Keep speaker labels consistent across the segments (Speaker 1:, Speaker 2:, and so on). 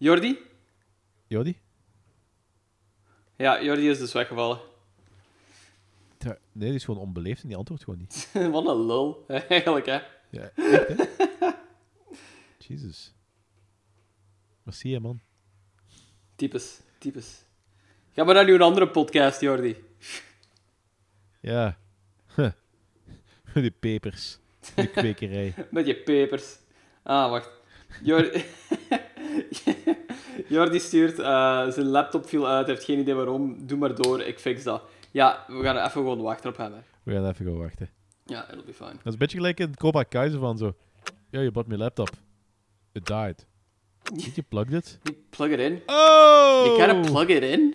Speaker 1: Jordi?
Speaker 2: Jody?
Speaker 1: Ja, Jordi is dus weggevallen.
Speaker 2: Nee, die is gewoon onbeleefd en die antwoordt gewoon niet.
Speaker 1: Wat een lul, eigenlijk, hè.
Speaker 2: Ja, echt, hè? Jezus. Merci, hè, man.
Speaker 1: Types, types. Ga maar naar nu een andere podcast, Jordi.
Speaker 2: Ja. Huh. Die pepers. Die kwekerij.
Speaker 1: Met je pepers. Ah, wacht. Jordi, Jordi stuurt, eh, zijn laptop viel uit, heeft geen idee waarom. Doe maar door, ik fix dat. Ja, we gaan even gewoon wachten op hem, hè.
Speaker 2: We gaan even gaan wachten.
Speaker 1: Ja, it'll be fine.
Speaker 2: Dat is een beetje gelijk in Cobra Kai, zo van zo... Ja, je bought my laptop. It died. Did you plug it?
Speaker 1: You plug it in.
Speaker 2: Oh!
Speaker 1: You gotta plug it in.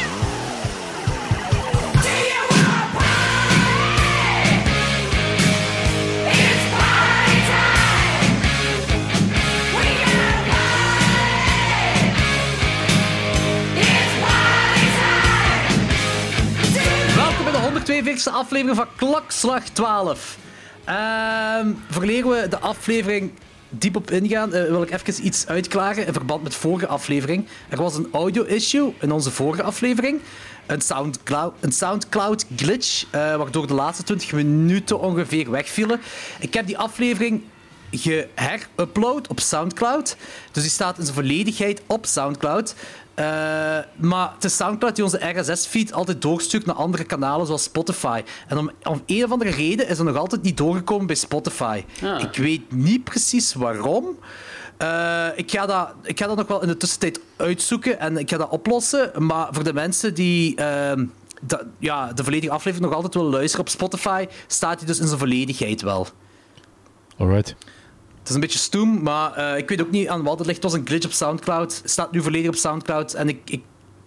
Speaker 3: 42e aflevering van Klokslag 12. Um, we de aflevering diep op ingaan, eh, wil ik even iets uitklaren in verband met vorige aflevering. Er was een audio-issue in onze vorige aflevering. Een Soundcloud, een Soundcloud glitch, uh, waardoor de laatste 20 minuten ongeveer wegvielen. Ik heb die aflevering geherupload op Soundcloud. Dus die staat in zijn volledigheid op Soundcloud. Eh, maar het is Soundcloud die onze RSS-feed altijd doorstuurt naar andere kanalen zoals Spotify. En om, om een of andere reden is er nog altijd niet doorgekomen bij Spotify.
Speaker 1: Ah.
Speaker 3: Ik weet niet precies waarom. Eh, ik, ga dat, ik ga dat nog wel in de tussentijd uitzoeken en ik ga dat oplossen. Maar voor de mensen die ehm, dat- ja, de volledige aflevering nog altijd willen luisteren op Spotify, staat die dus in zijn volledigheid wel.
Speaker 2: Alright.
Speaker 3: Het is een beetje stoem, maar eh, ik weet ook niet aan wat het ligt. Het was een glitch op Soundcloud. Het staat nu volledig op Soundcloud. En ik, ik,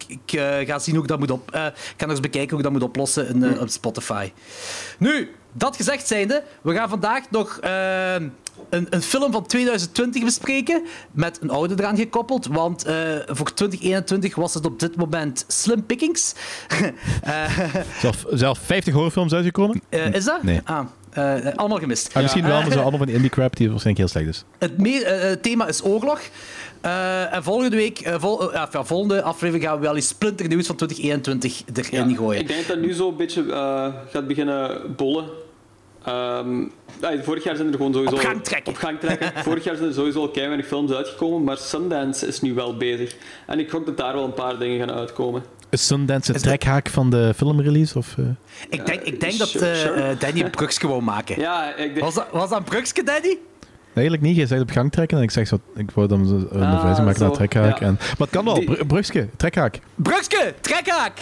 Speaker 3: ik eh, ga zien hoe ik dat moet op... eh, ik ga nog eens bekijken hoe ik dat moet oplossen in, op Spotify. Nu, dat gezegd zijnde, we gaan vandaag nog een, een film van 2020 bespreken. Met een oude eraan gekoppeld. Want voor 2021 was het op dit moment Slim Pickings.
Speaker 2: Zelf, zelf 50 horrorfilms uitgekomen?
Speaker 3: Is dat?
Speaker 2: Nee.
Speaker 3: Ah, eh, allemaal gemist.
Speaker 2: Ah, misschien wel, maar zo allemaal van die indie crap die waarschijnlijk heel slecht is.
Speaker 3: Het meer, eh, eh, thema is oorlog. Eh, en volgende week, eh, vol, eh, ja, volgende aflevering gaan we wel eens splinternieuws van 2021 erin gooien.
Speaker 1: Ik denk dat nu zo een beetje eh, gaat beginnen bollen. Ehm, ja, vorig jaar zijn er gewoon sowieso...
Speaker 3: Op gang trekken.
Speaker 1: Op gang trekken. vorig jaar zijn er sowieso al weinig films uitgekomen, maar Sundance is nu wel bezig. En ik gok dat daar wel een paar dingen gaan uitkomen.
Speaker 2: Is Sundance de trekhaak van de filmrelease? Of, eh?
Speaker 3: ik denk, ik denk dat
Speaker 1: sure,
Speaker 3: eh,
Speaker 1: sure.
Speaker 3: eh, Danny een brugske wou maken.
Speaker 1: Ja, ik denk...
Speaker 3: Was, dat, was dat een Danny?
Speaker 2: Nee, eigenlijk niet. Jij zegt op gang trekken en ik zeg zo... Ik wou dan een
Speaker 1: Ah,
Speaker 2: verwijzing maken naar trekhaak.
Speaker 1: ja.
Speaker 2: En, maar het kan wel.
Speaker 1: Die-
Speaker 2: Bru- Brugske, trekhaak.
Speaker 3: Brugske, trekhaak!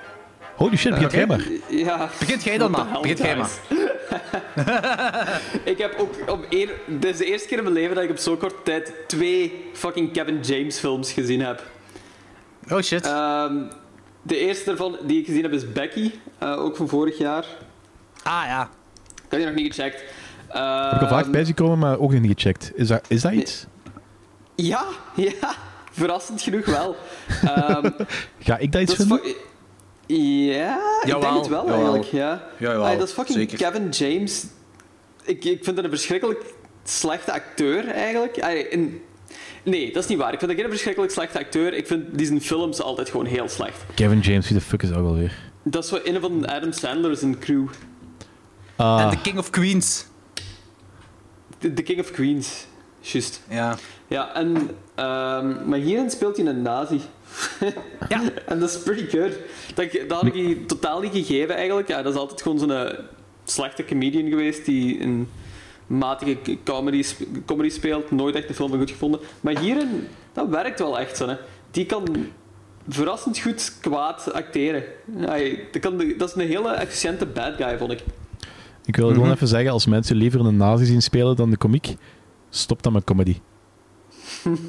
Speaker 2: Holy shit, begint jij maar.
Speaker 1: Ja.
Speaker 3: Begint jij dan maar. Begint jij maar.
Speaker 1: ik heb ook op één... Dit is de eerste keer in mijn leven dat ik op zo'n korte tijd twee fucking Kevin James films gezien heb.
Speaker 3: Oh shit.
Speaker 1: Ehm, de eerste daarvan die ik gezien heb is Becky, eh, ook van vorig jaar.
Speaker 3: ah ja.
Speaker 1: Ik heb die nog niet gecheckt.
Speaker 2: Ik heb al vaak
Speaker 1: Ehm,
Speaker 2: bij zien komen, maar ook nog niet gecheckt. Is dat, is dat iets?
Speaker 1: Ja, ja. Verrassend genoeg wel. Ehm,
Speaker 2: Ga ik dat iets vinden?
Speaker 1: Ja, ik denk het wel
Speaker 3: jawel.
Speaker 1: eigenlijk. Ja.
Speaker 3: Jawel,
Speaker 1: Ay, dat is fucking
Speaker 3: zeker.
Speaker 1: Kevin James. Ik, ik vind dat een verschrikkelijk slechte acteur eigenlijk. Ay, en- Nee, dat is niet waar. Ik vind dat geen verschrikkelijk slechte acteur. Ik vind die zijn films altijd gewoon heel slecht.
Speaker 2: Kevin James, wie de fuck is dat wel weer?
Speaker 1: Dat is zo een van Adam Sandler's crew.
Speaker 2: Ah,
Speaker 3: En The King of Queens.
Speaker 1: The, The King of Queens. Juist.
Speaker 3: Ja.
Speaker 1: Ja, en, ehm, maar hierin speelt hij een nazi.
Speaker 3: Ja.
Speaker 1: en dat is pretty good. Dat, dat had ik totaal niet gegeven eigenlijk. Ja, dat is altijd gewoon zo'n eh, slechte comedian geweest die een matige comedy, comedy speelt. Nooit echt de film goed gevonden. Maar hierin, dat werkt wel echt zo. Hè. Die kan verrassend goed kwaad acteren. Hij- dat, kan, dat is een hele efficiënte bad guy, vond ik.
Speaker 2: Ik wil gewoon even zeggen, als mensen liever een nazi zien spelen dan de komiek, stop dan met comedy.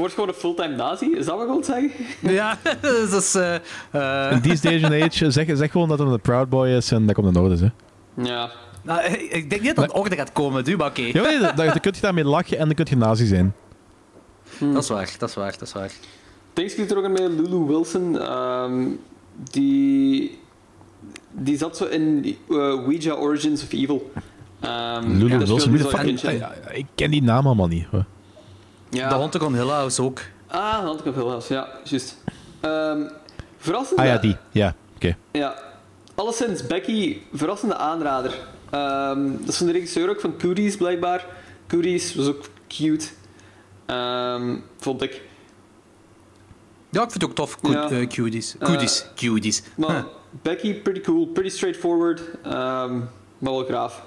Speaker 1: Je wordt gewoon een fulltime nazi, is dat wat je wilt zeggen?
Speaker 3: Ja, dat is... eh, eh,
Speaker 2: In this day and age, zeg, zeg gewoon dat het een Proud Boy is en dat komt in orde. Hè.
Speaker 1: Ja.
Speaker 3: nou, ik denk niet dat het orde gaat komen, du, maar oké.
Speaker 2: Ja, nee, dat- dan kun je daarmee lachen en dan kun je nazi zijn.
Speaker 3: Dat is waar, dat is waar, dat is waar.
Speaker 1: Denk je er ook aan met Lulu Wilson? ehm, die, die zat zo in eh, Ouija Origins of Evil. Ehm,
Speaker 2: Lulu Wilson. Ah, ik ken die naam allemaal niet. hoor.
Speaker 1: Ja.
Speaker 3: De Haunted on Hill House ook.
Speaker 1: Ah, Haunted of Hill House, ja, juist. Ehm verrassende...
Speaker 2: Ah ja, die. Ja, oké.
Speaker 1: Ja. Alleszins, Becky, verrassende aanrader. Ehm, dat is van de regisseur ook van Cooties, blijkbaar. Cooties was ook cute. Ehm, vond ik.
Speaker 3: Ja, ik vind het ook tof. Cu-
Speaker 1: Ja.
Speaker 3: eh, cuties. Cuties. Cuties.
Speaker 1: Maar Becky, pretty cool, pretty straightforward. ehm, maar wel graaf.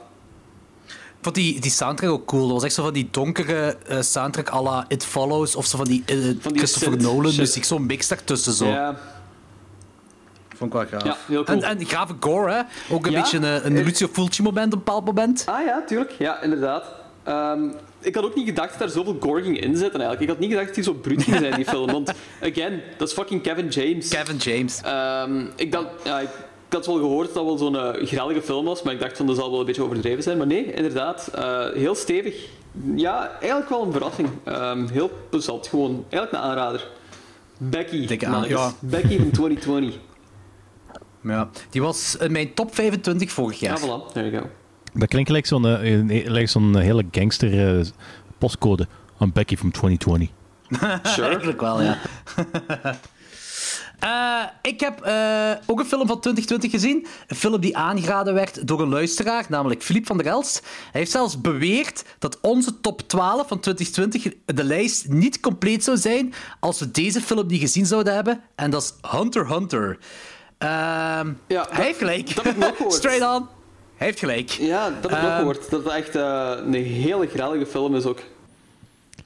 Speaker 3: Ik vond die, die soundtrack ook cool. Dat was echt zo van die donkere eh, soundtrack à la It Follows of zo van die, eh, Christopher
Speaker 1: synth
Speaker 3: Nolan
Speaker 1: shit.
Speaker 3: muziek. Zo'n mix daartussen zo.
Speaker 1: Ja,
Speaker 3: Vond ik wel graaf.
Speaker 1: Ja, heel cool.
Speaker 3: En, en grave gore, hè. Ook een
Speaker 1: Ja,
Speaker 3: beetje een, een
Speaker 1: eh,
Speaker 3: Lucio Fulci moment op een bepaald moment.
Speaker 1: Ah ja, tuurlijk. Ja, inderdaad. Ehm, ik had ook niet gedacht dat daar zoveel gore ging inzetten eigenlijk. Ik had niet gedacht dat hij zo bruut ging zijn, die film. Want, again, dat is fucking Kevin James.
Speaker 3: Kevin James.
Speaker 1: Ehm, ik, dacht, ja, ik, ik had wel gehoord dat het wel zo'n eh, grellige film was, maar ik dacht van dat zal wel een beetje overdreven zijn. Maar nee, inderdaad, eh, heel stevig. Ja, eigenlijk wel een verrassing. Ehm, heel plezant, gewoon. Eigenlijk een aanrader. Becky,
Speaker 3: Dikke aan-
Speaker 1: mannetjes.
Speaker 3: ja.
Speaker 1: Becky van 2020.
Speaker 3: Ja. Die was in mijn top 25 vorig jaar.
Speaker 1: Ja, voilà. There you go.
Speaker 2: Dat klinkt gelijk zo'n eh, een- lijkt zo'n hele gangster eh, postcode. Een Becky from 2020.
Speaker 1: Sure.
Speaker 3: Eigenlijk wel, ja. Eh, ik heb eh, ook een film van 2020 gezien. Een film die aangeraden werd door een luisteraar, namelijk Filip van der Elst. Hij heeft zelfs beweerd dat onze top 12 van 2020 de lijst niet compleet zou zijn als we deze film niet gezien zouden hebben. En dat is Hunter x Hunter. Ehm,
Speaker 1: Ja,
Speaker 3: hij heeft gelijk.
Speaker 1: dat heb ik nog gehoord.
Speaker 3: Straight on. Hij heeft gelijk.
Speaker 1: Ja, dat heb ik ook
Speaker 3: Ehm,
Speaker 1: gehoord. Dat het echt eh, een hele grellige film is ook.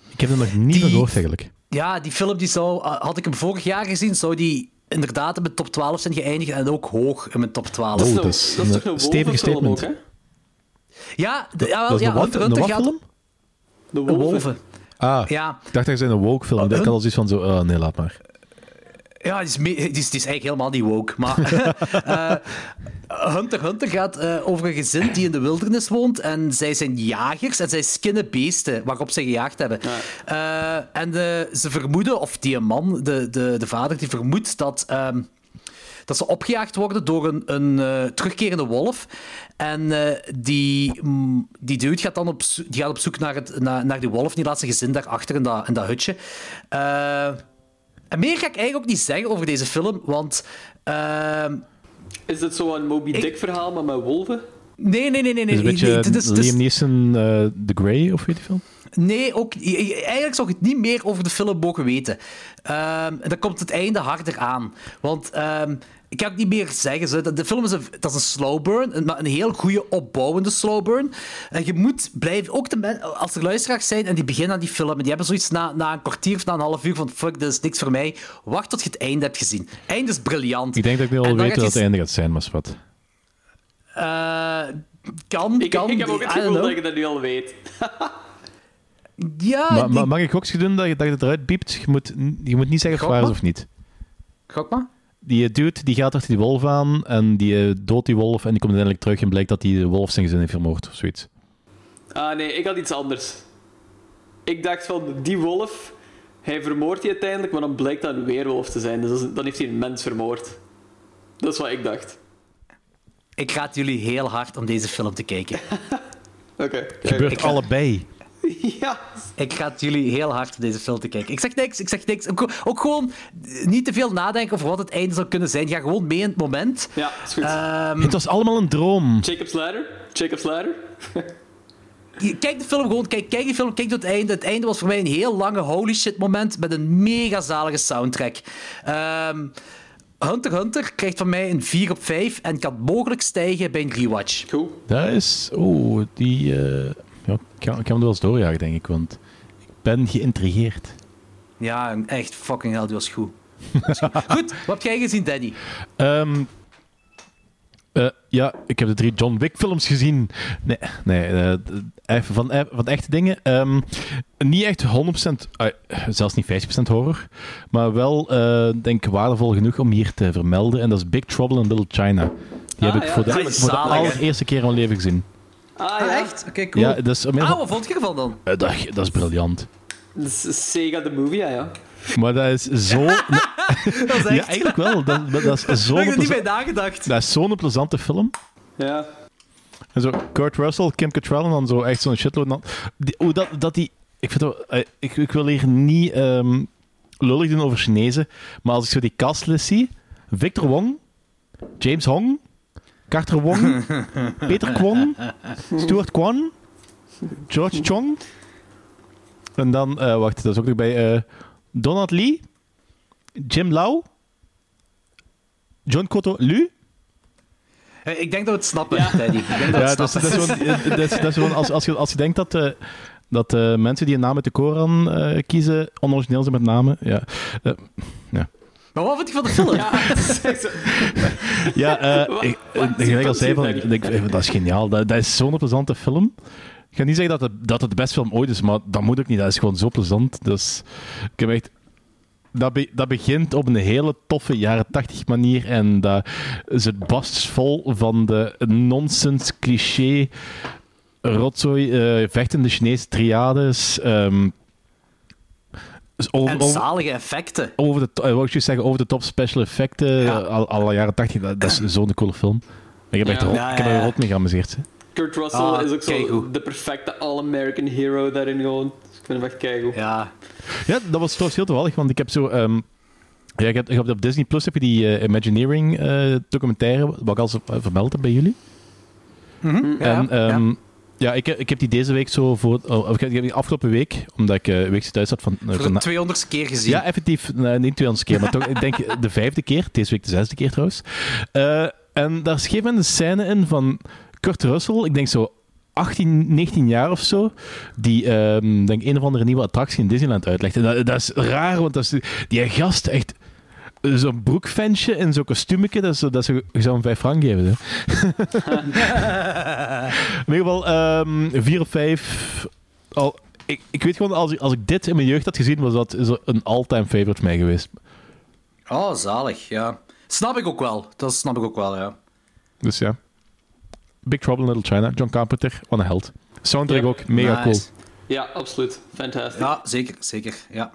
Speaker 2: Ik heb er nog niet
Speaker 3: Die-
Speaker 2: gehoord eigenlijk.
Speaker 3: Ja, die film die zou, uh, had ik hem vorig jaar gezien, zou die inderdaad in mijn top 12 zijn geëindigd en ook hoog in mijn top 12.
Speaker 1: Dat is,
Speaker 2: Oh,
Speaker 1: een,
Speaker 2: dat is
Speaker 1: dat is
Speaker 2: een
Speaker 1: toch een
Speaker 2: stevige
Speaker 1: wolvenfilm ook,
Speaker 2: statement.
Speaker 1: hè?
Speaker 3: Ja, de, ja, gaat...
Speaker 1: De
Speaker 3: Een
Speaker 1: wolven.
Speaker 2: Ah,
Speaker 3: Ja,
Speaker 2: ik dacht dat je zei een woke film. Ik had al zoiets van zo, oh, nee, laat maar.
Speaker 3: Ja die, is die, is, die is eigenlijk helemaal niet woke. Maar eh, Hunter x Hunter gaat eh, over een gezin die in de wildernis woont. En zij zijn jagers en zij skinnen beesten waarop ze gejaagd hebben. Eh, en eh, ze vermoeden, of die man, de, de, de vader, die vermoedt dat... ehm, dat ze opgejaagd worden door een, een eh, terugkerende wolf. En eh, die, mm, die dude gaat dan op, die gaat op zoek naar, het, naar, naar die wolf. Die laat zijn gezin daarachter in dat, in dat hutje. Eh, en meer ga ik eigenlijk ook niet zeggen over deze film, want... ehm,
Speaker 1: Is dit zo'n Moby Dick verhaal, maar met wolven?
Speaker 3: nee, nee, nee, nee.
Speaker 2: Het is
Speaker 3: nee,
Speaker 2: een beetje
Speaker 3: nee, is-
Speaker 2: Liam Neeson, eh, The Grey, of weet je die film?
Speaker 3: Nee, ook, eigenlijk zou ik het niet meer over de film mogen weten. Ehm, en dan komt het einde harder aan. Want ehm, ik kan het niet meer zeggen. zo, De film is een, dat is een slow burn, een- maar een heel goede opbouwende slow burn. En je moet blijven, ook de men, als er luisteraars zijn en die beginnen aan die film en die hebben zoiets na, na een kwartier of na een half uur van fuck, dit is niks voor mij. Wacht tot je het einde hebt gezien. Einde is briljant.
Speaker 2: Ik denk dat ik nu al weet wat het einde gaat zijn, maar is wat.
Speaker 3: Eh, kan,
Speaker 1: Ik,
Speaker 3: kan.
Speaker 1: ik heb ook het gevoel dat je dat nu al weet.
Speaker 3: Ja,
Speaker 2: Maar,
Speaker 3: ik-
Speaker 2: mag ik gokje doen dat je, dat je het eruit piept? Je moet, je moet niet zeggen of het waar is of niet.
Speaker 3: gok maar.
Speaker 2: Die dude die gaat achter die wolf aan en die eh, doodt die wolf en die komt uiteindelijk terug en blijkt dat die de wolf zijn gezin heeft vermoord of zoiets.
Speaker 1: Ah nee, ik had iets anders. Ik dacht van, die wolf, hij vermoordt die uiteindelijk, maar dan blijkt dat een weerwolf te zijn. Dus dan heeft hij een mens vermoord. Dat is wat ik dacht.
Speaker 3: Ik raad jullie heel hard om deze film te kijken.
Speaker 1: Oké.
Speaker 2: Het gebeurt
Speaker 3: ik ga-
Speaker 2: allebei.
Speaker 1: Ja.
Speaker 3: Ik ga jullie heel hard om deze film te kijken. Ik zeg niks, ik zeg niks. Ook, ook gewoon niet te veel nadenken over wat het einde zou kunnen zijn. Ga gewoon mee in het moment.
Speaker 1: Ja, is goed.
Speaker 3: Ehm,
Speaker 2: Het was allemaal een droom.
Speaker 1: Jacob's Ladder? Jacob's Ladder?
Speaker 3: Kijk de film gewoon, kijk, kijk die film, kijk tot het einde. Het einde was voor mij een heel lange holy shit moment met een mega zalige soundtrack. Ehm, Hunter x Hunter krijgt van mij een 4 op 5 en kan mogelijk stijgen bij een rewatch.
Speaker 1: Cool.
Speaker 2: Dat is... Oeh, die... eh, ik kan, ik kan hem wel eens doorjagen, denk ik, want ik ben geïntrigeerd.
Speaker 3: Ja, echt fucking hell, die was goed. Die was goed. goed, wat heb jij gezien, Danny?
Speaker 2: Ehm, eh, ja, ik heb de drie John Wick films gezien. Nee, nee even van, van echte dingen. Ehm, niet echt 100%, eh, zelfs niet 50% horror. Maar wel, denk ik, waardevol genoeg om hier te vermelden. En dat is Big Trouble in Little China. Die
Speaker 1: Ah,
Speaker 2: heb ik
Speaker 1: ja,
Speaker 2: voor de,
Speaker 3: is
Speaker 2: voor de allereerste keer in mijn leven gezien.
Speaker 1: Ah,
Speaker 3: Ah,
Speaker 1: ja.
Speaker 3: echt? Oké, cool.
Speaker 2: Ja, dat is,
Speaker 3: Ah, wat vond je ervan dan?
Speaker 2: Eh, dat, dat is briljant.
Speaker 1: Dat is Sega the Movie, ja. ja.
Speaker 2: Maar dat is zo...
Speaker 3: Dat is echt...
Speaker 2: ja, eigenlijk wel. Dat, dat is
Speaker 3: Daar
Speaker 2: zo'n
Speaker 3: heb ik er niet bij nagedacht.
Speaker 2: dat is zo'n plezante film.
Speaker 1: ja.
Speaker 2: En zo Kurt Russell, Kim Cattrall en dan zo echt zo'n shitload. die, hoe dat, dat die... Ik, vind dat, eh, ik, ik wil hier niet ehm lullig doen over Chinezen, maar als ik zo die castlist zie... Victor Wong, James Hong, Carter Wong, Peter Kwon, Stuart Kwon, George Chong. En dan, eh, wacht, dat is ook nog bij eh, Donald Lee, Jim Lau, John Cotto Lu.
Speaker 3: Eh, Ik denk dat we het snappen,
Speaker 1: Ja.
Speaker 3: Ik denk dat
Speaker 2: Ja, dat is, gewoon, dat als, als, je, als je denkt dat, eh, dat eh, mensen die een naam uit de Koran eh, kiezen onorigineel zijn met namen. Ja, Eh,
Speaker 3: Maar wat vind je van de film?
Speaker 1: Ja,
Speaker 2: ja eh, ik, gelijk al zei, van, ik, dat is geniaal. Dat, dat is zo'n plezante film. Ik ga niet zeggen dat het, dat het de beste film ooit is, maar dat moet ook niet. Dat is gewoon zo plezant. Dus, ik heb echt... Dat, be- dat begint op een hele toffe jaren tachtig manier en dat is het bastvol van de nonsens, cliché, rotzooi, eh, vechtende Chinese triades. ehm, dus over,
Speaker 3: En
Speaker 2: over,
Speaker 3: zalige effecten.
Speaker 2: over de, eh, wou ik zeggen, over de top special effecten,
Speaker 3: Ja.
Speaker 2: eh, al, alle jaren tachtig, dat, dat is zo'n coole film. Ik heb, echt
Speaker 1: Ja.
Speaker 2: rot,
Speaker 3: Ja,
Speaker 2: ik heb er rot mee geamuseerd. hè.
Speaker 1: Kurt Russell
Speaker 3: Ah,
Speaker 1: is ook zo de perfecte all-American hero daarin gewoon. Dus ik vind hem echt keigoed.
Speaker 3: Ja.
Speaker 2: Ja, dat was trouwens heel toevallig, want ik heb zo... ehm, ja, ik heb, ik heb op Disney Plus heb je die eh, Imagineering eh, documentaire, wat ik al vermeld heb bij jullie.
Speaker 3: Ja,
Speaker 2: en
Speaker 3: ja.
Speaker 2: Ja, ik, heb- ik heb die deze week zo voor... Oh, ik heb die afgelopen week, omdat ik eh, een weekje thuis zat van... eh,
Speaker 3: Voor de 200ste keer gezien.
Speaker 2: ja, effectief. Nee, niet 200 keer, maar toch, ik denk de vijfde keer. Deze week de zesde keer trouwens. Eh, en daar een gegeven moment een scène in van Kurt Russell, ik denk zo 18, 19 jaar of zo, die ehm, denk een of andere nieuwe attractie in Disneyland uitlegt. En dat, dat is raar, want dat is, die gast echt zo'n broekventje en zo'n kostuumetje, dat, zo- dat ze, hem 5 frank geven. Hè. in ieder geval, ehm 4 op 5. Al, ik, ik weet gewoon, als ik, als ik dit in mijn jeugd had gezien, was dat zo een all-time favorite mij geweest.
Speaker 3: Oh, zalig, ja. Snap ik ook wel. Dat snap ik ook wel, ja.
Speaker 2: Dus ja. Big Trouble in Little China, John Carpenter, wat een held. Soundtrack
Speaker 1: Ja.
Speaker 2: ook, mega cool.
Speaker 1: Ja, absoluut. Fantastisch.
Speaker 3: Ja, zeker, zeker, ja.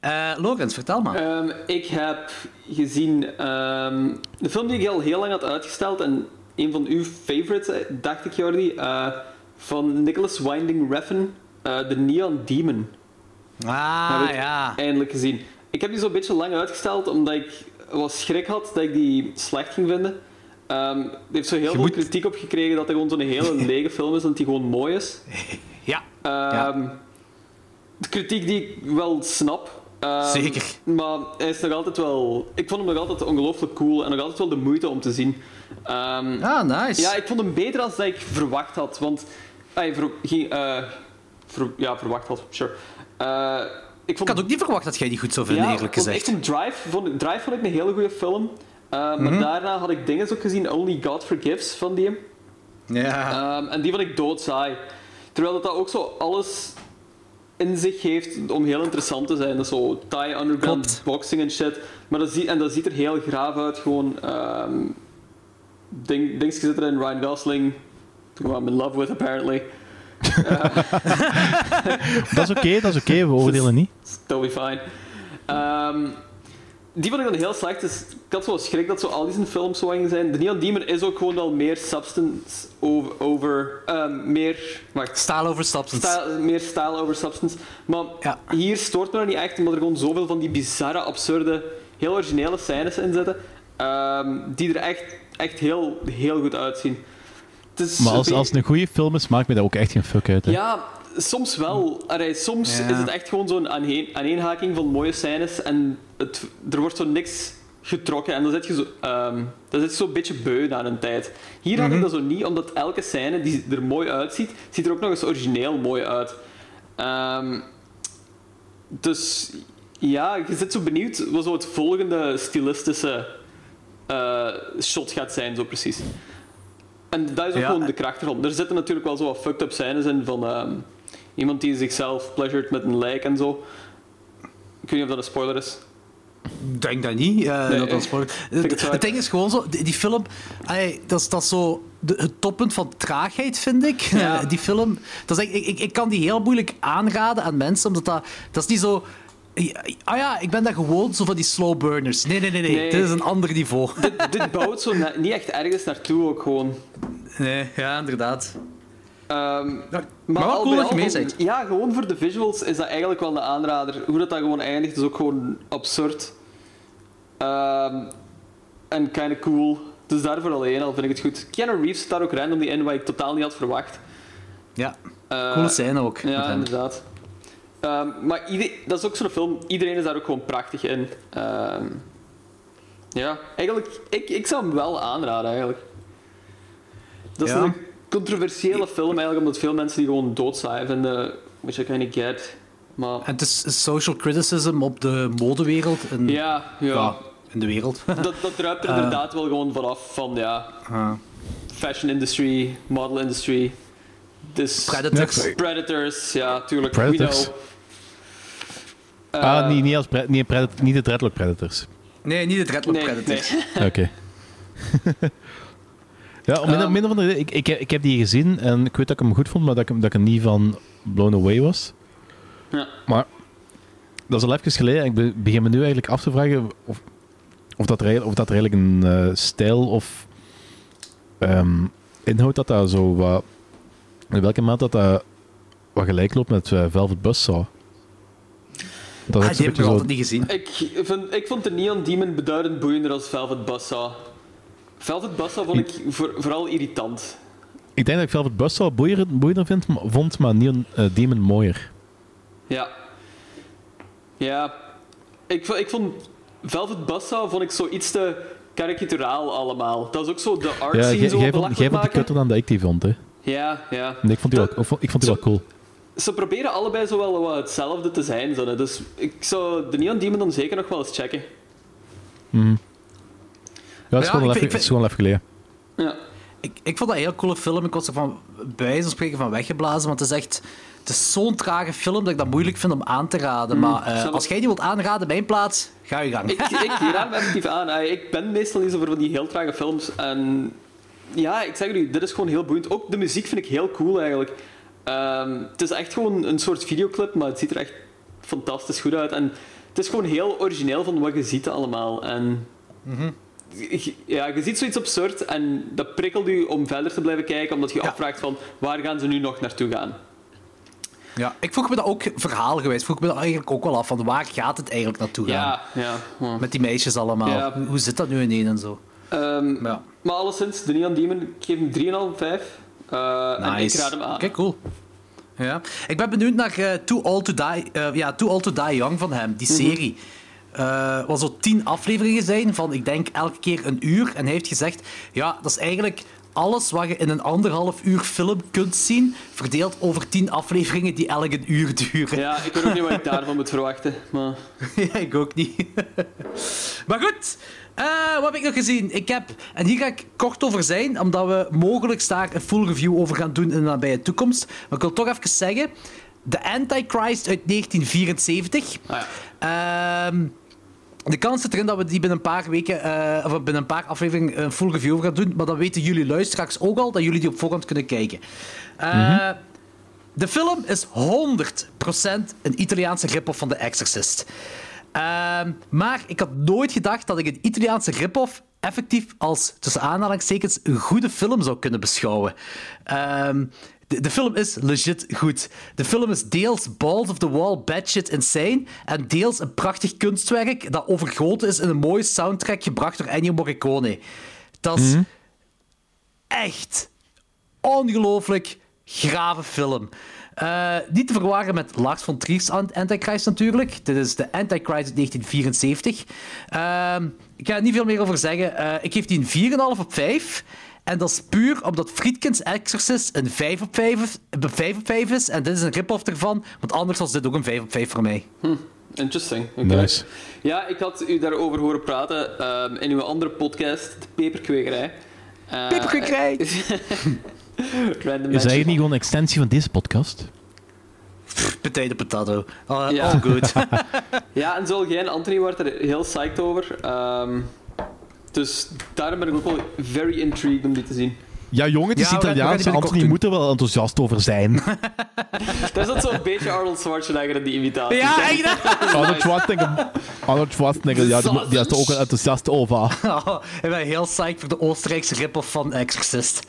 Speaker 3: Eh Lorenz, vertel maar.
Speaker 1: Ehm, ik heb gezien ehm de film die ik al heel lang had uitgesteld en een van uw favorites, eh, dacht ik Jordi, eh, van Nicholas Winding Refn, The Neon Demon.
Speaker 3: ah,
Speaker 1: heb ik
Speaker 3: ja.
Speaker 1: Eindelijk gezien. Ik heb die zo'n beetje lang uitgesteld omdat ik wat schrik had dat ik die slecht ging vinden. Ehm er heeft zo heel veel
Speaker 3: moet-
Speaker 1: kritiek op gekregen dat er gewoon zo'n hele lege film is en dat die gewoon mooi is.
Speaker 3: Ja,
Speaker 1: Ehm, De kritiek die ik wel snap. Ehm,
Speaker 3: Zeker.
Speaker 1: Maar hij is nog altijd wel... Ik vond hem nog altijd ongelooflijk cool en nog altijd wel de moeite om te zien. Ehm,
Speaker 3: ah, nice.
Speaker 1: ja, ik vond hem beter dan ik verwacht had. Want... ay, ver- ging, eh, ver- ja, verwacht had, sure. Eh, ik
Speaker 3: Ik
Speaker 1: vond
Speaker 3: had ook niet verwacht dat jij die goed zou vinden,
Speaker 1: ja,
Speaker 3: eerlijk gezegd.
Speaker 1: Echt een Drive vond, Drive vond ik een hele goede film. Eh, Maar
Speaker 3: Mhm.
Speaker 1: daarna had ik dingen ook gezien, Only God Forgives van die.
Speaker 3: Ja.
Speaker 1: Ehm, en die vond ik doodsaai. Terwijl dat, dat ook zo alles in zich heeft om heel interessant te zijn. Dat is zo Thai underground
Speaker 3: Klopt.
Speaker 1: boxing en shit. Maar dat ziet, en dat ziet er heel graaf uit. Gewoon ehm ding, dingetjes zitten erin. Ryan Gosling, who I'm in love with apparently.
Speaker 2: Dat is oké, dat is oké, we oordelen niet.
Speaker 1: Totally fine. Ehm, die vond ik dan heel slecht. Dus ik had zo schrik dat zo al die zijn films zo gingen zijn. The Neon Demon is ook gewoon wel meer substance over... over ehm, meer... Wacht.
Speaker 3: Staal over substance.
Speaker 1: Style- meer style over substance. Maar
Speaker 3: Ja.
Speaker 1: hier stoort me dat niet echt, omdat er gewoon zoveel van die bizarre, absurde, heel originele scènes in zitten, ehm, die er echt, echt heel, heel goed uitzien. het is
Speaker 2: Maar als,
Speaker 1: een
Speaker 2: als het een goede film is, maakt me dat ook echt geen fuck uit. Hè.
Speaker 1: Ja, soms wel. Allee, soms
Speaker 3: Ja.
Speaker 1: is het echt gewoon zo'n aaneen, aaneenhaking van mooie scènes en het, er wordt zo niks getrokken en dan zit je zo, ehm, dan zit je zo'n beetje beu na een tijd. Hier had
Speaker 3: Mhm.
Speaker 1: ik dat zo niet, omdat elke scène die er mooi uitziet, ziet er ook nog eens origineel mooi uit. Ehm, dus ja, je zit zo benieuwd wat zo het volgende stilistische eh, shot gaat zijn, zo precies. En dat is ook
Speaker 3: Ja.
Speaker 1: gewoon de kracht ervan. Er zitten natuurlijk wel zo wat fucked up scènes in van ehm, iemand die zichzelf pleasured met een lijk en zo. Ik weet niet of dat een spoiler is.
Speaker 3: Ik denk dat niet. eh,
Speaker 1: Nee,
Speaker 3: dat dat spoiler-
Speaker 1: het
Speaker 3: het, ding is gewoon zo, die, die film, dat, is, dat is zo de, het toppunt van traagheid, vind ik.
Speaker 1: Ja.
Speaker 3: Die film, dat is ik, ik, ik kan die heel moeilijk aanraden aan mensen, omdat dat, dat is niet zo... Ah ja, ik ben daar gewoon zo van die slow burners. Nee, nee, nee, nee.
Speaker 1: Nee.
Speaker 3: Dit is een ander niveau.
Speaker 1: dit, dit bouwt zo niet echt ergens naartoe ook gewoon.
Speaker 3: Nee, ja, inderdaad.
Speaker 1: Ehm,
Speaker 3: maar
Speaker 1: maar
Speaker 3: wel
Speaker 1: al
Speaker 3: cool
Speaker 1: bij
Speaker 3: dat je mee.
Speaker 1: Ja, gewoon voor de visuals is dat eigenlijk wel een aanrader. Hoe dat, dat gewoon eindigt is ook gewoon absurd. Ehm, en kinda cool. Dus daarvoor alleen al vind ik het goed. Keanu Reeves zit daar ook random in, wat ik totaal niet had verwacht.
Speaker 3: Ja,
Speaker 1: Eh,
Speaker 3: coole scène ook.
Speaker 1: Ja, inderdaad. Ehm, maar dat is ook zo'n film, iedereen is daar ook gewoon prachtig in. Ehm, ja, eigenlijk, ik, ik zou hem wel aanraden eigenlijk. Dat is
Speaker 3: Ja.
Speaker 1: een controversiële film eigenlijk, omdat veel mensen die gewoon doodsaai vinden, which I kind of get. Maar
Speaker 3: En het is social criticism op de modewereld. En,
Speaker 1: ja, ja,
Speaker 3: ja, in de wereld.
Speaker 1: Dat, dat druipt er inderdaad wel gewoon vanaf van ja,
Speaker 3: Ah.
Speaker 1: fashion industry, model industry. Dus
Speaker 3: Predators.
Speaker 1: Predators, ja, tuurlijk.
Speaker 2: Predators?
Speaker 1: We know.
Speaker 2: ah,
Speaker 1: Eh,
Speaker 2: niet, niet, als pre- niet, Predat- niet de Dreadlock Predators.
Speaker 3: Nee, niet de Dreadlock
Speaker 1: nee,
Speaker 3: Predators.
Speaker 1: nee.
Speaker 2: Oké. ja, om minder,
Speaker 1: Ehm.
Speaker 2: minder van de, ik, ik, ik heb die gezien en ik weet dat ik hem goed vond, maar dat ik, hem- dat ik er niet van blown away was.
Speaker 1: Ja.
Speaker 2: Maar dat is al even geleden en ik be- begin me nu eigenlijk af te vragen of, of, dat, er, eigenlijk- of dat er eigenlijk een eh, stijl of ehm, inhoud dat daar zo wat... In welke mate dat dat wat gelijk loopt met eh, Velvet Buzzsaw. Dat is
Speaker 3: Ah, die heb ik
Speaker 2: beetje
Speaker 3: nog
Speaker 2: zo-
Speaker 3: altijd niet gezien.
Speaker 1: Ik, vind, ik vond de Neon Demon beduidend boeiender als Velvet Buzzsaw. Velvet Buzzsaw vond ik voor, vooral irritant.
Speaker 2: Ik denk dat ik Velvet Buzzsaw boeier, boeiender vind, vond, maar Neon eh, Demon mooier.
Speaker 1: Ja. Ja. Ik, ik vond Velvet Buzzsaw vond ik zo iets te karikaturaal allemaal. Dat is ook zo de art
Speaker 2: Ja,
Speaker 1: scene zo
Speaker 2: jij vond, vond die
Speaker 1: maken.
Speaker 2: kutter dan dat ik die vond, hè.
Speaker 1: Ja, ja.
Speaker 2: Nee, ik vond die wel,
Speaker 1: Dat-
Speaker 2: ik vond, ik vond die wel cool.
Speaker 1: Ze proberen allebei zo wel wat hetzelfde te zijn. Zo, dus ik zou de Neon Demon dan zeker nog wel eens checken.
Speaker 2: Ja, het is
Speaker 3: Ja,
Speaker 2: gewoon
Speaker 3: ik
Speaker 2: al
Speaker 3: vind-
Speaker 2: even,
Speaker 3: ik
Speaker 2: het is gewoon even geleden.
Speaker 1: Ja.
Speaker 3: Ik, ik vond dat een heel coole film. Ik was er van bij wijze van spreken van weggeblazen. Want het is echt... Het is zo'n trage film dat ik dat moeilijk vind om aan te raden. maar eh, als jij die wilt aanraden, mijn plaats, ga je gang.
Speaker 1: Ik, ik raad hem effectief aan. Ik ben meestal niet zo voor van die heel trage films. En ja, ik zeg jullie, dit is gewoon heel boeiend. Ook de muziek vind ik heel cool eigenlijk. Ehm, het is echt gewoon een soort videoclip, maar het ziet er echt fantastisch goed uit. En het is gewoon heel origineel van wat je ziet allemaal. En je- ja, je ziet zoiets absurd en dat prikkelt u om verder te blijven kijken, omdat je
Speaker 3: Ja.
Speaker 1: afvraagt van waar gaan ze nu nog naartoe gaan.
Speaker 3: Ja, ik vroeg me dat ook verhaal geweest. Vroeg me dat eigenlijk ook wel af. Van waar gaat het eigenlijk naartoe gaan?
Speaker 1: Ja, ja. ja.
Speaker 3: Met die meisjes allemaal.
Speaker 1: Ja.
Speaker 3: Hoe, zit dat nu ineen en zo?
Speaker 1: Ehm,
Speaker 3: Ja.
Speaker 1: Maar alleszins, de Neon Demon, ik geef hem 3,5, 5. Eh, En ik raad hem aan.
Speaker 3: Kijk, cool. Ja. Ik ben benieuwd naar eh, Too, Old to Die, eh, ja, Too Old to Die Young van hem, die serie. Eh wat zo tien afleveringen zijn van, ik denk, elke keer een uur. En hij heeft gezegd, ja, dat is eigenlijk alles wat je in een anderhalf uur film kunt zien, verdeeld over tien afleveringen die elk een uur duren.
Speaker 1: Ja, ik weet ook niet wat ik daarvan moet verwachten. Maar...
Speaker 3: Ja, ik ook niet. maar goed, eh, wat heb ik nog gezien? Ik heb, en hier ga ik kort over zijn, omdat we mogelijk daar een full review over gaan doen in de nabije toekomst. Maar ik wil toch even zeggen, The Antichrist uit 1974.
Speaker 1: Ah, ja.
Speaker 3: Ehm, de kans zit erin dat we die binnen een paar weken, eh, of binnen een paar afleveringen een full review gaan doen. Maar dan weten jullie luisteraars ook al, dat jullie die op voorhand kunnen kijken. Eh, De film is 100% een Italiaanse rip-off van The Exorcist. Ehm, maar ik had nooit gedacht dat ik een Italiaanse rip-off effectief als, tussen aanhalingstekens, een goede film zou kunnen beschouwen. Ehm, de, de film is legit goed. De film is deels balls of the wall, bad shit insane. En deels een prachtig kunstwerk dat overgoten is in een mooie soundtrack gebracht door Ennio Morricone. Dat is echt ongelooflijk grave film. Eh, niet te verwarren met Lars von Trier's Ant- Antichrist natuurlijk. Dit is de Antichrist uit 1974. Ehm, ik ga er niet veel meer over zeggen. Eh, ik geef die een 4,5 op 5. En dat is puur omdat Friedkins Exorcist een 5 op 5, is- een 5 op 5 is. En dit is een rip-off ervan. Want anders was dit ook een 5 op 5 voor mij.
Speaker 1: Interesting. oké.
Speaker 2: Nice.
Speaker 1: Ja, ik had u daarover horen praten ehm, in uw andere podcast, de Peperkwekerij. Eh,
Speaker 3: Peperkwekerij!
Speaker 2: Is dat niet gewoon een extensie van deze podcast?
Speaker 3: Potato, potato. Uh,
Speaker 1: Ja.
Speaker 3: All good.
Speaker 1: Ja, en zowel jij en Anthony waren er heel psyched over. Ehm, dus daarom ben ik ook wel very intrigued om die te zien.
Speaker 2: Ja, jongen, het is
Speaker 3: Ja,
Speaker 2: Italiaans. Anthony moet er wel enthousiast over zijn.
Speaker 1: Dat is dat zo'n beetje Arnold Schwarzenegger in die imitatie.
Speaker 3: ja, echt?
Speaker 2: Arnold Schwarzenegger, Arnold Schwarzenegger ja, die, die is er ook een enthousiast over.
Speaker 3: Oh, ik ben heel psyched voor de Oostenrijkse rip-off van Exorcist.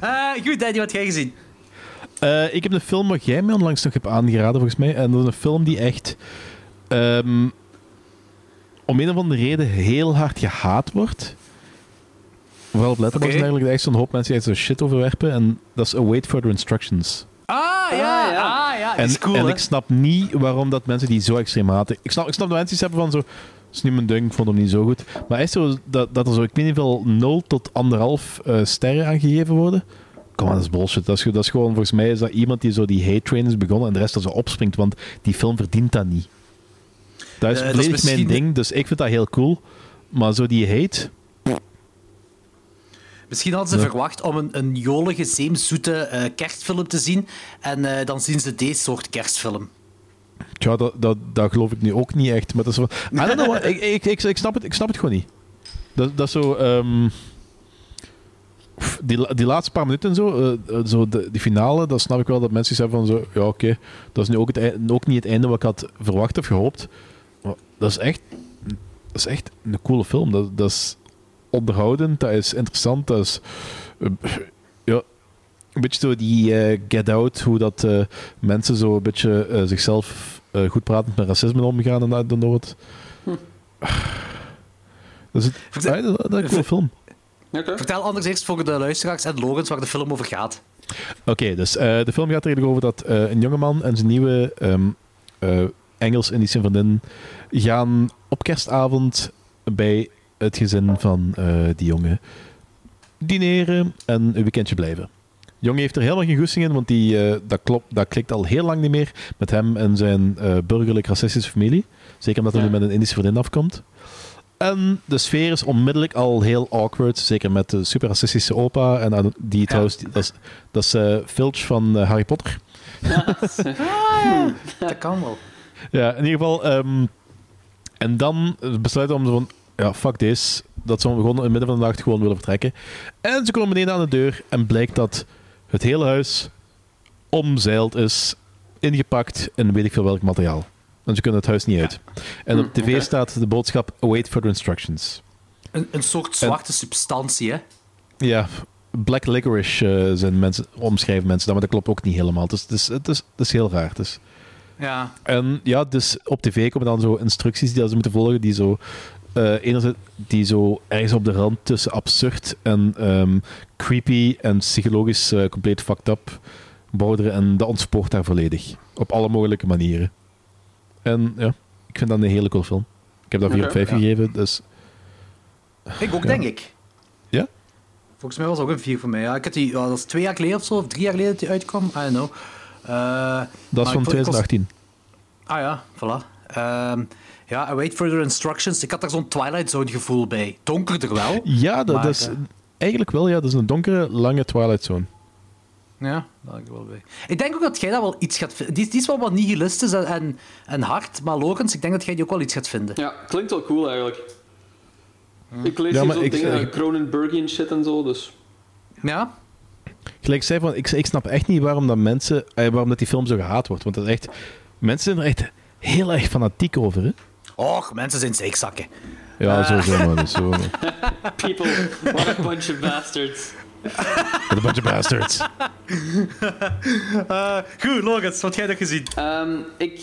Speaker 3: Eh, goed, Danny, wat heb jij gezien?
Speaker 2: Eh, ik heb een film wat jij mij onlangs nog hebt aangeraden, volgens mij. En dat is een film die echt... ehm, om een of andere reden heel hard gehaat wordt. Vooral op Letterboxd
Speaker 3: Oké.
Speaker 2: eigenlijk. Echt zo'n hoop mensen die zo shit overwerpen. En dat is Await Further Instructions.
Speaker 3: Ah, ja,
Speaker 1: Ah, ja.
Speaker 3: ah, ja.
Speaker 2: En,
Speaker 3: is cool,
Speaker 2: en ik snap niet waarom dat mensen die zo extreem haten. Ik snap, ik snap de mensen die hebben van zo... Dat is niet mijn ding, ik vond hem niet zo goed. Maar echt zo, dat, dat er zo, ik weet niet veel, 0 tot 1,5 eh sterren aangegeven worden. Kom aan, dat is bullshit. Dat is, dat is gewoon, volgens mij is dat iemand die zo die hate train is begonnen en de rest er zo opspringt, want die film verdient dat niet. Dat is
Speaker 3: Eh,
Speaker 2: volledig
Speaker 3: misschien-
Speaker 2: mijn ding, dus ik vind dat heel cool. Maar zo die hate...
Speaker 3: Misschien hadden ze
Speaker 2: Ja.
Speaker 3: verwacht om een, een jolige, zeemzoete eh, kerstfilm te zien. En eh, dan zien ze deze soort kerstfilm.
Speaker 2: Tja, dat, dat, dat geloof ik nu ook niet echt. Maar dat is wel... I don't know, ik, ik, ik, ik, snap het, ik snap het gewoon niet. Dat, dat is zo... ehm, die, die laatste paar minuten en zo, zo de, die finale, dat snap ik wel dat mensen zeggen van zo... Ja, oké, dat is nu ook, het, ei- ook niet het einde wat ik had verwacht of gehoopt. Dat is echt... Dat is echt een coole film. Dat, dat is onderhoudend, dat is interessant, dat is... eh, ja, een beetje zo die eh, Get Out, hoe dat eh, mensen zo een beetje eh, zichzelf eh, goed pratend met racisme omgaan en. Dat is, het,
Speaker 3: Vertel-
Speaker 2: Ah, dat, dat is een coole film.
Speaker 1: Oké.
Speaker 3: Vertel anders eerst voor de luisteraars en Logans waar de film over gaat.
Speaker 2: Oké, dus eh, de film gaat er eigenlijk over dat eh, een jongeman en zijn nieuwe ehm eh, Engels-Indische vriendin gaan op kerstavond bij het gezin van eh, die jongen dineren en een weekendje blijven. De jongen heeft er helemaal geen goesting in, want die, eh, dat, klopt, dat klikt al heel lang niet meer met hem en zijn eh, burgerlijk-racistische familie. Zeker omdat hij
Speaker 1: Ja.
Speaker 2: nu met een Indische vriendin afkomt. En de sfeer is onmiddellijk al heel awkward. Zeker met de super racistische opa. En die trouwens, die- dat is, dat is eh, Filch van Harry Potter.
Speaker 3: Dat kan wel.
Speaker 2: Ja, in ieder geval. ehm, en dan besluiten om zo van, ja, fuck this. Dat ze gewoon in het midden van de nacht gewoon willen vertrekken. En ze komen beneden aan de deur en blijkt dat het hele huis omzeild is, ingepakt in weet ik veel welk materiaal. En ze kunnen het huis niet uit. En op tv
Speaker 1: oké.
Speaker 2: staat de boodschap await further instructions.
Speaker 3: Een, een soort zwarte substantie, hè?
Speaker 2: Ja, black licorice eh, zijn mensen, omschrijven mensen dat, maar dat klopt ook niet helemaal. Dus het is, het is, het is heel raar. Het is,
Speaker 3: Ja.
Speaker 2: En ja, dus op tv komen dan zo instructies die ze moeten volgen, die zo, eh, enerzijds, die zo ergens op de rand tussen absurd en ehm, creepy en psychologisch eh, compleet fucked up borderen. En dat ontspoort daar volledig. Op alle mogelijke manieren. En ja, ik vind dat een hele cool film. Ik heb daar 4 op
Speaker 1: Oké,
Speaker 2: 5
Speaker 3: ja.
Speaker 2: gegeven, dus
Speaker 3: Ik ook,
Speaker 2: Ja.
Speaker 3: denk ik.
Speaker 2: Ja?
Speaker 3: Volgens mij was het ook een 4 voor mij. Ja, ik had die, ja, dat is twee jaar geleden of zo, of drie jaar geleden dat die uitkwam. I don't know. Eh,
Speaker 2: dat is van
Speaker 3: ik- ik was-
Speaker 2: 2018.
Speaker 3: Ah ja, voilà. Ehm, ja, await further instructions. Ik had daar zo'n Twilight Zone gevoel bij. Donkerder wel.
Speaker 2: Ja, dat
Speaker 3: Maar,
Speaker 2: is
Speaker 3: eh,
Speaker 2: eigenlijk wel, ja. Dat is een donkere, lange Twilight Zone.
Speaker 3: Ja, daar ik wel bij. Ik denk ook dat jij dat wel iets gaat vinden. Die, die is wel wat nihilistisch en, en, en hard, maar Logans, ik denk dat jij die ook wel iets gaat vinden.
Speaker 1: Ja, klinkt wel cool eigenlijk. Ik lees
Speaker 2: Ja,
Speaker 1: hier zo
Speaker 2: ik-
Speaker 1: dingen,
Speaker 2: ik-
Speaker 1: Cronenbergian shit en zo, dus...
Speaker 3: Ja?
Speaker 2: Gelijk ik zei van, ik, ik snap echt niet waarom dat mensen, eh, waarom dat die film zo gehaat wordt. Want dat is echt, mensen zijn er echt heel erg fanatiek over, hè?
Speaker 3: Och, mensen zijn zeikzakken.
Speaker 2: Ja, sowieso, man. Dus zo, man.
Speaker 1: People, what a bunch of bastards.
Speaker 2: What a bunch of bastards.
Speaker 3: Goed, Logans, wat heb jij nog gezien?
Speaker 1: Ehm, ik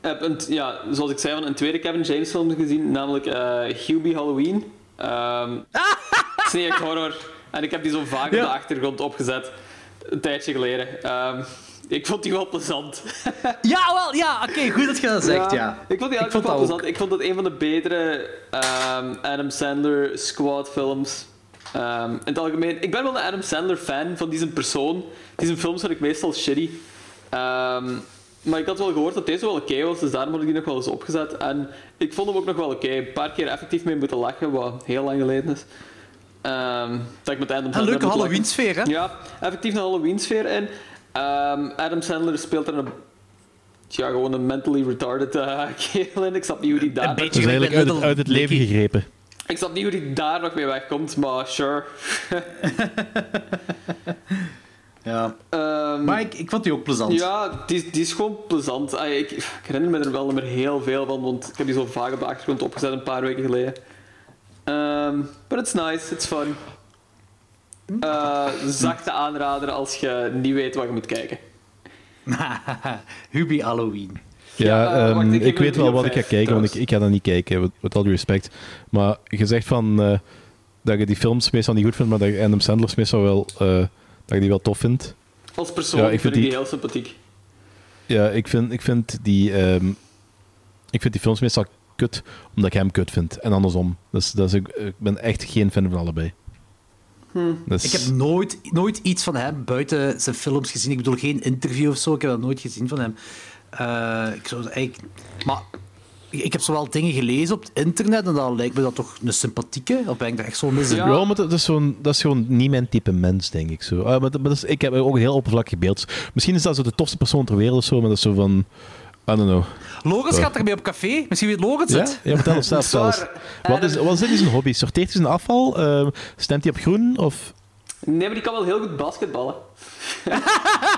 Speaker 1: heb, een, ja, zoals ik zei, van een tweede Kevin James film gezien, namelijk eh Hubie Halloween. Ehm, is niet echt horror, En ik heb die zo vaak op de achtergrond opgezet. Een tijdje geleden. Ehm, ik vond die wel plezant.
Speaker 3: Ja, wel, ja, oké, goed dat je dat zegt, ja.
Speaker 1: Ik vond die eigenlijk
Speaker 3: Ik vond
Speaker 1: wel
Speaker 3: dat
Speaker 1: plezant. Ik vond het een van de betere ehm, Adam Sandler squad films. Ehm, in het algemeen. Ik ben wel een Adam Sandler fan van die zijn persoon. Die zijn films vind ik meestal shitty. Maar ik had wel gehoord dat deze wel oké was, dus daarom had ik die nog wel eens opgezet. En ik vond hem ook nog wel oké. Een paar keer effectief mee moeten lachen, wat heel lang geleden is. Ehm, dat ik met Adam
Speaker 3: Een leuke. Halloween-sfeer, hè?
Speaker 1: Ja, effectief een Halloween-sfeer in. Ehm, Adam Sandler speelt er een, ja, gewoon een mentally retarded eh, kerel in. Ik snap niet hoe die daar,
Speaker 3: Een
Speaker 2: Dat
Speaker 3: beetje
Speaker 2: is eigenlijk uit het,
Speaker 3: Little
Speaker 2: uit het leven gegrepen.
Speaker 1: ik snap niet hoe die daar nog mee wegkomt, maar sure.
Speaker 3: Ja.
Speaker 1: Ehm,
Speaker 3: Maar ik, ik vond die ook plezant.
Speaker 1: ja, die, die is gewoon plezant. Ik, ik herinner me er wel meer heel veel van, want ik heb die zo vaak op de achtergrond opgezet een paar weken geleden. Ehm but it's nice, it's fun. Eh, zachte aanrader als je niet weet wat je moet kijken.
Speaker 3: Hubi Halloween.
Speaker 2: Ja,
Speaker 1: Ja, eh,
Speaker 2: ehm,
Speaker 1: wacht, ik
Speaker 2: weet wel wat ik ga kijken, want ik, ik ga dat niet kijken, met, al die respect. Maar je zegt van eh, dat je die films meestal niet goed vindt, maar dat je Adam Sandler's meestal wel, eh, dat je die wel tof vindt.
Speaker 1: Als persoon
Speaker 2: Ja, ik
Speaker 1: vind
Speaker 2: vind
Speaker 1: ik die
Speaker 2: die-
Speaker 1: heel sympathiek.
Speaker 2: Ja, ik vind, ik vind die... ehm, ik vind die films meestal kut, omdat ik hem kut vind. En andersom. Dus, dat is, ik, ik ben echt geen fan van allebei. Dus,
Speaker 3: Ik heb nooit, nooit iets van hem buiten zijn films gezien. Ik bedoel, geen interview of zo. Ik heb dat nooit gezien van hem. Eh, ik zou eigenlijk... Maar ik heb zowel dingen gelezen op het internet en dan lijkt me dat toch een sympathieke. Of ben ik daar echt zo mis in?
Speaker 2: Ja, maar dat is, zo'n, dat is gewoon niet mijn type mens, denk ik. Zo. Ah, maar, dat- maar dat is, ik heb ook een heel oppervlakkig beeld. Misschien is dat zo de tofste persoon ter wereld of zo, maar dat is zo van... I don't know.
Speaker 3: Logans gaat ermee op café. Misschien weet Logans het.
Speaker 2: ja vertel eens zelf zelfs. Wat is, wat is zijn hobby? Sorteert hij zijn afval? Eh, stemt hij op groen? Of...
Speaker 1: Nee, maar die kan wel heel goed basketballen.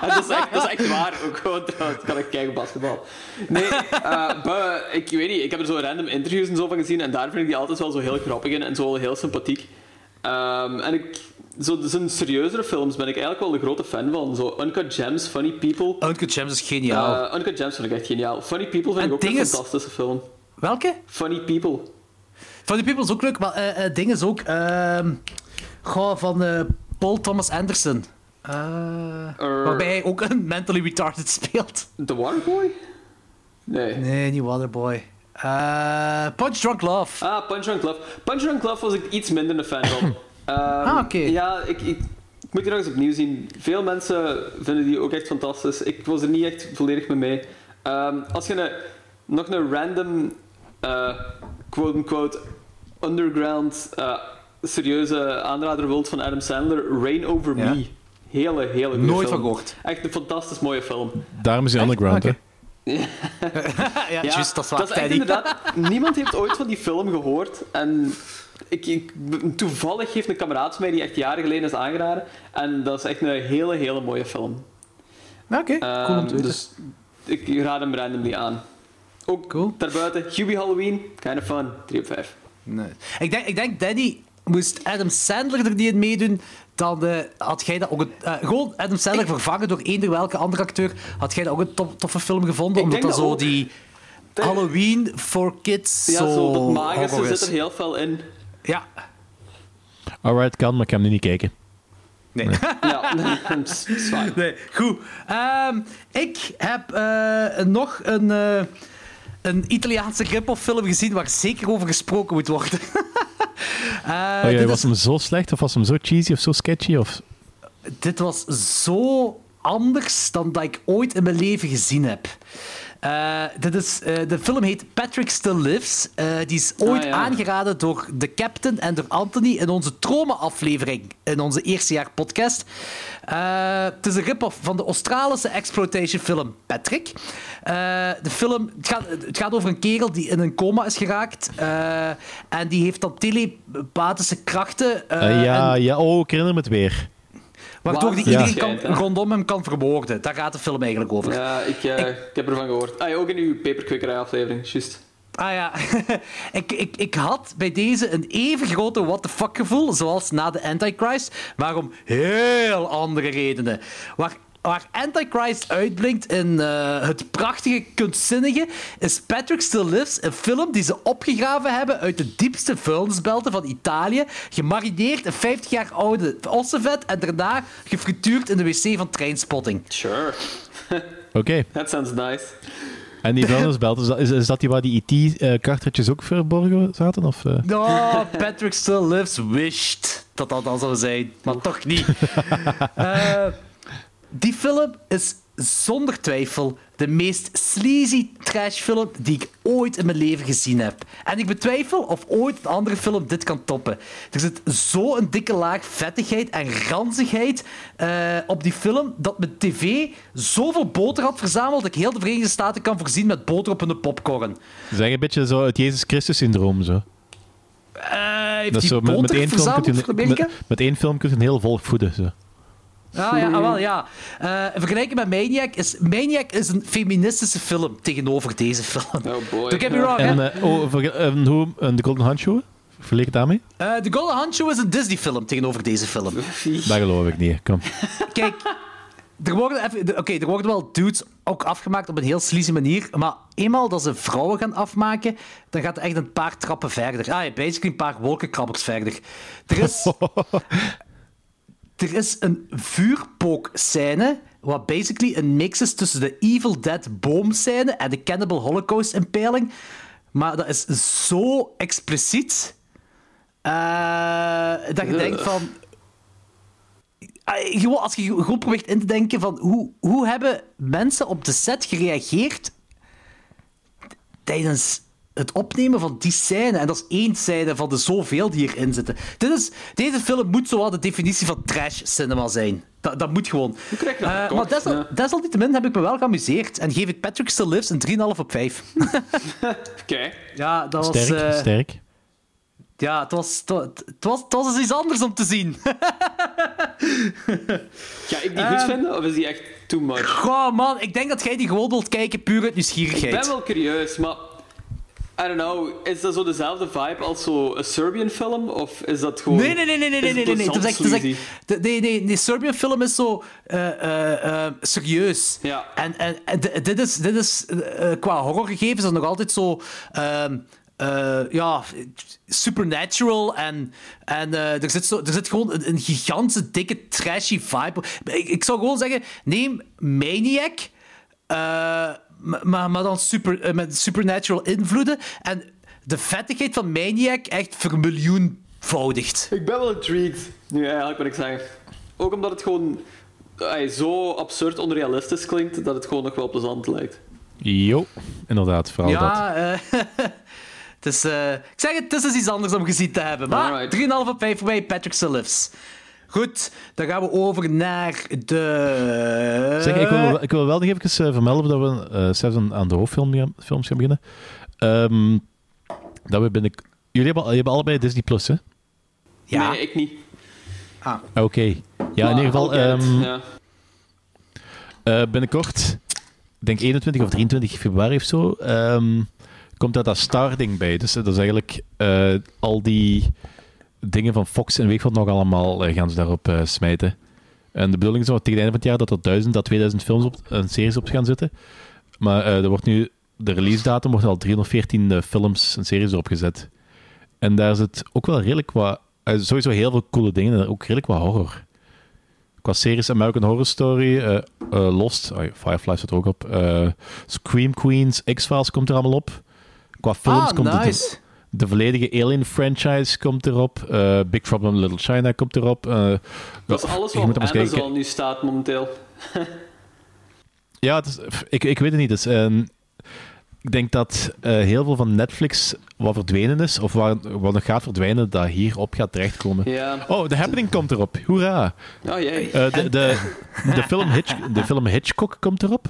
Speaker 1: En dat, is echt, dat is echt waar, ook gewoon trouwens. Kan ik kijken basketbal. Nee, eh, maar ik weet niet. Ik heb er zo random interviews en zo van gezien en daar vind ik die altijd wel zo heel grappig in en zo heel sympathiek. Ehm, en ik, zo zijn serieuzere films ben ik eigenlijk wel de grote fan van. Zo Uncut Gems, Funny People.
Speaker 3: Uncut Gems is geniaal.
Speaker 1: Eh, Uncut Gems vind ik echt geniaal. Funny People vind
Speaker 3: En
Speaker 1: ik ook een
Speaker 3: is-
Speaker 1: fantastische film.
Speaker 3: Welke?
Speaker 1: Funny People.
Speaker 3: Die People is ook leuk, maar eh eh, ding is ook... ehm goh, van Paul Thomas Anderson. Waarbij hij ook een mentally retarded speelt.
Speaker 1: The Waterboy? Nee.
Speaker 3: Nee, niet Waterboy. Eh Punch Drunk Love.
Speaker 1: Ah, Punch Drunk Love. Punch Drunk Love was ik iets minder een fan van. Ehm,
Speaker 3: Ah, oké.
Speaker 1: Ja, ik, ik, ik moet die nog eens opnieuw zien. Veel mensen vinden die ook echt fantastisch. Ik was er niet echt volledig mee mee. Ehm, als je een, nog een random, eh, quote-unquote, underground, eh, serieuze aanrader wilt van Adam Sandler, Rain Over
Speaker 3: Ja.
Speaker 1: Me. Hele, hele goede
Speaker 3: Nooit
Speaker 1: film.
Speaker 3: van gehoord.
Speaker 1: Echt een fantastisch mooie film.
Speaker 2: Daarom is hij underground, hè?
Speaker 3: ja, juist, dat is
Speaker 1: dat is inderdaad... Niemand heeft ooit van die film gehoord. En ik, ik, toevallig heeft een kameraad van mij die echt jaren geleden is aangeraden. En dat is echt een hele, hele mooie film.
Speaker 3: Oké, cool om te
Speaker 1: Ehm,
Speaker 3: weten.
Speaker 1: dus ik raad hem randomly aan. Ook
Speaker 3: Cool.
Speaker 1: daarbuiten, Hubie Halloween, kind of fun, 3 op 5.
Speaker 3: Nee. Ik, denk, ik denk, Danny, moest Adam Sandler er niet in meedoen, dan eh, had jij dat ook een... eh, gewoon Adam Sandler vervangen door eender welke andere acteur, had jij dat ook een tof- toffe film gevonden?
Speaker 1: Ik
Speaker 3: omdat dat
Speaker 1: dat
Speaker 3: zo
Speaker 1: ook.
Speaker 3: die Halloween for kids
Speaker 1: Ja,
Speaker 3: zo,
Speaker 1: zo, dat magische zit er heel veel in.
Speaker 3: Ja.
Speaker 2: Alright, kan, maar ik ga hem nu niet kijken.
Speaker 3: Nee.
Speaker 1: Ja, is fijn.
Speaker 3: nee. Goed. Ehm, ik heb eh, nog een, eh, een Italiaanse rip-off film gezien waar zeker over gesproken moet worden. Eh,
Speaker 2: Oh, ja, was
Speaker 3: is-
Speaker 2: hem zo slecht, of was hem zo cheesy, of zo sketchy? Of...
Speaker 3: dit was zo anders dan dat ik ooit in mijn leven gezien heb. Eh, dit is, eh, de film heet Patrick Still Lives. Eh, die is ooit
Speaker 1: Ah, ja.
Speaker 3: aangeraden door de captain en door Anthony in onze Troma-aflevering, in onze eerste jaar podcast. Het is een rip-off van de Australische exploitation film Patrick. De film, het, gaat, het gaat over een kerel die in een coma is geraakt. en die heeft dan telepathische krachten. Eh,
Speaker 2: ja,
Speaker 3: en-
Speaker 2: ja, oh, ik herinner me het weer.
Speaker 3: Waardoor die iedereen kan, rondom hem kan vermoorden. Daar gaat de film eigenlijk over.
Speaker 1: Ja, ik, eh, ik heb ervan gehoord. Ah, ja, ook in uw peperkwekerij aflevering, juist.
Speaker 3: Ah ja, ik, ik, ik had bij deze een even grote what the fuck gevoel, zoals na de Antichrist, maar om heel andere redenen. Waar waar Antichrist uitblinkt in eh, het prachtige kunstzinnige, is Patrick Still Lives, een film die ze opgegraven hebben uit de diepste vuilnisbelten van Italië, gemarineerd in 50 jaar oude ossenvet en daarna gefrituurd in de wc van Trainspotting.
Speaker 1: Sure.
Speaker 2: Oké.
Speaker 1: That sounds nice.
Speaker 2: En die vuilnisbelt, is dat, is, is dat die waar die IT-kartretjes ook verborgen zaten? Of, eh?
Speaker 3: Oh, Patrick Still Lives wished dat dat dan zou zijn, maar toch niet. Eh, die film is zonder twijfel de meest sleazy trashfilm die ik ooit in mijn leven gezien heb. En ik betwijfel of ooit een andere film dit kan toppen. Er zit zo'n dikke laag vettigheid en ranzigheid eh, op die film dat mijn tv zoveel boter had verzameld dat ik heel de Verenigde Staten kan voorzien met boter op hun popcorn.
Speaker 2: Zeg een beetje zo het Jezus Christus-syndroom. Zo.
Speaker 3: Eh, heeft
Speaker 2: Dat
Speaker 3: die
Speaker 2: zo, met, één film kun
Speaker 3: verzameld
Speaker 2: je,
Speaker 3: voor Amerika?
Speaker 2: met, met één film kun je een heel volk voeden. Zo.
Speaker 3: Ah, ja, ah, wel, ja. Eh, vergelijken met Maniac is... Maniac is een feministische film tegenover deze film.
Speaker 1: Oh boy.
Speaker 3: Don't get me wrong,
Speaker 2: En,
Speaker 3: hè.
Speaker 2: eh, oh, hoe, en de Golden Handshoe? Verleek het daarmee?
Speaker 3: Eh, The Golden Handshoe is een Disney-film tegenover deze film.
Speaker 2: Dat geloof ik niet. Kom.
Speaker 3: Kijk, er worden, even- oké, er worden wel dudes ook afgemaakt op een heel sleazy manier, maar eenmaal dat ze vrouwen gaan afmaken, dan gaat het echt een paar trappen verder. Ah, ja, basically een paar wolkenkrabbers verder. Er is... Er is een vuurpookscène, wat basically een mix is tussen de Evil Dead boomscène en de Cannibal Holocaust impaling. Maar dat is zo expliciet eh, dat je denkt van... Ah, Gewoon, als je gewoon probeert in te denken van hoe, hoe hebben mensen op de set gereageerd tijdens het opnemen van die scène. En dat is één scène van de zoveel die erin zitten. Dit is, deze film moet zowel de definitie van trash cinema zijn. Dat, dat moet gewoon.
Speaker 1: krijg je dat
Speaker 3: Eh,
Speaker 1: gekocht?
Speaker 3: maar desal,
Speaker 1: Ja.
Speaker 3: desalniettemin heb ik me wel geamuseerd. En geef ik Patrick Still Lives een 3,5 op 5.
Speaker 1: Oké.
Speaker 3: ja, dat was...
Speaker 2: Sterk,
Speaker 3: eh,
Speaker 2: sterk.
Speaker 3: Ja, het was, het, was, het, was, het was eens iets anders om te zien.
Speaker 1: Ga ik die goed vinden, of is die echt too much?
Speaker 3: Goh, man, ik denk dat jij die gewoon wilt kijken puur uit
Speaker 1: Ik
Speaker 3: nieuwsgierigheid.
Speaker 1: ben wel curieus, maar... I don't know, is dat zo dezelfde vibe als zo'n Serbian film? Of is dat gewoon...
Speaker 3: Nee, nee, nee, nee, nee, nee, nee, nee. nee. Is echt,
Speaker 1: sleazy?
Speaker 3: echt, de- nee, nee, nee, Serbian film is zo eh, eh, eh, serieus.
Speaker 1: Ja.
Speaker 3: En, en, dit is, dit is eh, qua horrorgegevens is dat nog altijd zo. ehm, eh, ja, supernatural en, en er, zit zo, er zit gewoon een, een gigantische, dikke, trashy vibe. Ik, ik zou gewoon zeggen, neem Maniac, eh, maar, maar dan super, eh, met supernatural invloeden en de vettigheid van Maniac echt vermiljoenvoudigt.
Speaker 1: Ik ben wel intrigued, nu eigenlijk wat ik zeg. Ook omdat het gewoon eh, zo absurd onrealistisch klinkt, dat het gewoon nog wel plezant lijkt.
Speaker 2: Jo, inderdaad, vooral dat.
Speaker 3: Ja, eh, het is, eh, ik zeg het, het is dus iets anders om gezien te hebben. Maar
Speaker 1: Alright.
Speaker 3: 3,5 op 5 voor mij, Patrick Lives. Goed, dan gaan we over naar de...
Speaker 2: Zeg, ik wil, ik wil wel nog even eh, vermelden dat we eh zelfs aan- de hoofdfilms gaan, beginnen. Ehm, dat we binnen... Jullie hebben, jullie hebben allebei Disney Plus, hè?
Speaker 3: Ja.
Speaker 1: Nee, ik niet.
Speaker 2: Oké. Ja, in ieder geval, ehm,
Speaker 1: ja.
Speaker 2: eh, binnenkort, ik denk 21 of 23 februari of zo, ehm, komt daar dat Star-ding bij. Dus dat is eigenlijk eh, al die dingen van Fox en wat nog allemaal eh, gaan ze daarop eh, smijten. En de bedoeling is dat tegen het einde van het jaar dat er 1000 à 2000 films op, en series op gaan zitten. Maar eh, er wordt nu, de release datum wordt al 314 eh, films en series erop gezet. En daar zit ook wel redelijk wat, sowieso heel veel coole dingen en ook redelijk wat horror. Qua series American Horror Story, Lost, oh Firefly staat er ook op. Scream Queens, X-Files komt er allemaal op. Qua films
Speaker 3: Ah,
Speaker 2: komt het
Speaker 3: nice.
Speaker 2: De volledige Alien franchise komt erop. eh, Big Trouble in Little China komt erop. eh,
Speaker 1: Dat is alles wat op
Speaker 2: er
Speaker 1: Amazon
Speaker 2: kijken.
Speaker 1: nu staat momenteel.
Speaker 2: Ja, is, ik, ik weet het niet. Dus, ehm, ik denk dat eh, heel veel van Netflix wat verdwenen is, of waar, wat nog gaat verdwijnen, dat hierop gaat terechtkomen.
Speaker 1: Ja.
Speaker 2: Oh, The Happening komt erop. Hoera!
Speaker 1: Oh jee.
Speaker 2: Eh, de, de, de, film Hitch, de film Hitchcock komt erop.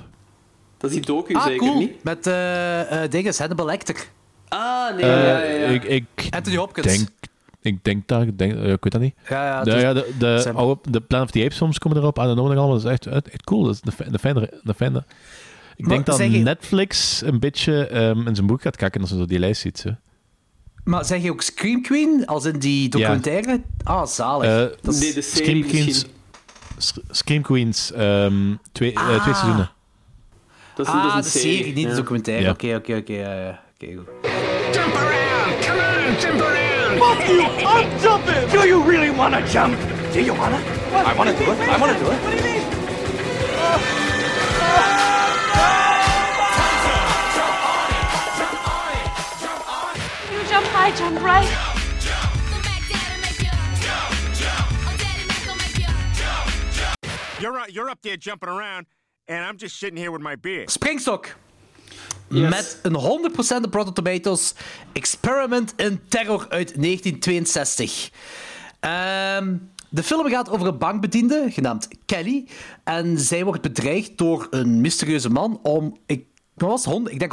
Speaker 1: Dat is die docu
Speaker 3: Ah,
Speaker 1: zeker
Speaker 3: cool.
Speaker 1: niet?
Speaker 3: Met eh eh dinges, Hannibal Lecter.
Speaker 1: Ah, nee,
Speaker 2: Eh,
Speaker 1: ja, ja, ja.
Speaker 2: Ik, ik
Speaker 3: Anthony Hopkins.
Speaker 2: denk, ik denk dat, ik, denk, eh, ik weet dat niet.
Speaker 3: Ja, ja,
Speaker 2: de,
Speaker 3: dus-
Speaker 2: ja, de, de,
Speaker 3: zijn-
Speaker 2: oude- de Planet of the Apes films komen erop. En de nog allemaal. Dat is echt, echt, cool. Dat is de, fi- de fijne, de fijne. Ik
Speaker 3: Maar
Speaker 2: denk dat
Speaker 3: je-
Speaker 2: Netflix een beetje ehm, in zijn boek gaat kakken als ze zo die lijst ziet. Zo.
Speaker 3: Maar zeg je ook Scream Queen, als in die documentaire? Ah, zalig.
Speaker 2: Eh,
Speaker 3: Dat is-
Speaker 1: Nee, de
Speaker 2: Scream
Speaker 1: serie
Speaker 2: Queens, Scream Queens, ehm, twee, eh, twee
Speaker 3: Ah.
Speaker 2: seizoenen.
Speaker 1: Dat is, dat is
Speaker 3: Ah,
Speaker 1: een
Speaker 3: de serie, niet de documentaire. Oké, oké, oké. ja, ja. Oké, goed.
Speaker 4: Jump around! Come on, jump around!
Speaker 5: Fuck you! I'm jumping! Do you really want to jump? Do you want to? I want to do it. I want to do it. What do you mean?
Speaker 6: You jump high, jump right.
Speaker 7: You're, uh, you're up there jumping around, and I'm just sitting here with my beer.
Speaker 3: Springstok.
Speaker 1: Yes.
Speaker 3: Met een 100% op Rotten Tomatoes. Experiment in Terror uit 1962. Ehm, de film gaat over een bankbediende, genaamd Kelly. En zij wordt bedreigd door een mysterieuze man om... Ik, was ik denk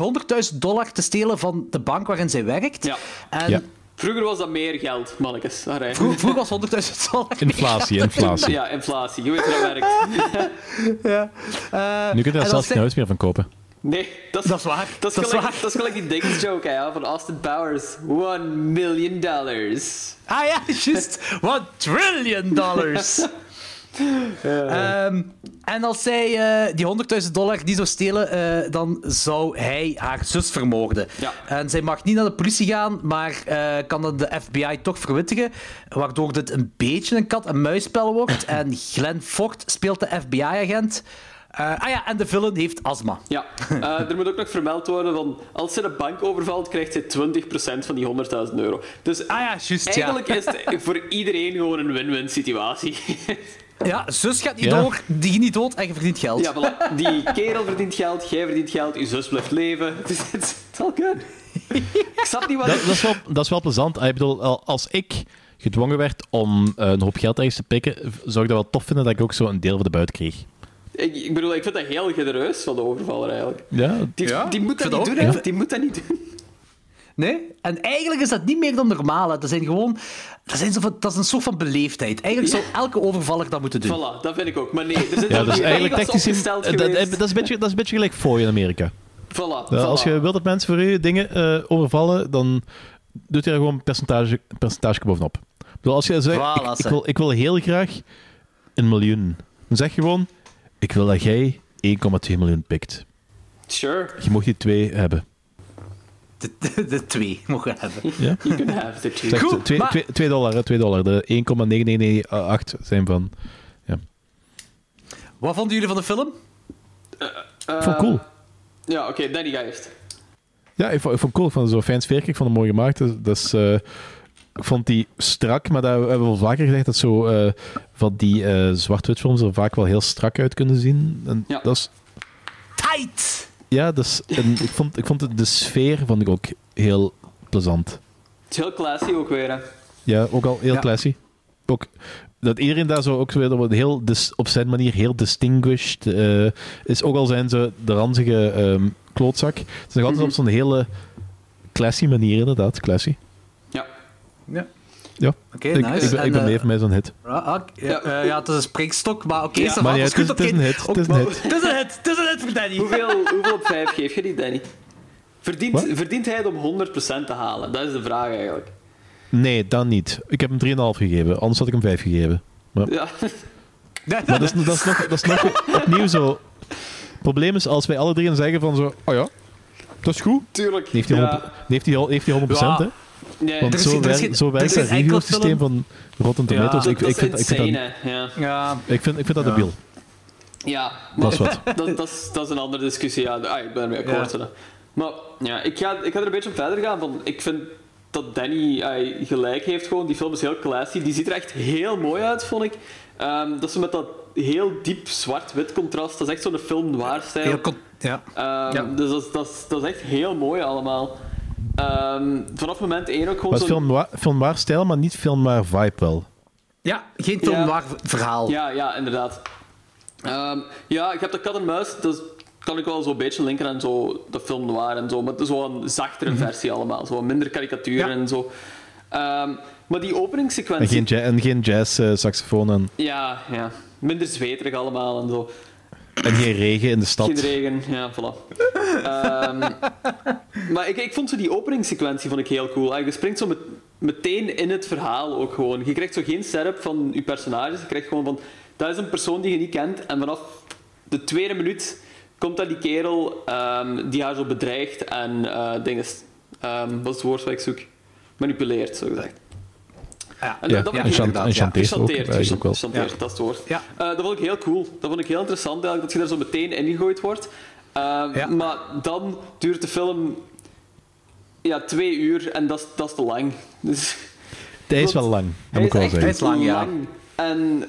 Speaker 3: 100.000 dollar te stelen van de bank waarin zij werkt.
Speaker 1: Ja.
Speaker 3: En
Speaker 2: Ja.
Speaker 1: Vroeger was dat meer geld, mannetjes.
Speaker 3: Vroeger, vroeger was 100.000 dollar.
Speaker 2: Inflatie, inflatie.
Speaker 1: Ja, inflatie. Je weet hoe dat werkt.
Speaker 3: Ja.
Speaker 2: Nu kun je daar zelfs geen huis meer van kopen.
Speaker 1: Nee, dat is,
Speaker 3: Dat is waar.
Speaker 1: Dat is,
Speaker 3: Dat is
Speaker 1: gelijk,
Speaker 3: waar.
Speaker 1: dat is gelijk die ja, van Austin Powers. One million dollars.
Speaker 3: Ah ja, juist. One trillion dollars. Ehm, en als zij eh, die 100.000 dollar die zou stelen, eh, dan zou hij haar zus vermoorden.
Speaker 1: Ja.
Speaker 3: En zij mag niet naar de politie gaan, maar eh, kan dan de FBI toch verwittigen, waardoor dit een beetje een kat-en-muisspel wordt. en Glenn Ford speelt de FBI-agent. Eh, ah ja, en de villain heeft astma.
Speaker 1: Ja, eh, er moet ook nog vermeld worden van als ze de bank overvalt, krijgt ze 20% van die 100.000 euro. Dus
Speaker 3: Ah ja, juist, ja.
Speaker 1: eigenlijk is het voor iedereen gewoon een win-win situatie.
Speaker 3: Ja, zus gaat niet
Speaker 2: Ja.
Speaker 3: door, die gaat niet dood en je verdient geld.
Speaker 1: ja, voilà. Die kerel verdient geld, jij verdient geld, je zus blijft leven. Het is het is all good. Ik snap niet wat...
Speaker 2: Dat, dat, is wel, dat is wel plezant. Ah, Ik bedoel, al- als ik gedwongen werd om eh, een hoop geld ergens te pikken, zou ik dat wel tof vinden dat ik ook zo een deel van de buit kreeg.
Speaker 1: Ik, ik bedoel, ik vind dat heel genereus van de overvaller eigenlijk.
Speaker 2: Ja,
Speaker 1: Die,
Speaker 3: Ja,
Speaker 1: die moet dat niet
Speaker 3: dat
Speaker 1: doen, hè. Die moet dat niet doen.
Speaker 3: Nee? En eigenlijk is dat niet meer dan normaal. hè. Dat, zijn gewoon, dat, zijn zo van, dat is een soort van beleefdheid. Eigenlijk zou elke overvaller dat moeten doen.
Speaker 1: Voilà, dat vind ik ook. Maar nee, er zijn
Speaker 2: ja dus
Speaker 1: die
Speaker 2: eigenlijk eh, dat, dat, is een beetje, dat is een beetje gelijk voor je in Amerika.
Speaker 1: Voilà,
Speaker 2: Ja,
Speaker 1: voilà.
Speaker 2: Als je wilt dat mensen voor je dingen eh, overvallen, dan doet je er gewoon een percentage, percentage bovenop. Ik bedoel, als je zegt,
Speaker 3: Voilà,
Speaker 2: ik, wil, ik wil heel graag een miljoen, dan zeg je gewoon, ik wil dat jij 1,2 miljoen pikt.
Speaker 1: Sure,
Speaker 2: Je mag die twee hebben.
Speaker 3: De, de, de twee mogen we hebben.
Speaker 2: Ja?
Speaker 1: you can have the two.
Speaker 3: Goed,
Speaker 2: 2
Speaker 3: maar-
Speaker 2: dollar, hè, 2 dollar. De 1,9998 zijn van...
Speaker 3: Wat vonden jullie van de film?
Speaker 2: Ik vond het cool.
Speaker 1: Ja, oké, Danny, ga eerst.
Speaker 2: Ja, ik vond, ik vond het cool. Ik vond het zo fijn sfeertje. Ik vond het mooi gemaakt. Dus, dus, eh, ik vond die strak, maar dat hebben we wel vaker gezegd, dat zo eh, van die eh zwart-wit films er vaak wel heel strak uit kunnen zien. En
Speaker 1: Ja.
Speaker 2: dat is,
Speaker 3: Tight!
Speaker 2: ja, dus, en ik vond, ik vond de sfeer vond ik ook heel plezant.
Speaker 1: Het is heel classy ook weer, hè.
Speaker 2: Ja, ook al heel
Speaker 3: Ja.
Speaker 2: classy. Ook dat iedereen daar zo ook weer op, heel dis- op zijn manier heel distinguished eh, is. Ook al zijn ze de ranzige ehm, klootzak. Het is nog altijd op zo'n hele classy manier, inderdaad. Classy.
Speaker 1: Ja.
Speaker 3: Ja.
Speaker 2: Ik,
Speaker 3: nice.
Speaker 2: ik ben,
Speaker 3: En,
Speaker 2: ik ben
Speaker 3: eh,
Speaker 2: mee voor mij zo'n hit.
Speaker 3: Ja, ah, ja, eh, ja, het is een springstok, maar oké,
Speaker 2: Maar ja,
Speaker 3: is
Speaker 2: het is-
Speaker 3: goed,
Speaker 2: het is een hit, het is een hit.
Speaker 3: Het is een hit, het is een hit voor Danny.
Speaker 1: Hoeveel, hoeveel op 5 geef je die, Danny? Verdient, verdient hij het om 100% te halen? Dat is de vraag eigenlijk.
Speaker 2: Nee, dan niet. Ik heb hem 3,5 gegeven. Anders had ik hem 5 gegeven. Maar,
Speaker 1: Ja.
Speaker 2: maar dat, is, dat, is nog, dat is nog opnieuw zo. Het probleem is als wij alle drie zeggen van zo... Oh ja, dat is goed.
Speaker 1: Tuurlijk.
Speaker 2: Heeft hij 100%,
Speaker 1: Ja.
Speaker 2: dan heeft hij, heeft hij 100%,
Speaker 3: Ja.
Speaker 2: hè.
Speaker 1: Nee,
Speaker 2: Want
Speaker 3: er is
Speaker 2: zo,
Speaker 3: er is
Speaker 2: werkt-
Speaker 3: geen-
Speaker 2: zo review-systeem van Rotten
Speaker 3: Ja,
Speaker 2: Tomatoes.
Speaker 1: dat,
Speaker 2: ik, ik, vind, ik, vind dat.
Speaker 1: Ja.
Speaker 3: Ja,
Speaker 2: ik, vind, ik vind dat debiel.
Speaker 1: Ja,
Speaker 2: Dat is wat.
Speaker 1: dat, dat, is, dat is een andere discussie. Ja, ah, ik ben ermee akkoord.
Speaker 3: Ja.
Speaker 1: Maar ja, ik ga, ik ga er een beetje op verder gaan. Van, ik vind dat Danny ah, gelijk heeft. Gewoon. Die film is heel classy. Die ziet er echt heel mooi uit, vond ik. Ehm, dat ze met dat heel diep zwart-wit contrast. Dat is echt zo'n film noir stijl.
Speaker 3: heel ja.
Speaker 1: Ehm,
Speaker 3: Ja.
Speaker 1: Dus dat is, dat, is, dat is echt heel mooi allemaal. Ehm, vanaf moment één ook gewoon zo'n...
Speaker 2: film, noir- film noir stijl, maar niet film noir vibe wel.
Speaker 3: ja, geen film
Speaker 1: Ja.
Speaker 3: noir verhaal.
Speaker 1: Ja, ja, inderdaad. Ehm, ja, ik heb de kat en muis. Dat kan ik wel zo'n beetje linken aan zo de film noir en zo. Maar het is wel een zachtere versie allemaal. Zo minder karikaturen
Speaker 3: Ja.
Speaker 1: en zo. Ehm, maar die
Speaker 2: En
Speaker 1: openingssequentie...
Speaker 2: geen, ja- en geen jazz, eh, saxofoon en,
Speaker 1: Ja, ja. Minder zweterig allemaal en zo.
Speaker 2: En geen regen in de stad.
Speaker 1: Geen regen, ja, voilà. Ehm, maar ik, ik vond zo die openingssequentie vond ik heel cool. Je springt zo met, meteen in het verhaal ook gewoon. Je krijgt zo geen setup van je personages. Je krijgt gewoon van... Dat is een persoon die je niet kent. En vanaf de tweede minuut komt dat die kerel ehm, die haar zo bedreigt en eh dingen... ehm, wat is het woord wat ik zoek? Manipuleert, zo gezegd.
Speaker 3: Ja,
Speaker 1: En
Speaker 2: Ja,
Speaker 1: dat ik-
Speaker 2: chant- en chanteert ook, wel.
Speaker 1: gechanteerd, dat is het woord.
Speaker 3: Ja.
Speaker 1: Eh, dat vond ik heel cool. Dat vond ik heel interessant eigenlijk, dat je daar zo meteen ingegooid wordt. Eh,
Speaker 3: Ja.
Speaker 1: Maar dan duurt de film ja, twee uur en dat is, dat is te lang. Dus,
Speaker 2: Hij is
Speaker 1: Want
Speaker 2: wel lang, dat moet ik wel
Speaker 1: is echt
Speaker 2: zeggen.
Speaker 3: Hij is lang, ja.
Speaker 1: En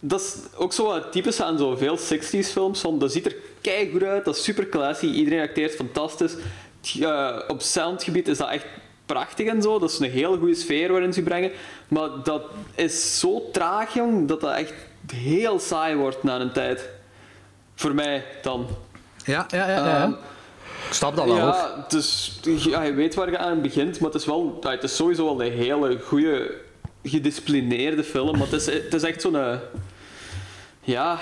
Speaker 1: dat is ook zo wat typisch aan zoveel 60s films. Van, dat ziet er keigoed uit, dat is super classy, iedereen acteert fantastisch. Eh, op soundgebied is dat echt prachtig en zo. Dat is een hele goede sfeer waarin ze brengen. Maar dat is zo traag, jong, dat dat echt heel saai wordt na een tijd. Voor mij dan.
Speaker 3: Ja, ja, ja. ja.
Speaker 1: Ehm,
Speaker 3: ik snap dat wel,
Speaker 1: ja, dus, ja, je weet waar je aan begint, maar het is, wel, ja, het is sowieso wel een hele goede, gedisciplineerde film. Maar het is, het is echt zo'n... eh, Ja...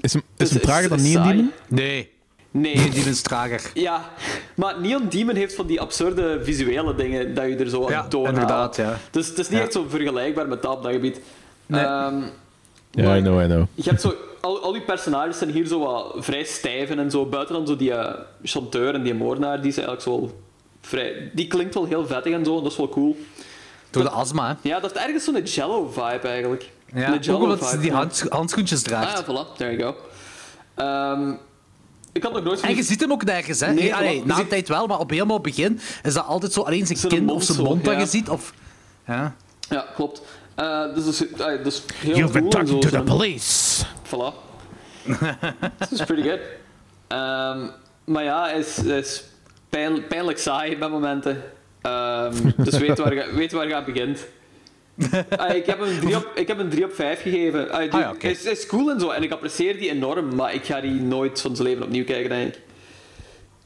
Speaker 2: Is hem, is
Speaker 1: het
Speaker 2: hem trager dan
Speaker 1: saai.
Speaker 2: Demon?
Speaker 3: Nee,
Speaker 1: Nee.
Speaker 3: die is trager.
Speaker 1: Ja, maar Neon Demon heeft van die absurde visuele dingen dat je er zo aan
Speaker 3: Ja, inderdaad, ja.
Speaker 1: Dus het is niet
Speaker 3: Ja.
Speaker 1: echt zo vergelijkbaar met dat op dat gebied.
Speaker 3: Nee.
Speaker 1: Ehm,
Speaker 2: Ja, I know, I know.
Speaker 1: Je hebt zo, al, al die personages zijn hier zo wat vrij stijf en zo. Buiten dan zo die eh, chanteur en die moordenaar, die is eigenlijk zo wel vrij... Die klinkt wel heel vettig en zo, en dat is wel cool.
Speaker 3: Door de astma, hè.
Speaker 1: Ja, dat heeft ergens zo'n Jello-vibe eigenlijk.
Speaker 3: Ja, ook omdat ze
Speaker 1: Jell-O
Speaker 3: die
Speaker 1: vibe.
Speaker 3: hands- handschoentjes draagt.
Speaker 1: Ah, ja, voilà. There you go. Ehm, ik had nog nooit
Speaker 3: En je ziet hem ook nergens, hè?
Speaker 1: Nee,
Speaker 3: Allee, na
Speaker 1: Je
Speaker 3: een tijd wel, maar op helemaal het begin is dat altijd zo alleen zijn
Speaker 1: Zijn
Speaker 3: kin
Speaker 1: mond
Speaker 3: of zijn
Speaker 1: zo,
Speaker 3: mond dat
Speaker 1: ja.
Speaker 3: je ziet. Of... Ja.
Speaker 1: Ja, klopt. Eh, dus is, is heel
Speaker 2: You've been talking
Speaker 1: zo,
Speaker 2: to the police.
Speaker 1: Voilà. Dat is pretty good. Ehm, maar ja, hij is, hij is pijn- pijnlijk saai bij momenten. Ehm, dus weet waar, je, weet waar je aan begint. Ah, ik, heb een 3 op, ik heb een 3 op 5 gegeven. Die-
Speaker 3: Ah ja, oké.
Speaker 1: hij, is, cool en zo, en ik apprecieer die enorm, maar ik ga die nooit van zijn leven opnieuw kijken, denk ik.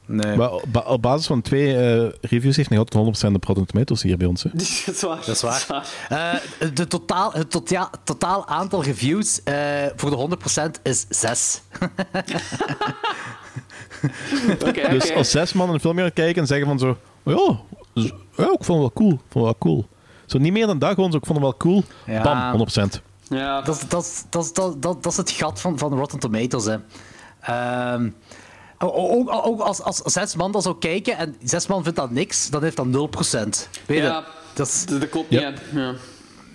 Speaker 3: Nee.
Speaker 2: Maar op ba- op basis van twee eh, reviews heeft hij altijd 100% de Rotten Tomatoes hier bij ons. Hè.
Speaker 1: dat is waar.
Speaker 3: Dat is waar. Eh, de totaal, het totaal, totaal aantal reviews eh, voor de 100% is 6.
Speaker 1: Oké,
Speaker 2: Dus
Speaker 1: oké.
Speaker 2: als zes man een film gaan kijken en zeggen van zo... "Oh Ja, ja ik vond het wel cool. Ik vond het wel cool. Zo niet meer dan dat, gewoon zo, ik vond het wel cool.
Speaker 3: Ja.
Speaker 2: Bam, 100%.
Speaker 1: Ja,
Speaker 3: Dat, is- dat, dat, dat, dat, dat is het gat van, van Rotten Tomatoes. Hè. Ehm, ook, ook als, als zes man dat zou kijken en zes man vindt dat niks, dan heeft dat 0%. Weet je?
Speaker 1: ja
Speaker 3: Dat is,
Speaker 1: dat, klopt
Speaker 2: Ja.
Speaker 1: niet. Ja.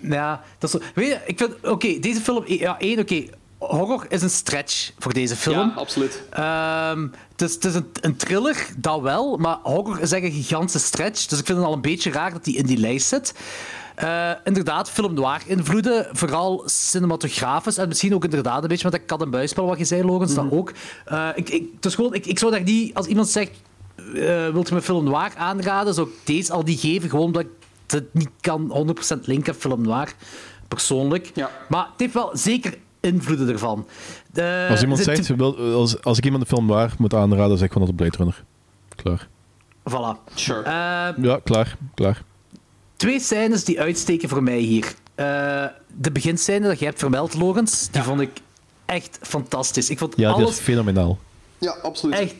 Speaker 3: ja, dat is zo. Weet je, ik vind... Oké, deze film... Ja, één, oké. horror is een stretch voor deze film.
Speaker 1: ja, absoluut.
Speaker 3: Ehm, is, het is een, een thriller, dat wel, maar horror is echt een gigantische stretch. Dus ik vind het al een beetje raar dat die in die lijst zit. Eh, inderdaad, film noir invloeden, vooral cinematografisch en misschien ook inderdaad een beetje met dat kat en buisspel wat je zei, Logans, dat ook. Eh, ik, ik, dus gewoon, ik, ik zou daar niet, als iemand zegt, eh wilt je me film noir aanraden, zou ik deze al die geven, gewoon omdat ik het niet kan 100% linken, film noir, persoonlijk.
Speaker 1: Ja.
Speaker 3: Maar het heeft wel zeker invloeden ervan. De-
Speaker 2: Als iemand zegt, wil, als, als ik iemand een film waar moet aanraden, zeg ik gewoon dat de Blade Runner. Klaar.
Speaker 3: Voilà.
Speaker 1: Sure.
Speaker 3: Eh,
Speaker 2: Ja, klaar. Klaar.
Speaker 3: twee scènes die uitsteken voor mij hier. Eh, de beginscène dat jij hebt vermeld, Logans, die vond ik echt fantastisch. Ik vond
Speaker 2: Ja, die is
Speaker 3: alles
Speaker 2: fenomenaal.
Speaker 1: ja, absoluut.
Speaker 3: echt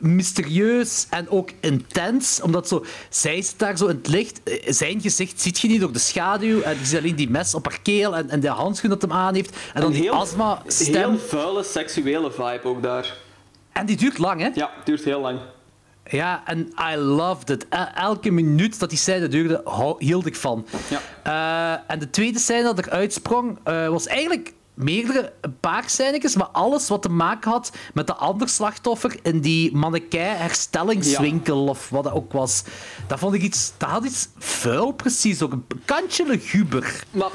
Speaker 3: mysterieus en ook intens. Omdat zo, zij zit daar zo in het licht. Eh, Zijn gezicht ziet je niet door de schaduw. En je ziet alleen die mes op haar keel en, en de handschoen dat hem aan heeft. En dan
Speaker 1: Een
Speaker 3: die
Speaker 1: heel-
Speaker 3: astma-stem.
Speaker 1: Heel vuile seksuele vibe ook daar.
Speaker 3: En die duurt lang, hè?
Speaker 1: Ja, duurt heel lang.
Speaker 3: Ja, en I loved it. E- Elke minuut dat die scène duurde, hield ik van.
Speaker 1: Ja.
Speaker 3: Eh, en de tweede scène dat er uitsprong, eh, was eigenlijk meerdere, een paar scènes, maar alles wat te maken had met de ander slachtoffer in die mannequin herstellingswinkel of wat dat ook was. Dat vond ik iets, dat had iets vuil precies, ook een kantje luguber.
Speaker 1: Maar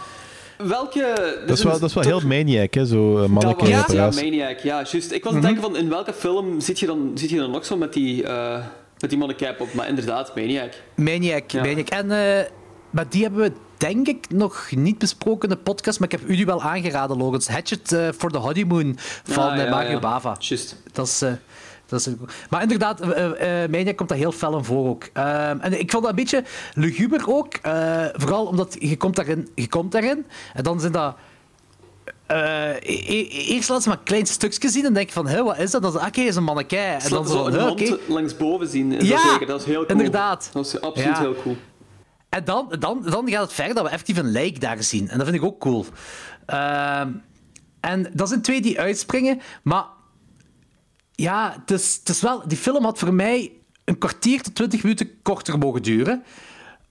Speaker 1: welke...
Speaker 2: Dat is wel, dat is wel heel maniac, hè, zo uh,
Speaker 1: Dat
Speaker 2: manneke
Speaker 1: was, ja,
Speaker 2: reparatie.
Speaker 1: Maniac, ja, juist. Ik was aan het denken van, in welke film zit je dan, zit je dan nog zo met die, eh met die mannequin op? Maar inderdaad, Maniac.
Speaker 3: Maniac,
Speaker 1: Ja.
Speaker 3: Maniac. En, eh, maar die hebben we denk ik nog niet besproken in de podcast, maar ik heb u die wel aangeraden, Logans. Hatchet eh, for the Honeymoon van
Speaker 1: Ah,
Speaker 3: eh,
Speaker 1: ja,
Speaker 3: Mario
Speaker 1: ja.
Speaker 3: Bava. Dat is... eh, dat is maar inderdaad, Maniac komt daar heel fel in voor ook. Ehm, en ik vond dat een beetje luguber ook. vooral omdat je komt, daarin, je komt daarin en dan zijn dat... eh, e- e- eerst laat ze maar klein stukje zien en denk je van, hé, wat is dat? Dan is oké, is een mannequin. En dan zo,
Speaker 1: een langs boven zien. Is
Speaker 3: Ja,
Speaker 1: dat, zeker. dat is heel cool.
Speaker 3: inderdaad.
Speaker 1: Dat is absoluut
Speaker 3: Ja.
Speaker 1: heel cool.
Speaker 3: En dan, dan, dan gaat het verder dat we effectief een lijk daar zien. En dat vind ik ook cool. Ehm, En dat zijn twee die uitspringen, maar ja, het is, het is wel, die film had voor mij een kwartier tot twintig minuten korter mogen duren.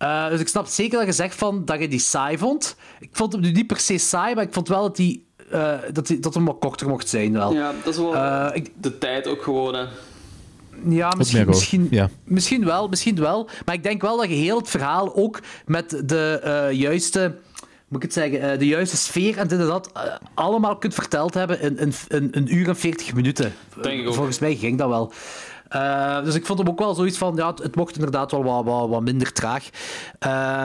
Speaker 3: Uh, dus ik snap zeker dat je zegt van, dat je die saai vond. Ik vond hem nu niet per se saai, maar ik vond wel dat die, uh, dat, die, dat hem wat korter mocht zijn. Wel.
Speaker 1: Ja, dat is wel
Speaker 3: uh, ik,
Speaker 1: de tijd ook gewoon. Hè.
Speaker 3: Ja, misschien, misschien, ja. misschien wel, misschien wel. Maar ik denk wel dat je heel het verhaal ook met de juiste moet ik het zeggen, de juiste sfeer en dit en dat allemaal kunt verteld hebben in, in, in een uur en veertig minuten.
Speaker 1: Denk ik ook.
Speaker 3: Volgens mij ging dat wel. Uh, dus ik vond hem ook wel zoiets van, ja, het mocht inderdaad wel wat, wat, wat minder traag. Uh,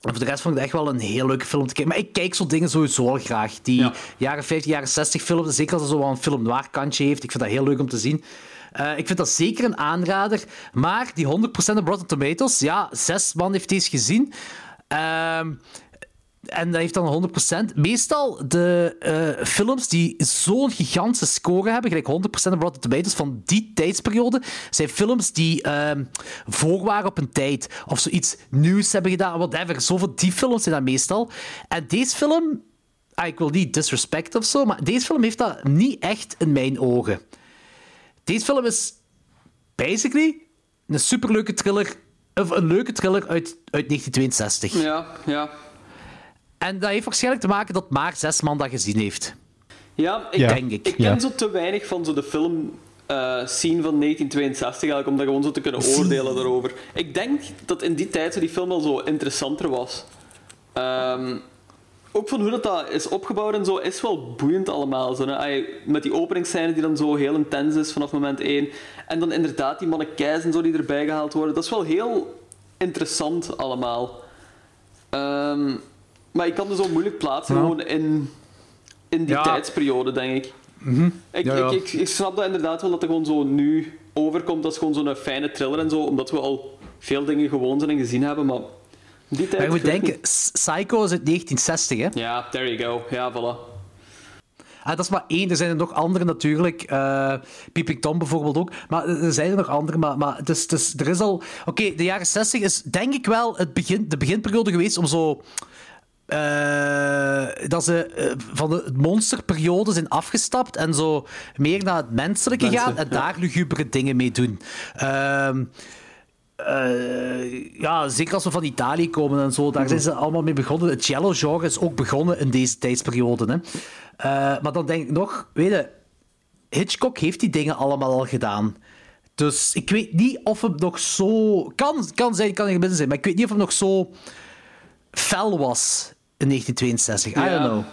Speaker 3: voor de rest vond ik het echt wel een heel leuke film te kijken. Maar ik kijk zo dingen sowieso al graag. Die ja. jaren 50, jaren 60 films, zeker als het zo wel een film noir kantje heeft. Ik vind dat heel leuk om te zien. Uh, ik vind dat zeker een aanrader. Maar die 100% op Rotten Tomatoes, ja, zes man heeft deze gezien. Uh, en dat heeft dan 100%. Meestal de uh, films die zo'n gigantische score hebben, gelijk 100% op Rotten Tomatoes van die tijdsperiode, zijn films die uh, voor waren op een tijd. Of zoiets nieuws hebben gedaan, whatever. Zoveel die films zijn dat meestal. En deze film, ah, ik wil niet disrespect of zo, maar deze film heeft dat niet echt in mijn ogen. Deze film is basically een superleuke thriller, of een leuke thriller uit, uit 1962.
Speaker 1: Ja, ja.
Speaker 3: En dat heeft waarschijnlijk te maken dat maar zes man dat gezien heeft.
Speaker 1: Ja, ik,
Speaker 3: ja. denk ik.
Speaker 1: Ik ken ja. zo te weinig van zo de film uh, scene van 1962 eigenlijk, om dat gewoon zo te kunnen oordelen daarover. Ik denk dat in die tijd zo die film al zo interessanter was. Um, ook van hoe dat, dat is opgebouwd en zo, is wel boeiend allemaal. Zo, hè? Met die openingsscène die dan zo heel intens is vanaf moment 1. En dan inderdaad die mannekijs en zo die erbij gehaald worden. Dat is wel heel interessant allemaal. Um, maar ik kan er zo moeilijk plaatsen ja. gewoon in, in die ja. tijdsperiode, denk ik.
Speaker 3: Mm -hmm.
Speaker 1: ik, ja, ik, ik, ik, snap dat inderdaad wel dat er gewoon zo nu overkomt als gewoon zo'n fijne thriller en zo, omdat we al veel dingen gewoon zijn en gezien hebben, maar... Die tijd
Speaker 3: maar je moet denken, Psycho is uit 1960, hè?
Speaker 1: Ja, there you go. Ja, voilà.
Speaker 3: Ah, dat is maar één. Er zijn er nog andere natuurlijk. Uh, Tom bijvoorbeeld ook. Maar er zijn er nog andere. Maar, maar dus, dus, er is al... Oké, okay, de jaren 60 is denk ik wel het begin, de beginperiode geweest om zo... Uh, dat ze uh, van de monsterperiode zijn afgestapt en zo meer naar het menselijke Mensen, gaan en ja. daar lugubere dingen mee doen. Uh, ja, zeker als we van Italië komen en zo, daar mm. zijn ze allemaal mee begonnen. Het cello-genre is ook begonnen in deze tijdsperiode. Hè. Uh, maar dan denk ik nog, weet je, Hitchcock heeft die dingen allemaal al gedaan. Dus ik weet niet of hem nog zo. Kan, kan zijn, kan er binnen zijn, maar ik weet niet of hem nog zo fel was in 1962. I
Speaker 1: ja.
Speaker 3: don't know.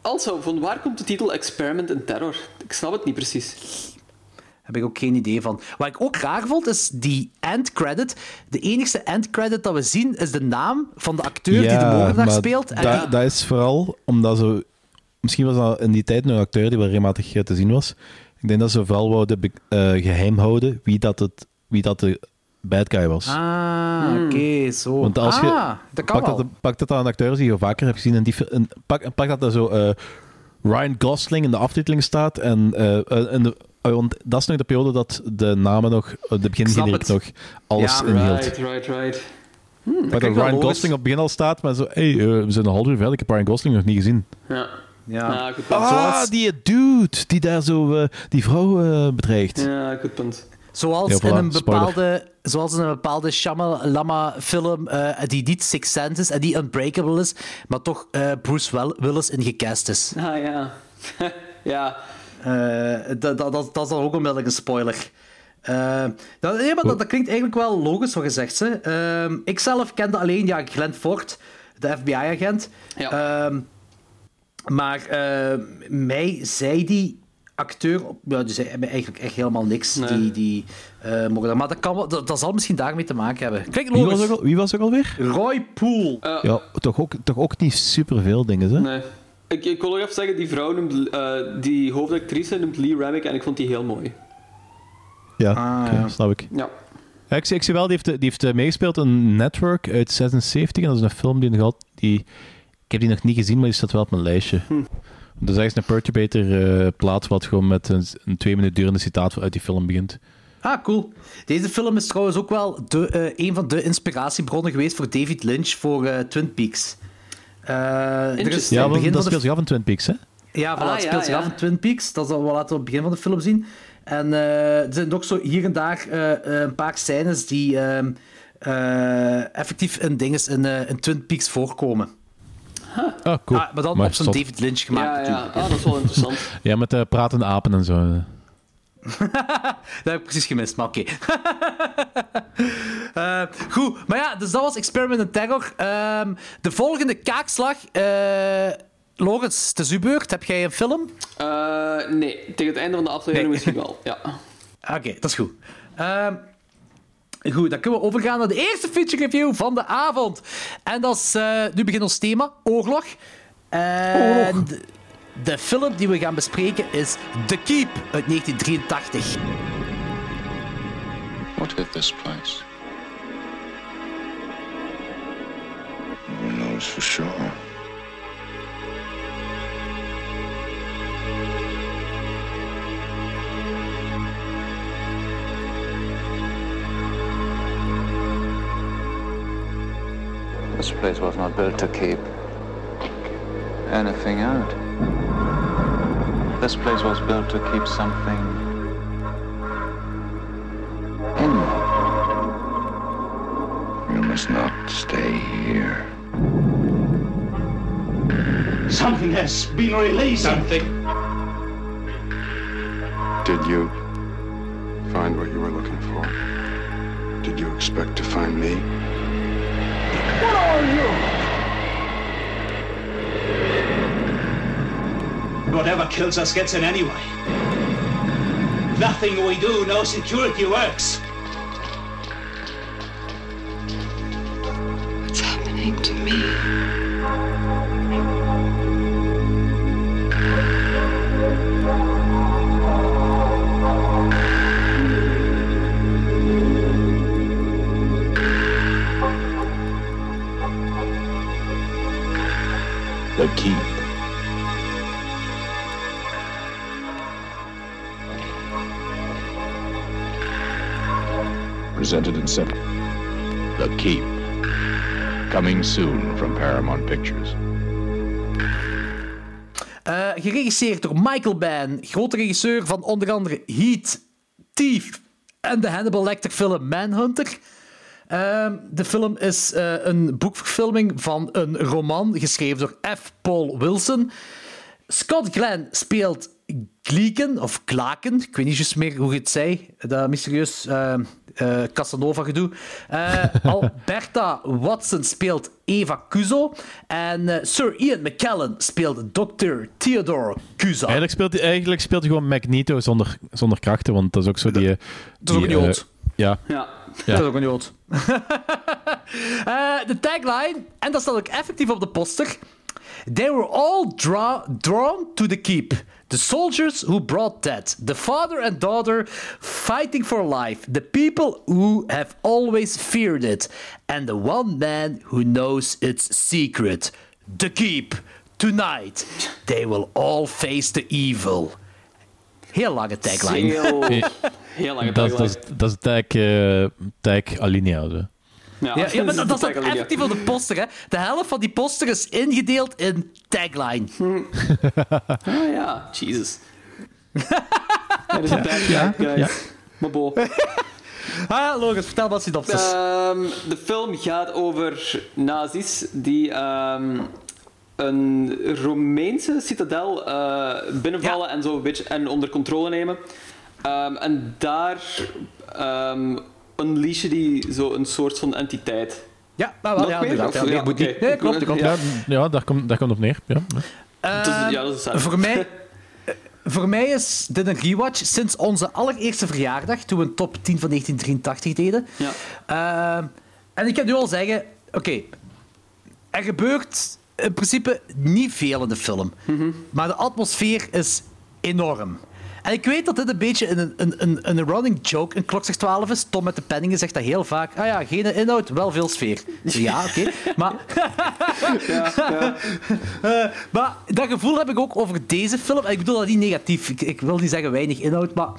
Speaker 1: Also, van waar komt de titel Experiment in Terror? Ik snap het niet precies.
Speaker 3: Heb ik ook geen idee van. Wat ik ook raar vond, is die end credit. De enige end credit dat we zien, is de naam van de acteur
Speaker 2: ja,
Speaker 3: die de moordenaar speelt. En
Speaker 2: dat, dat is vooral omdat ze... Misschien was dat in die tijd een acteur die wel regelmatig te zien was. Ik denk dat ze vooral wouden uh, geheim houden wie dat, het, wie dat de bad guy was.
Speaker 3: Ah, hmm. oké, okay, zo.
Speaker 2: Want als je,
Speaker 3: ah, dat kan
Speaker 2: pak, dat, pak dat aan acteurs die je vaker hebt gezien. En die, en pak, pak dat er zo uh, Ryan Gosling in de aftiteling staat. En, uh, en de, want dat is nog de periode dat de namen nog, de begingeneriek nog alles
Speaker 3: ja,
Speaker 2: inhield.
Speaker 1: Right, right, right.
Speaker 3: Hmm,
Speaker 2: maar dat Ryan Gosling op het begin al staat, maar zo, hey, uh, we zijn een half uur verder, ik heb Ryan Gosling nog niet gezien.
Speaker 1: Ja.
Speaker 3: Ja.
Speaker 1: ja goed punt.
Speaker 2: Ah,
Speaker 1: Zoals...
Speaker 2: die dude die daar zo uh, die vrouw uh, bedreigt.
Speaker 1: Ja, goed punt.
Speaker 3: Zoals,
Speaker 2: Ja, voilà,
Speaker 3: in een
Speaker 2: spoiler.
Speaker 3: bepaalde, zoals in een bepaalde Lama film uh, die niet Six Sense is en die Unbreakable is, maar toch uh, Bruce Will Willis in gecast is.
Speaker 1: Ah ja. ja.
Speaker 3: Uh, dat, dat, dat, dat is dan ook onmiddellijk een spoiler. Uh, dat, nee, maar dat, dat klinkt eigenlijk wel logisch wat gezegd. Hè. Uh, ik zelf kende alleen ja, Glenn Ford, de FBI-agent.
Speaker 1: Ja.
Speaker 3: Uh, maar uh, mij zei die acteur, ja, die zei eigenlijk echt helemaal niks.
Speaker 1: Nee.
Speaker 3: Die, die, uh, mogen, maar dat, kan, wel- dat, dat zal misschien daarmee te maken hebben. Klinkt
Speaker 2: Wie was,
Speaker 3: logisch.
Speaker 2: al, wie was ook alweer?
Speaker 3: Roy Poole.
Speaker 1: Uh,
Speaker 2: Ja, toch ook, toch ook niet superveel dingen, hè?
Speaker 1: Nee. Ik, ik wil nog even zeggen, die vrouw noemt, eh, die hoofdactrice noemt Lee Remick en ik vond die heel mooi.
Speaker 2: Ja,
Speaker 3: Ah, ja.
Speaker 2: snap ik.
Speaker 1: Ja.
Speaker 2: Ja, ik, zie, ik zie wel, die heeft, die heeft eh, meegespeeld in Network uit 76. En dat is een film die nog altijd... Die, ik heb die nog niet gezien, maar die staat wel op mijn lijstje.
Speaker 1: Hm.
Speaker 2: Dat is eigenlijk een Perturbator eh plaat wat gewoon met een, een twee minuten durende citaat uit die film begint.
Speaker 3: Ah, cool. Deze film is trouwens ook wel de, eh, een van de inspiratiebronnen geweest voor David Lynch voor Twin Peaks. Eh, er is.
Speaker 2: Ja,
Speaker 3: begin
Speaker 2: dat
Speaker 3: van de
Speaker 2: speelt zich af in Twin Peaks, hè?
Speaker 3: Ja, voilà,
Speaker 1: Ah,
Speaker 3: het
Speaker 1: ja,
Speaker 3: speelt zich
Speaker 1: ja.
Speaker 3: af in Twin Peaks. Dat zal we laten op het begin van de film zien. En eh, er zijn ook zo hier en daar eh, eh, een paar scènes die ehm, eh, effectief in, dinges, in, eh, in Twin Peaks voorkomen.
Speaker 2: Oh, cool.
Speaker 3: Ah, maar dan
Speaker 2: Maar
Speaker 3: op zo'n. David Lynch gemaakt
Speaker 1: Ja, ja.
Speaker 3: natuurlijk.
Speaker 1: Ah, dat is wel interessant.
Speaker 2: Ja, met uh, pratende apen en zo.
Speaker 3: Dat heb ik precies gemist, maar oké. Eh, goed, maar ja, dus dat was Experiment in Terror. Ehm, de volgende kaakslag. eh Lorenz, het is uw beurt. Heb jij een film?
Speaker 1: Eh, nee, tegen het einde van de aflevering
Speaker 3: Nee.
Speaker 1: misschien wel. Ja.
Speaker 3: Oké, dat is goed. Ehm, goed, dan kunnen we overgaan naar de eerste feature review van de avond. En dat is, nu begint ons thema, oorlog. En de film die we gaan bespreken is The Keep uit 1983.
Speaker 8: What hit this place?
Speaker 9: Who knows for sure?
Speaker 8: This place was not built to keep anything out. This place was built to keep something in.
Speaker 9: You must not stay here.
Speaker 5: Something has been released. Something.
Speaker 9: Did you find what you were looking for? Did you expect to find me?
Speaker 5: What are you? Whatever kills us gets in anyway. Nothing we do, no security works.
Speaker 6: What's happening to me?
Speaker 8: The keep. Presented in. The Keep. Coming soon from Paramount Pictures.
Speaker 3: Eh, geregisseerd door Michael Mann, grote regisseur van onder andere Heat, Thief en de Hannibal Lecter film Manhunter. Ehm, de film is eh, een boekverfilming van een roman geschreven door F. Paul Wilson. Scott Glenn speelt Gleeken, of Klaken, ik weet niet juist meer hoe je het zei, dat mysterieus eh, eh, Casanova-gedoe. Eh, Alberta Watson speelt Eva Kuzo en eh, Sir Ian McKellen speelt Dr. Theodore Kuzo.
Speaker 2: Eigenlijk speelt hij eigenlijk speelt hij gewoon Magneto zonder, zonder krachten, want dat is ook zo die...
Speaker 3: Dat is ook
Speaker 2: eh,
Speaker 3: jood.
Speaker 2: ja.
Speaker 1: Ja.
Speaker 3: Dat is ook een jood. Eh, de tagline, en dat staat ook effectief op de poster. They were all draw, drawn to the keep. The soldiers who brought that. The father and daughter fighting for life. The people who have always feared it. And the one man who knows its secret. The keep. Tonight, they will all face the evil. Heel lange tagline.
Speaker 1: Heel, heel lange tagline.
Speaker 2: dat, is- dat is tag, eh tag alinea.
Speaker 1: Ja,
Speaker 3: Ja, ja, maar dat,
Speaker 1: tagline, ja.
Speaker 3: effectief op de poster. Hè. De helft van die poster is ingedeeld in tagline.
Speaker 1: Ah ja, Jesus. ja, dat is een guy, guys.
Speaker 2: ja.
Speaker 1: Maar bo.
Speaker 3: Ah, Logan, vertel wat synopsis.
Speaker 1: Ehm, de film gaat over nazi's die ehm, een Romeinse citadel eh, binnenvallen en zo een beetje en onder controle nemen. Ehm, en daar um, unleashen die zo een soort van entiteit.
Speaker 3: ja, maar wel, ja,
Speaker 1: meer?
Speaker 3: inderdaad. Ja, nee,
Speaker 1: ja,
Speaker 3: moet niet. Nee, klopt, dat klopt.
Speaker 1: Ja.
Speaker 2: Ja, ja daar, komt, daar komt op neer. Ja.
Speaker 1: Dat is- ja, dat is het.
Speaker 3: Ehm, voor, mij, eh, voor mij is dit een rewatch sinds onze allereerste verjaardag, toen we een top 10 van 1983 deden.
Speaker 1: Ja.
Speaker 3: Ehm, en ik kan nu al zeggen, oké, er gebeurt in principe niet veel in de film. Maar de atmosfeer is enorm. En ik weet dat dit een beetje een, een, een, een running joke in Klok 12 is. Tom met de penningen zegt dat heel vaak. Ah ja, geen inhoud, wel veel sfeer. Dus ja, oké. Maar, Eh, maar dat gevoel heb ik ook over deze film. En ik bedoel dat niet negatief. Ik, ik wil niet zeggen weinig inhoud, maar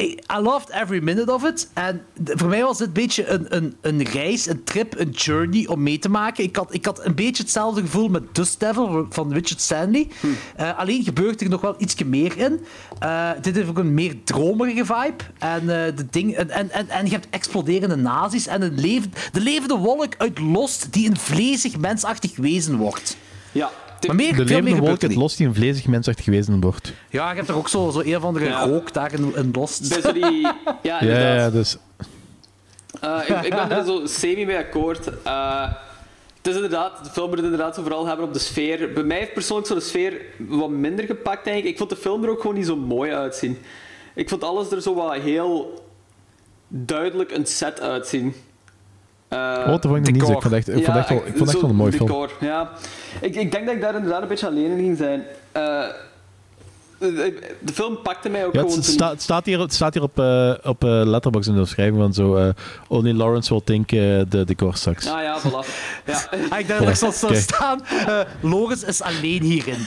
Speaker 3: I loved every minute of it. En voor mij was dit een beetje een, een, een reis, een trip, een journey om mee te maken. Ik had, ik had een beetje hetzelfde gevoel met Dust Devil van Richard Stanley. Eh, alleen gebeurt er nog wel ietsje meer in. Eh, dit heeft ook een meer dromerige vibe. En, eh, de ding, en, en, en, en je hebt exploderende nazi's en een leven, de levende wolk uit Lost die een vlezig, mensachtig wezen wordt.
Speaker 1: Ja.
Speaker 3: Maar meer,
Speaker 2: De levende wolk het
Speaker 3: niet.
Speaker 2: los die een vlezig mensachtig wezen wordt.
Speaker 3: Ja, je hebt er ook zo, zo een of andere
Speaker 1: Ja.
Speaker 3: rook daar in, in Lost.
Speaker 1: Bij zo die... Ja,
Speaker 2: Ja,
Speaker 1: inderdaad.
Speaker 2: ja, dus...
Speaker 1: Eh, ik, ik ben er zo semi mee akkoord. Eh, het is inderdaad, de film moet het inderdaad zo vooral hebben op de sfeer. Bij mij heeft persoonlijk zo de sfeer wat minder gepakt, denk ik. Ik vond de film er ook gewoon niet zo mooi uitzien. Ik vond alles er zo wat heel duidelijk een set uitzien. Eh,
Speaker 2: Oh, dat vond ik niet zo. Ik vond echt, ik vond echt wel, ik vond echt wel een mooie film.
Speaker 1: decor, Ja. Ik, ik denk dat ik daar inderdaad een beetje alleen in ging zijn. Eh, de, de film pakte mij ook
Speaker 2: Ja, het,
Speaker 1: gewoon... toen-
Speaker 2: sta- het staat hier, het staat hier op, eh op Letterboxd in de beschrijving van zo... eh, Only Lawrence will think de decor sucks.
Speaker 1: Ah ja, voilà. Ja.
Speaker 3: Ah, ik denk dat zo zou staan. eh Loris is alleen hierin.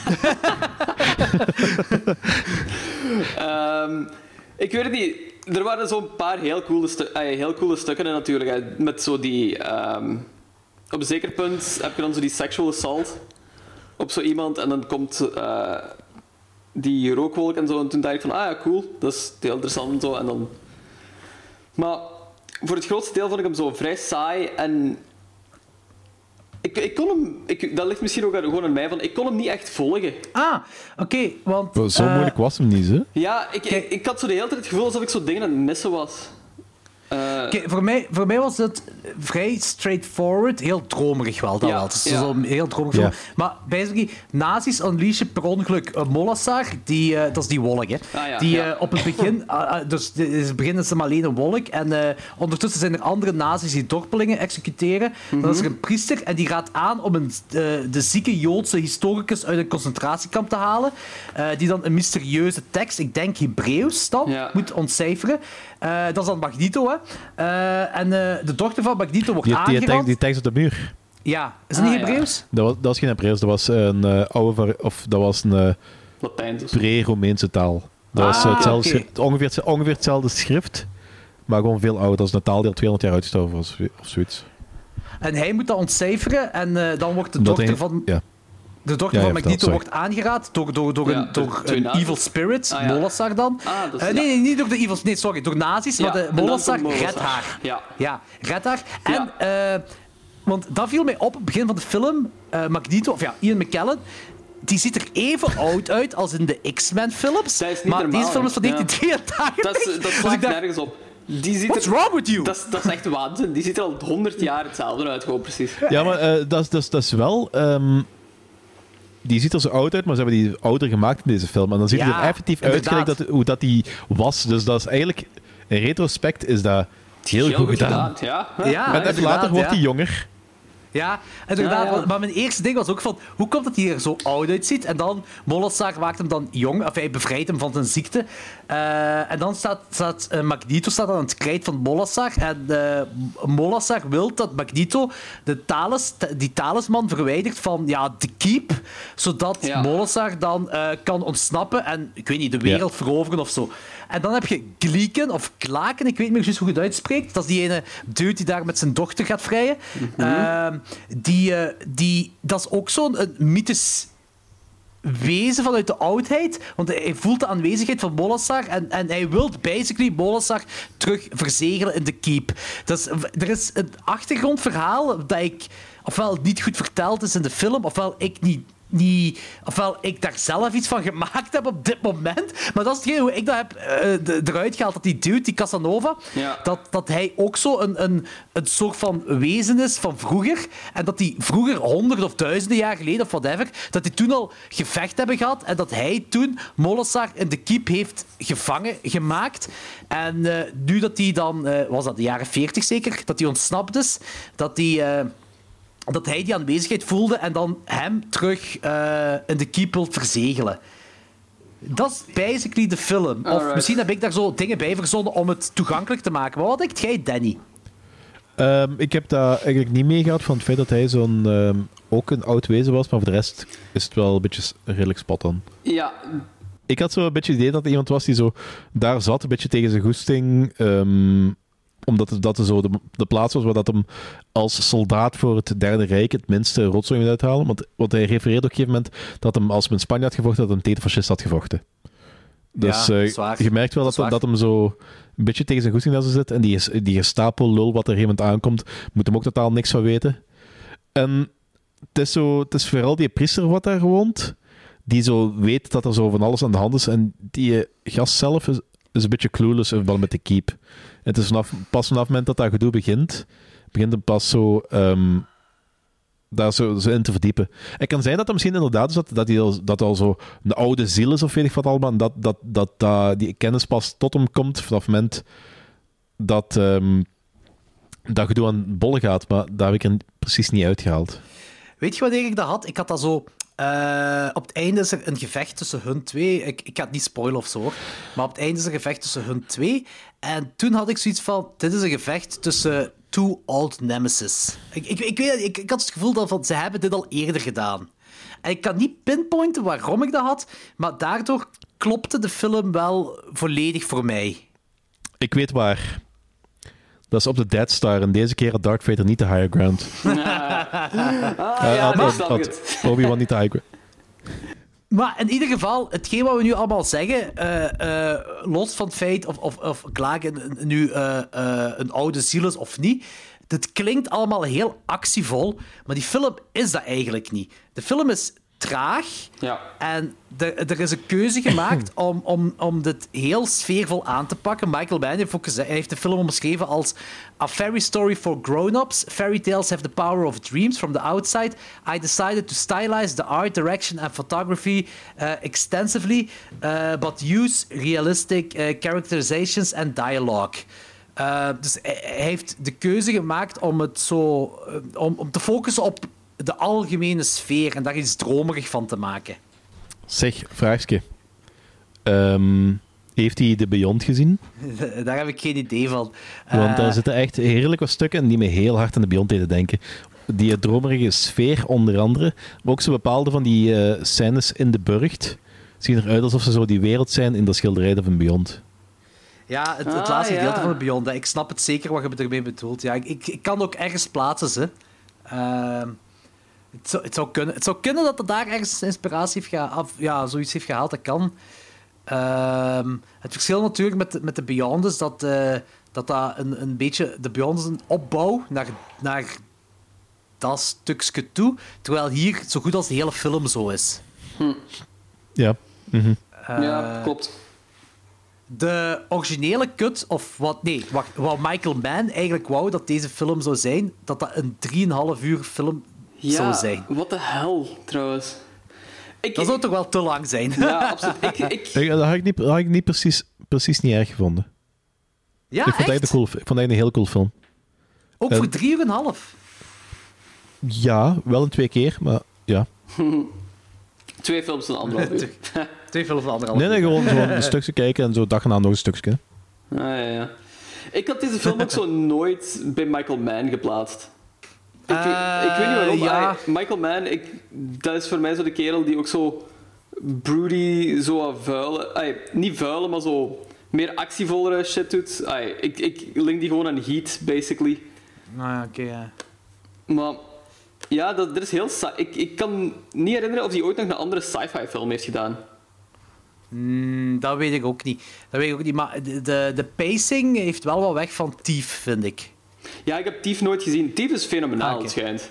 Speaker 1: Ehm, ik weet het niet. Er waren zo'n paar heel coole, ah, heel coole stukken in natuurlijk. Met zo die... ehm, op een zeker punt heb je dan zo die sexual assault op zo iemand en dan komt eh, die rookwolk en zo. En toen dacht ik van, ah ja, cool. Dat is heel interessant en zo. En dan... Maar voor het grootste deel vond ik hem zo vrij saai en... Ik, ik kon hem... Ik, dat ligt misschien ook aan- gewoon aan mij, van ik kon hem niet echt volgen.
Speaker 3: Ah, oké, want...
Speaker 2: Zo
Speaker 3: eh,
Speaker 2: moeilijk was hem niet, hè?
Speaker 1: Ja, ik, ik, ik had zo de hele tijd het gevoel alsof ik zo dingen aan het missen was. Eh,
Speaker 3: voor, mij, voor mij was het vrij straightforward, heel dromerig wel. Dat
Speaker 1: Ja,
Speaker 3: wel. Het is
Speaker 1: ja.
Speaker 3: zo'n heel dromerig
Speaker 2: Ja.
Speaker 3: Maar basically, nazi's unleashen per ongeluk een Molassar. Die, eh, dat is die wolk, hè.
Speaker 1: Ah, ja,
Speaker 3: die
Speaker 1: ja.
Speaker 3: eh, op het begin... ah, ah, dus in het begin is hem alleen een wolk. En eh, ondertussen zijn er andere nazi's die dorpelingen executeren. Dan is er een priester en die raadt aan om een, de zieke Joodse historicus uit een concentratiekamp te halen. eh, die dan een mysterieuze tekst, ik denk Hebreeuws dan, moet ontcijferen. Eh, dat is dan Magneto, hè. Eh, en eh, de dochter van Magneto wordt
Speaker 2: Die, die,
Speaker 3: aangerand.
Speaker 2: tekst, die tekst op de muur.
Speaker 3: Ja, is
Speaker 1: Ah,
Speaker 3: niet
Speaker 1: ja.
Speaker 3: Hebreeuws?
Speaker 2: Dat was, dat was geen Hebreeuws, dat was een eh, oude... Of dat was een
Speaker 1: Latijn dus.
Speaker 2: pre-Romeinse taal. Dat was
Speaker 3: Ah,
Speaker 2: hetzelfde, schrift- ongeveer, ongeveer hetzelfde schrift, maar gewoon veel ouder. Dat is een taal die al 200 jaar uitgestorven was, of zoiets.
Speaker 3: En hij moet dat ontcijferen en eh, dan wordt de dochter
Speaker 2: hij-
Speaker 3: van...
Speaker 2: Ja.
Speaker 3: De dochter
Speaker 2: Ja,
Speaker 3: van Magneto wordt aangeraad door, door, door,
Speaker 1: Ja,
Speaker 3: een, door een evil spirit,
Speaker 1: Ah, ja.
Speaker 3: Molassar dan.
Speaker 1: Ah, is-
Speaker 3: Eh, nee, niet door de evil... Nee, sorry, door nazi's,
Speaker 1: Ja,
Speaker 3: maar de Molassar redt haar.
Speaker 1: Ja.
Speaker 3: Ja, redt haar.
Speaker 1: Ja.
Speaker 3: En, eh, want dat viel mij op, op het begin van de film. eh, Magneto, of ja, Ian McKellen, die ziet er even oud uit als in de X-Men films.
Speaker 1: Dat is niet
Speaker 3: maar
Speaker 1: normaal,
Speaker 3: deze film is van
Speaker 1: ja.
Speaker 3: 1983.
Speaker 1: Dat, is, dat
Speaker 3: Dus
Speaker 1: slaat nergens op. Die ziet
Speaker 3: What's
Speaker 1: er,
Speaker 3: wrong with you?
Speaker 1: dat, is, dat is echt waanzin. Die ziet er al 100 jaar hetzelfde uit, gewoon precies.
Speaker 2: Ja, maar eh, dat, is, dat, is, dat is wel... ehm, die ziet er zo oud uit, maar ze hebben die ouder gemaakt in deze film. En dan ziet hij
Speaker 3: Ja,
Speaker 2: er effectief uit dat, hoe dat die was. Dus dat is eigenlijk... In retrospect is dat heel, goed gedaan.
Speaker 1: Ja.
Speaker 3: Ja,
Speaker 2: en later wordt hij jonger.
Speaker 3: Ja,
Speaker 1: ja.
Speaker 3: Maar mijn eerste ding was ook van, hoe komt het hij er zo oud uitziet? En dan, Molassar maakt hem dan jong, of hij bevrijdt hem van zijn ziekte. Eh, en dan staat, staat eh, Magneto staat aan het krijt van Molassar. En eh Molassar wil dat Magneto de talis, die talisman verwijdert van ja, de keep, zodat
Speaker 1: Ja.
Speaker 3: Molassar dan eh, kan ontsnappen en, ik weet niet, de wereld veroveren of zo. En dan heb je Gleeken, of Klaken, ik weet niet meer precies hoe je het uitspreekt. Dat is die ene dude die daar met zijn dochter gaat vrijen. Ehm, die, eh, die, dat is ook zo'n een mythisch wezen vanuit de oudheid. Want hij voelt de aanwezigheid van Molassar en, en hij wil basically Molassar terug verzegelen in de keep. Dus, er is een achtergrondverhaal dat ik ofwel niet goed verteld is in de film, ofwel ik niet niet, ofwel ik daar zelf iets van gemaakt heb op dit moment. Maar dat is hetgeen hoe ik dat heb eh, eruit gehaald. Dat die dude, die Casanova,
Speaker 1: Ja.
Speaker 3: dat, dat hij ook zo een, een, een soort van wezen is van vroeger. En dat die vroeger, honderd of duizenden jaar geleden of whatever, dat die toen al gevecht hebben gehad. En dat hij toen Molassar in de keep heeft gevangen gemaakt. En eh, nu dat hij dan, eh, was dat de jaren 40 zeker, dat hij ontsnapt is, dat hij. Dat hij die aanwezigheid voelde en dan hem terug eh, in de keep wil verzegelen. Dat is basically de film. Of
Speaker 1: Alright.
Speaker 3: misschien heb ik daar zo dingen bij verzonnen om het toegankelijk te maken. Maar wat denkt jij, Danny?
Speaker 2: Ehm, ik heb daar eigenlijk niet mee gehad van het feit dat hij zo'n ehm, ook een oud wezen was, maar voor de rest is het wel een beetje redelijk spot on.
Speaker 1: Ja,
Speaker 2: ik had zo een beetje het idee dat er iemand was die zo daar zat, een beetje tegen zijn goesting. ehm, omdat het, dat zo de, de plaats was waar dat hem als soldaat voor het Derde Rijk het minste rotzooi moet uithalen. Want, want hij refereerde op een gegeven moment dat hem, als hem in Spanje had gevochten, dat hij tegen fascist had gevochten. Dus
Speaker 3: Ja,
Speaker 2: eh,
Speaker 3: dat
Speaker 2: je merkt wel
Speaker 3: Dat
Speaker 2: dat, dat, hem zo een beetje tegen zijn goesting zo zit. En die, die gestapo-lul wat er iemand aankomt, moet hem ook totaal niks van weten. En het is, zo, het is vooral die priester wat daar woont, die zo weet dat er zo van alles aan de hand is. En die gast zelf is, is een beetje clueless in verband met de keep. Het is vanaf, pas vanaf het moment dat dat gedoe begint, begint hem pas zo, ehm, daar zo, zo in te verdiepen. Het kan zijn dat het misschien inderdaad is dat, dat hij al, dat al zo een oude ziel is of weet ik wat allemaal. Dat, dat, dat, dat die kennis pas tot hem komt vanaf het moment dat ehm, dat gedoe aan bollen gaat. Maar daar heb ik er precies niet uitgehaald.
Speaker 3: Weet je wanneer ik dat had? Ik had dat zo... eh, op het einde is er een gevecht tussen hun twee. Ik, ik ga het niet spoilen of zo, hoor. Maar op het einde is er een gevecht tussen hun twee. En toen had ik zoiets van... Dit is een gevecht tussen two old nemesis. Ik, ik, ik, weet, ik, ik had het gevoel dat van, ze hebben dit al eerder gedaan. En ik kan niet pinpointen waarom ik dat had, maar daardoor klopte de film wel volledig voor mij.
Speaker 2: Ik weet waar. Dat is op de Dead Star. En deze keer had Darth Vader niet de higher ground.
Speaker 1: Ah,
Speaker 2: Eh,
Speaker 1: ja,
Speaker 2: had- had-. Obi-Wan niet de high ground.
Speaker 3: Maar in ieder geval, hetgeen wat we nu allemaal zeggen, eh, eh, los van het feit of, of, of Klagen nu eh, een oude ziel is of niet, dit klinkt allemaal heel actievol, maar die film is dat eigenlijk niet. De film is traag
Speaker 1: Ja.
Speaker 3: en er, er is een keuze gemaakt om, om, om dit heel sfeervol aan te pakken. Michael Mann heeft, ook gezegd, hij heeft de film omschreven als a fairy story for grown-ups. Fairy tales have the power of dreams from the outside. I decided to stylize the art, direction and photography uh, extensively, uh, but use realistic uh, characterizations and dialogue. Dus hij heeft de keuze gemaakt om het zo om, om te focussen op de algemene sfeer en daar iets dromerig van te maken.
Speaker 2: Zeg, vraagje. Ehm, heeft hij de Beyond gezien?
Speaker 3: Daar heb ik geen idee van.
Speaker 2: Want
Speaker 3: Eh,
Speaker 2: daar zitten echt heerlijk wat stukken die me heel hard aan de Beyond deden denken. Die dromerige sfeer, onder andere. Maar ook zo bepaalde van die eh, scènes in de burcht. Zien eruit alsof ze zo die wereld zijn in de schilderij van Beyond.
Speaker 3: Ja, het, het
Speaker 1: Ah,
Speaker 3: laatste
Speaker 1: ja.
Speaker 3: gedeelte van de Beyond. hè. Ik snap het zeker wat je ermee bedoelt. Ja, ik, ik, ik kan ook ergens plaatsen, ze. Ehm, het, zou, het, zou kunnen, het zou kunnen dat er daar ergens inspiratie heeft gehaald. Ja, zoiets heeft gehaald, dat kan. Ehm, het verschil natuurlijk met, de- met de Beyond is dat eh, dat, dat een, een beetje... De Beyond is een opbouw naar, naar dat stukje toe. Terwijl hier zo goed als de hele film zo is.
Speaker 2: Ja. Mhm.
Speaker 1: ja, klopt.
Speaker 3: De originele cut, of wat, nee, wacht, wat Michael Mann eigenlijk wou dat deze film zou zijn, dat dat een 3,5 uur film zou
Speaker 1: Ja,
Speaker 3: zijn.
Speaker 1: wat de hel, trouwens. Ik,
Speaker 3: Dat zou toch wel te lang zijn?
Speaker 1: Ja, absoluut. Ik, ik,
Speaker 2: Ik- Dat had ik niet, dat had ik niet precies, precies niet erg gevonden.
Speaker 3: Ja,
Speaker 2: ik vond het
Speaker 3: echt?
Speaker 2: een cool, ik vond het echt een heel cool film.
Speaker 3: Ook
Speaker 2: Eh,
Speaker 3: voor 3,5 uur en half.
Speaker 2: Ja, wel in twee keer, maar ja.
Speaker 1: Twee films van anderhalf uur.
Speaker 3: Twee films van anderhalf
Speaker 2: Nee, nee,
Speaker 3: uur.
Speaker 2: gewoon zo een stukje kijken en zo dag en aan nog een stukje.
Speaker 1: Ah, ja, ja. Ik had deze film ook zo nooit bij Michael Mann geplaatst. Ik, ik weet niet waarom.
Speaker 3: Eh, ja.
Speaker 1: Ah, Michael Mann, ik, dat is voor mij zo de kerel die ook zo broody, zo vuile... niet vuile, maar zo meer actievollere shit doet. Ik, ik link die gewoon aan Heat, basically.
Speaker 3: Nou ja, oké, ja.
Speaker 1: Maar ja, dat, dat is heel... Ik, ik kan niet herinneren of hij ooit nog een andere sci-fi film heeft gedaan.
Speaker 3: Hmm, dat weet ik ook niet. Dat weet ik ook niet. Maar de, de, de pacing heeft wel wat weg van Thief, vind ik.
Speaker 1: Ja, ik heb Thief nooit gezien. Thief is fenomenaal,
Speaker 3: Ah,
Speaker 1: het schijnt.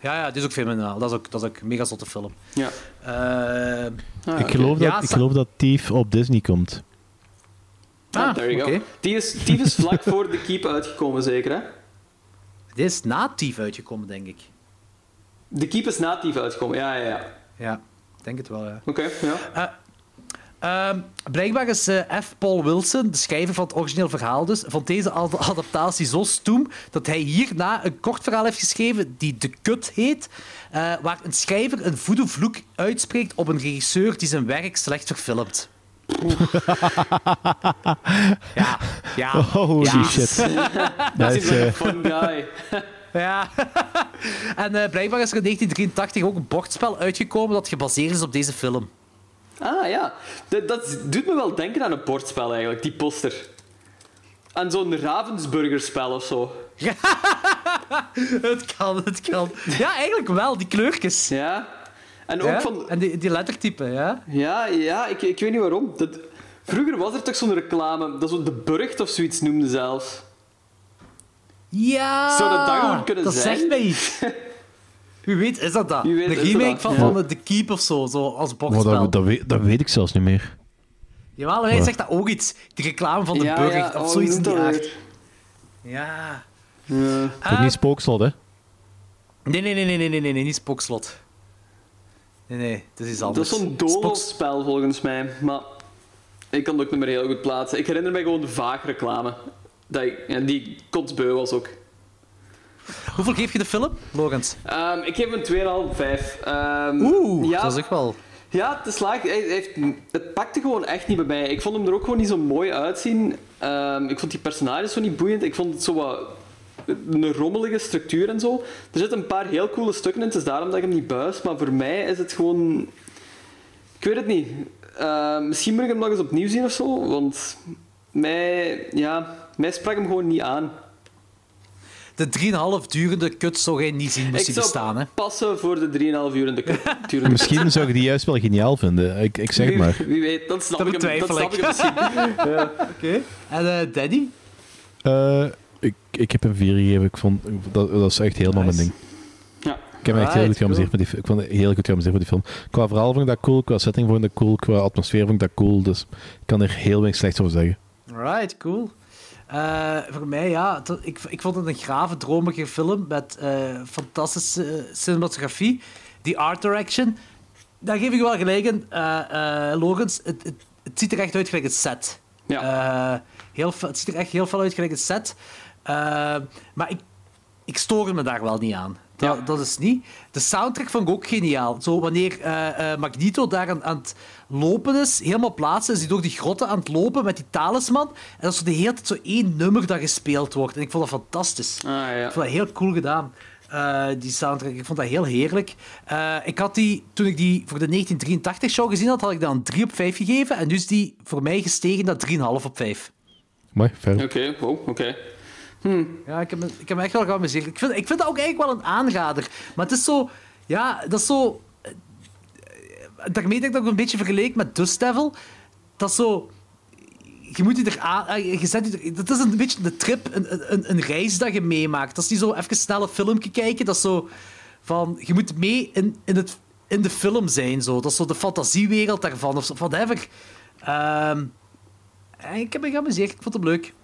Speaker 3: Ja, ja, dit is ook fenomenaal. Dat is ook, dat is ook een mega zotte film.
Speaker 1: Ja.
Speaker 3: Eh,
Speaker 1: Ah,
Speaker 2: ik, geloof dat,
Speaker 3: Ja,
Speaker 2: ik geloof dat Thief op Disney komt.
Speaker 1: Ah,
Speaker 3: Ah,
Speaker 1: there you
Speaker 3: oké.
Speaker 1: go. Die is, Thief is vlak voor The Keep uitgekomen, zeker, hè?
Speaker 3: dit is na Thief uitgekomen, denk ik.
Speaker 1: The Keep is na Thief uitgekomen, ja, ja, ja.
Speaker 3: Ja, ik denk het wel, ja.
Speaker 1: Oké, ja.
Speaker 3: Ehm, blijkbaar is eh, F. Paul Wilson, de schrijver van het origineel verhaal dus, vond deze ad- adaptatie zo stoem dat hij hierna een kort verhaal heeft geschreven die De Kut heet, eh, waar een schrijver een voodoo-vloek uitspreekt op een regisseur die zijn werk slecht verfilmt. ja, ja.
Speaker 2: Holy
Speaker 3: ja.
Speaker 2: shit.
Speaker 1: Dat is een
Speaker 2: eh,
Speaker 1: fun guy.
Speaker 3: Ja. en blijkbaar is er in 1983 ook een bordspel uitgekomen dat gebaseerd is op deze film.
Speaker 1: Ah ja, dat, dat doet me wel denken aan een bordspel eigenlijk, die poster. Aan zo'n Ravensburger-spel of zo.
Speaker 3: het kan, het kan. Ja, eigenlijk wel, die kleurtjes.
Speaker 1: Ja. En ook
Speaker 3: Ja?
Speaker 1: van...
Speaker 3: En die, die lettertypen, ja.
Speaker 1: Ja, ja ik, ik weet niet waarom. Dat... Vroeger was er toch zo'n reclame, dat zo de Burgt of zoiets noemde zelfs.
Speaker 3: Ja!
Speaker 1: Zou dat dat gewoon kunnen
Speaker 3: dat
Speaker 1: zijn?
Speaker 3: zegt mij iets. Wie weet is dat dat? De
Speaker 1: gimmick
Speaker 3: remake van, van de, The Keep of zo, zo als boxspel.
Speaker 2: Dat, dat, weet, dat weet ik zelfs niet meer.
Speaker 3: Jawel, hij zegt dat ook iets. De reclame van de burger of
Speaker 1: oh,
Speaker 3: zoiets in die aard. Ja.
Speaker 1: ja.
Speaker 2: Uh, niet ah. spookslot, hè?
Speaker 3: Nee, nee, nee, nee, nee, nee, nee, nee niet spookslot. Nee, nee, het is iets anders.
Speaker 1: Dat is zo'n doodspel volgens mij, maar ik kan het ook niet meer heel goed plaatsen. Ik herinner me gewoon de reclame. Dat die kotsbeu was ook.
Speaker 3: Hoeveel geef je de film, Logans?
Speaker 1: Ehm, ik geef hem een 2,5, 5. Ehm,
Speaker 3: Oeh,
Speaker 1: ja,
Speaker 3: dat is echt wel...
Speaker 1: Ja, het is laag. Hij heeft, het pakte gewoon echt niet bij mij. Ik vond hem er ook gewoon niet zo mooi uitzien. Ehm, ik vond die personages zo niet boeiend. Ik vond het zo wat een rommelige structuur en zo. Er zitten een paar heel coole stukken in. Het is daarom dat ik hem niet buis. Maar voor mij is het gewoon... Ik weet het niet. Misschien moet ik hem nog eens opnieuw zien of zo. Want mij, ja, mij sprak hem gewoon niet aan.
Speaker 3: De 3,5 durende kut zou jij niet zien,
Speaker 1: zou
Speaker 3: bestaan, hè?
Speaker 1: passen voor de 3,5 uur in de cultuur.
Speaker 2: Misschien zou ik die juist wel geniaal vinden. Ik, ik zeg het
Speaker 1: wie,
Speaker 2: maar.
Speaker 1: wie weet, dat snap
Speaker 3: Dat
Speaker 1: ik hem, dat snap
Speaker 3: ik.
Speaker 1: misschien. ja.
Speaker 3: Oké. En eh, Daddy?
Speaker 2: Eh, ik, ik heb een 4 gegeven. Ik vond, dat, dat is echt helemaal mijn ding.
Speaker 1: Ja.
Speaker 2: Ik heb me echt heel goed geamuseerd met die Ik vond het heel goed geamuseerd met die film. Qua verhaal vond ik dat cool, qua setting vond ik dat cool, qua atmosfeer vond ik dat cool. Dus ik kan er heel weinig slechts over zeggen.
Speaker 3: Right, cool. Eh, voor mij, ja, het- ik, ik vond het een grave, dromige film met eh, fantastische cinematografie. Die art direction, daar geef ik wel gelijk in. eh, Logans, het, het, het ziet er echt uit gelijk een set.
Speaker 1: Ja.
Speaker 3: Heel, het ziet er echt heel veel uit gelijk een set. Maar ik, ik stoor me daar wel niet aan. Dat,
Speaker 1: Ja.
Speaker 3: dat is niet. De soundtrack vond ik ook geniaal. Zo, wanneer eh, eh, Magneto daar aan, aan het lopen is, helemaal plaatsen, is hij door die grotten aan het lopen met die talisman. En dat is de hele tijd zo één nummer dat gespeeld wordt. En ik vond dat fantastisch.
Speaker 1: Ah, ja.
Speaker 3: Ik vond dat heel cool gedaan, eh, die soundtrack. Ik vond dat heel heerlijk. Eh, ik had die, toen ik die voor de 1983-show gezien had, had ik dan een 3 op 5 gegeven. En nu is die voor mij gestegen naar 3,5 op 5.
Speaker 2: Mooi, verder.
Speaker 1: Oké, wow, oké.
Speaker 3: Ja, ik heb, me, ik heb me echt wel geamuseerd. Ik vind, ik vind dat ook eigenlijk wel een aanrader. Maar het is zo... Ja, dat is zo... eh, Daarmee denk ik dat ik een beetje vergeleek met Dust Devil. Dat is zo... Je moet je er aan... eh, Je zet je dat is een beetje de trip, een, een, een reis dat je meemaakt. Dat is niet zo even snel een filmpje kijken. Dat is zo van... Je moet mee in, in, het, in de film zijn. Zo. Dat is zo de fantasiewereld daarvan. Of zo, whatever. En ik heb me geamuseerd. Ik vond het leuk.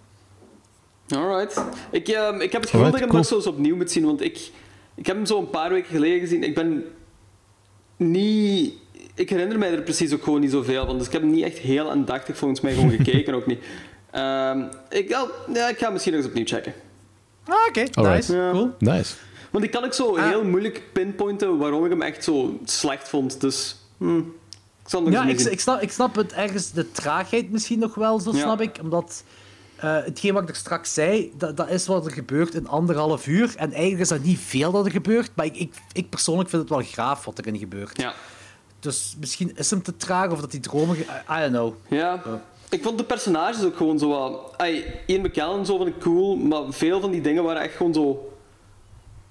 Speaker 1: Alright. Ik, ehm, ik heb het gevoel
Speaker 2: Alright,
Speaker 1: dat ik hem
Speaker 2: cool.
Speaker 1: nog zo eens opnieuw moet zien, want ik, ik heb hem zo een paar weken geleden gezien. Ik ben niet... Ik herinner mij er precies ook gewoon niet zoveel van, dus ik heb hem niet echt heel aandachtig volgens mij gewoon gekeken, ook niet. Ehm, ik, ja, ja, ik ga hem misschien nog eens opnieuw checken.
Speaker 3: Ah, oké.
Speaker 2: Alright.
Speaker 3: Nice.
Speaker 1: Ja.
Speaker 3: Cool.
Speaker 2: Nice.
Speaker 1: Want ik kan ook zo
Speaker 3: Ah.
Speaker 1: heel moeilijk pinpointen waarom ik hem echt zo slecht vond, dus... hm, ik zal hem nog
Speaker 3: Ja,
Speaker 1: eens
Speaker 3: ik, snap, ik snap het ergens, de traagheid misschien nog wel, zo
Speaker 1: Ja.
Speaker 3: snap ik. Omdat eh, hetgeen wat ik er straks zei, dat, dat is wat er gebeurt in anderhalf uur. En eigenlijk is dat niet veel dat er gebeurt, maar ik, ik, ik persoonlijk vind het wel graaf wat erin gebeurt.
Speaker 1: Ja.
Speaker 3: Dus misschien is hem te traag of dat die dromen... I, I don't know.
Speaker 1: Ja. Ik vond de personages ook gewoon zo wat... Ay, Ian McKellen zo vond ik cool, maar veel van die dingen waren echt gewoon zo...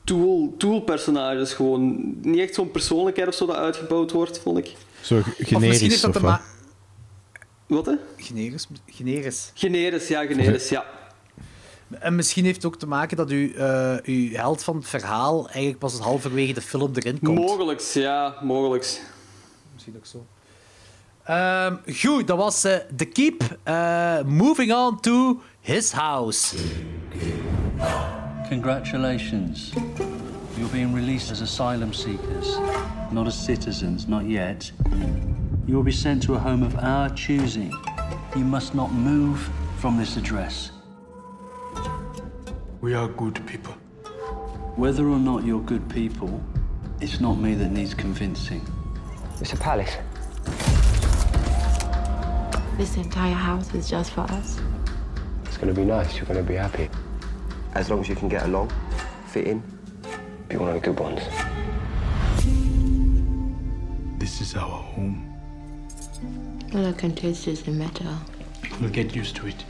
Speaker 1: Tool, tool personages gewoon. Niet echt zo'n persoonlijkheid of zo dat uitgebouwd wordt, vond ik.
Speaker 2: Zo
Speaker 3: Of misschien
Speaker 2: generisch
Speaker 3: heeft dat
Speaker 2: of
Speaker 3: te
Speaker 2: wat?
Speaker 1: hè?
Speaker 3: Generis? Generis.
Speaker 1: Generis, ja, generis, ja.
Speaker 3: En misschien heeft het ook te maken dat u, eh, uw held van het verhaal eigenlijk pas halverwege de film erin komt.
Speaker 1: Mogelijks, ja, mogelijks.
Speaker 3: Misschien ook zo. Ehm, goed, dat was eh The Keep. Eh, moving on to his house.
Speaker 10: Congratulations. You're being released as asylum seekers, not as citizens, not yet. You will be sent to a home of our choosing. You must not move from this address.
Speaker 9: We are good people.
Speaker 10: Whether or not you're good people, it's not me that needs convincing.
Speaker 11: It's a palace.
Speaker 6: This entire house is just for us.
Speaker 11: It's gonna be nice. You're gonna be happy.
Speaker 12: As long as you can get along, fit in.
Speaker 11: Be one of the good ones.
Speaker 9: This is our home.
Speaker 6: All I can taste is the metal.
Speaker 10: We'll get used to it.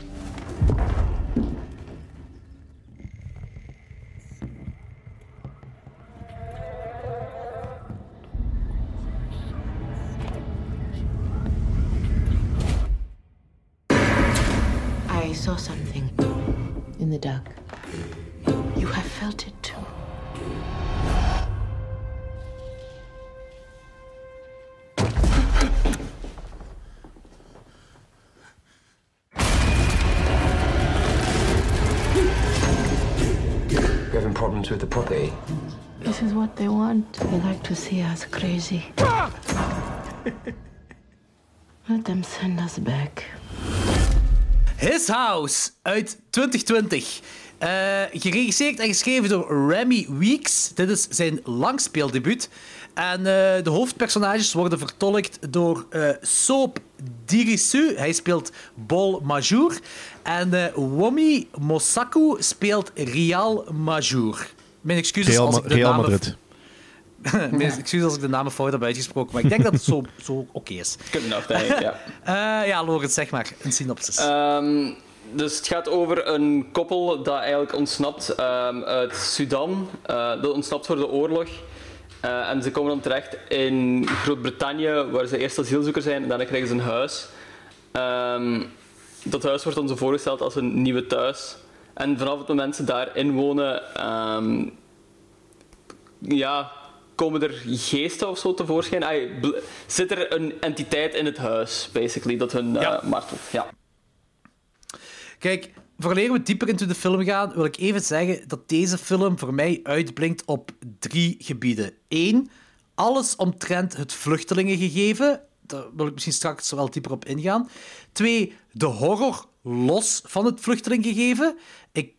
Speaker 6: I saw something in the dark. You have felt it too.
Speaker 11: With the property?
Speaker 6: This is what they want. They like to see us crazy. Let them send us back.
Speaker 3: His House uit 2020. Eh, geregisseerd en geschreven door Remy Weeks. Dit is zijn langspeeldebuut. En eh, de hoofdpersonages worden vertolkt door eh Soap Dirisu. Hij speelt Bol Majour. En eh Womi Mosaku speelt Rial Majour. Mijn excuses
Speaker 2: Real,
Speaker 3: als ik de
Speaker 2: Real
Speaker 3: namen...
Speaker 2: Madrid.
Speaker 3: Mijn excuses als ik de namen fout heb uitgesproken, maar ik denk dat het zo, zo oké is.
Speaker 1: Denk ik, ja.
Speaker 3: Eh, ja, Lorenz, zeg maar. Een synopsis.
Speaker 1: Ehm, dus het gaat over een koppel dat eigenlijk ontsnapt ehm, uit Sudan. Eh, dat ontsnapt voor de oorlog. Eh, en ze komen dan terecht in Groot-Brittannië, waar ze eerst asielzoeker zijn en daarna krijgen ze een huis. Ehm, dat huis wordt dan zo voorgesteld als een nieuwe thuis. En vanaf het moment ze daarin wonen, ehm, ja, komen er geesten of zo tevoorschijn. Zit er een entiteit in het huis, basically, dat hun eh, martelt. Ja.
Speaker 3: Kijk, vooraleer we dieper into de film gaan, wil ik even zeggen dat deze film voor mij uitblinkt op drie gebieden. Eén, alles omtrent het vluchtelingengegeven. Daar wil ik misschien straks wel dieper op ingaan. Twee, de horror los van het vluchtelingengegeven. Ik,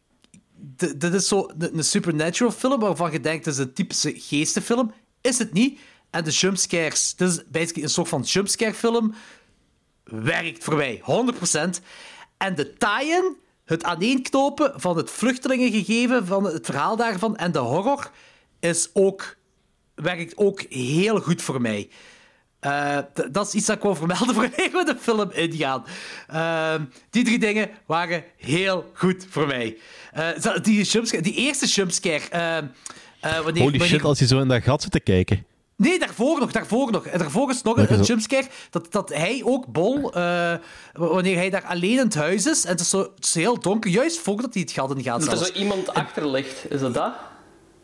Speaker 3: dit is zo een, een supernatural film waarvan je denkt, het is een typische geestenfilm. Is het niet. En de jumpscares, dit is basically een soort van jumpscare film werkt voor mij, 100%. En de tie-in, het aaneenknopen van het vluchtelingengegeven, van het verhaal daarvan en de horror, is ook, werkt ook heel goed voor mij. Eh, d- dat is iets dat ik wil vermelden voor we de film ingaan. Ehm, die drie dingen waren heel goed voor mij. Eh, die, jumpscare, die eerste jumpscare... ehm, eh, wanneer,
Speaker 2: Holy
Speaker 3: wanneer-
Speaker 2: shit, als je zo in dat gat zit te kijken.
Speaker 3: Nee, daarvoor nog, daarvoor nog. En daarvoor is nog een, jumpscare dat, dat hij ook, Bol, eh, wanneer hij daar alleen in het huis is, en het is, zo, het is heel donker, juist voordat hij het gat in gaat
Speaker 1: Dat er zo iemand achter ligt, is dat dat?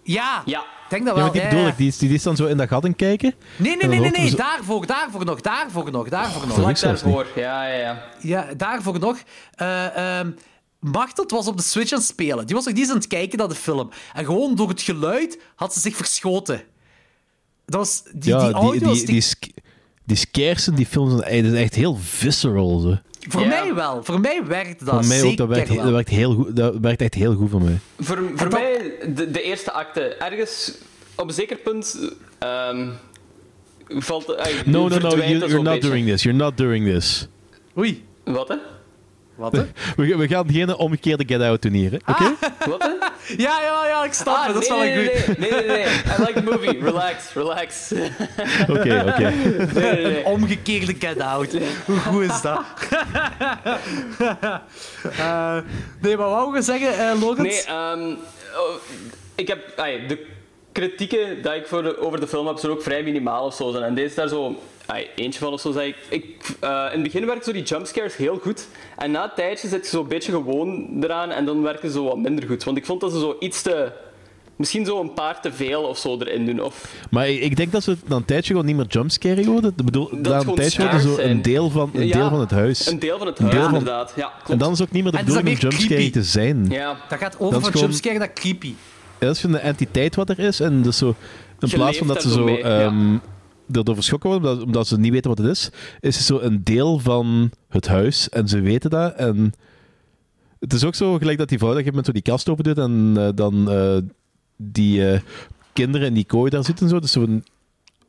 Speaker 3: Ja,
Speaker 1: Ja.
Speaker 3: Ik denk dat
Speaker 2: Ja,
Speaker 3: wel.
Speaker 2: maar die
Speaker 3: ja,
Speaker 2: bedoel
Speaker 3: ja.
Speaker 2: ik, die is, die is dan zo in dat gat in kijken.
Speaker 3: Nee, nee, nee, nee, daarvoor, daarvoor nog, daarvoor nog, daarvoor nog.
Speaker 1: Daarvoor, ja, ja, ja.
Speaker 3: Ja, daarvoor nog. Eh ehm Machteld was op de Switch aan het spelen. Die was nog niet eens aan het kijken naar de film. En gewoon door het geluid had ze zich verschoten. Dat was... Die,
Speaker 2: ja,
Speaker 3: die audio
Speaker 2: die,
Speaker 3: was
Speaker 2: die, sk- die scares in die films dat is echt heel visceral. Zo.
Speaker 3: Voor mij wel. Voor mij werkte dat
Speaker 2: voor mij ook, dat werkt,
Speaker 3: wel.
Speaker 2: dat, werkt heel goed, dat werkt echt heel goed voor mij.
Speaker 1: Voor, voor mij, de, de eerste acte, ergens op een zeker punt ehm, valt...
Speaker 2: No, no, no, you, you're not
Speaker 1: beetje.
Speaker 2: doing this. You're not doing this.
Speaker 3: Oei.
Speaker 1: Wat, hè?
Speaker 3: Wat, hè?
Speaker 2: We, we gaan geen omgekeerde get-out doen hier, hè? oké?
Speaker 1: Wat, hè?
Speaker 3: Ja, ja, ja, ik snap
Speaker 1: Ah,
Speaker 3: het. Dat is
Speaker 1: nee,
Speaker 3: wel
Speaker 1: nee,
Speaker 3: een
Speaker 1: nee,
Speaker 3: goed.
Speaker 1: nee, nee, nee, nee. I like the movie. Relax, relax.
Speaker 2: Oké, oké.
Speaker 1: Nee, nee, nee.
Speaker 3: Een omgekeerde get-out. Hoe goed is dat? Eh, nee, maar wou je zeggen, eh Logan?
Speaker 1: Nee, ehm, oh, ik heb... ai, de kritieken die ik voor de- over de film heb, zijn ook vrij minimaal of zo. zijn. En deze is daar zo... eentje van of zo, zeg ik. ik eh, in het begin werken zo die jumpscares heel goed. En na een tijdje zit je zo een beetje gewoon eraan en dan werken ze wat minder goed. Want ik vond dat ze zo iets te... Misschien zo een paar te veel of zo erin doen. Of,
Speaker 2: Maar ik, denk dat ze na een tijdje gewoon niet meer jumpscare worden. Ik bedoel,
Speaker 1: het
Speaker 2: na een tijdje worden zo een deel van, een
Speaker 1: Ja,
Speaker 2: deel van het huis.
Speaker 1: Een deel van het huis,
Speaker 2: van-
Speaker 1: inderdaad. Ja, klopt.
Speaker 2: En dan is het ook niet meer de bedoeling om
Speaker 3: dan
Speaker 2: jumpscare te zijn.
Speaker 1: Ja.
Speaker 3: Dat gaat over
Speaker 2: Dat is
Speaker 3: van
Speaker 2: gewoon-
Speaker 3: jumpscare naar creepy.
Speaker 2: Is een entiteit wat er is. En dus zo, in
Speaker 1: Je
Speaker 2: plaats van dat ze zo
Speaker 1: mee, ja.
Speaker 2: ehm erdoor verschokken worden, omdat, omdat ze niet weten wat het is, is het zo een deel van het huis. En ze weten dat. En het is ook zo gelijk dat die vrouw dat je met zo die kast open doet en eh, dan eh, die eh, kinderen in die kooi daar zitten. en Zo. Dus zo een...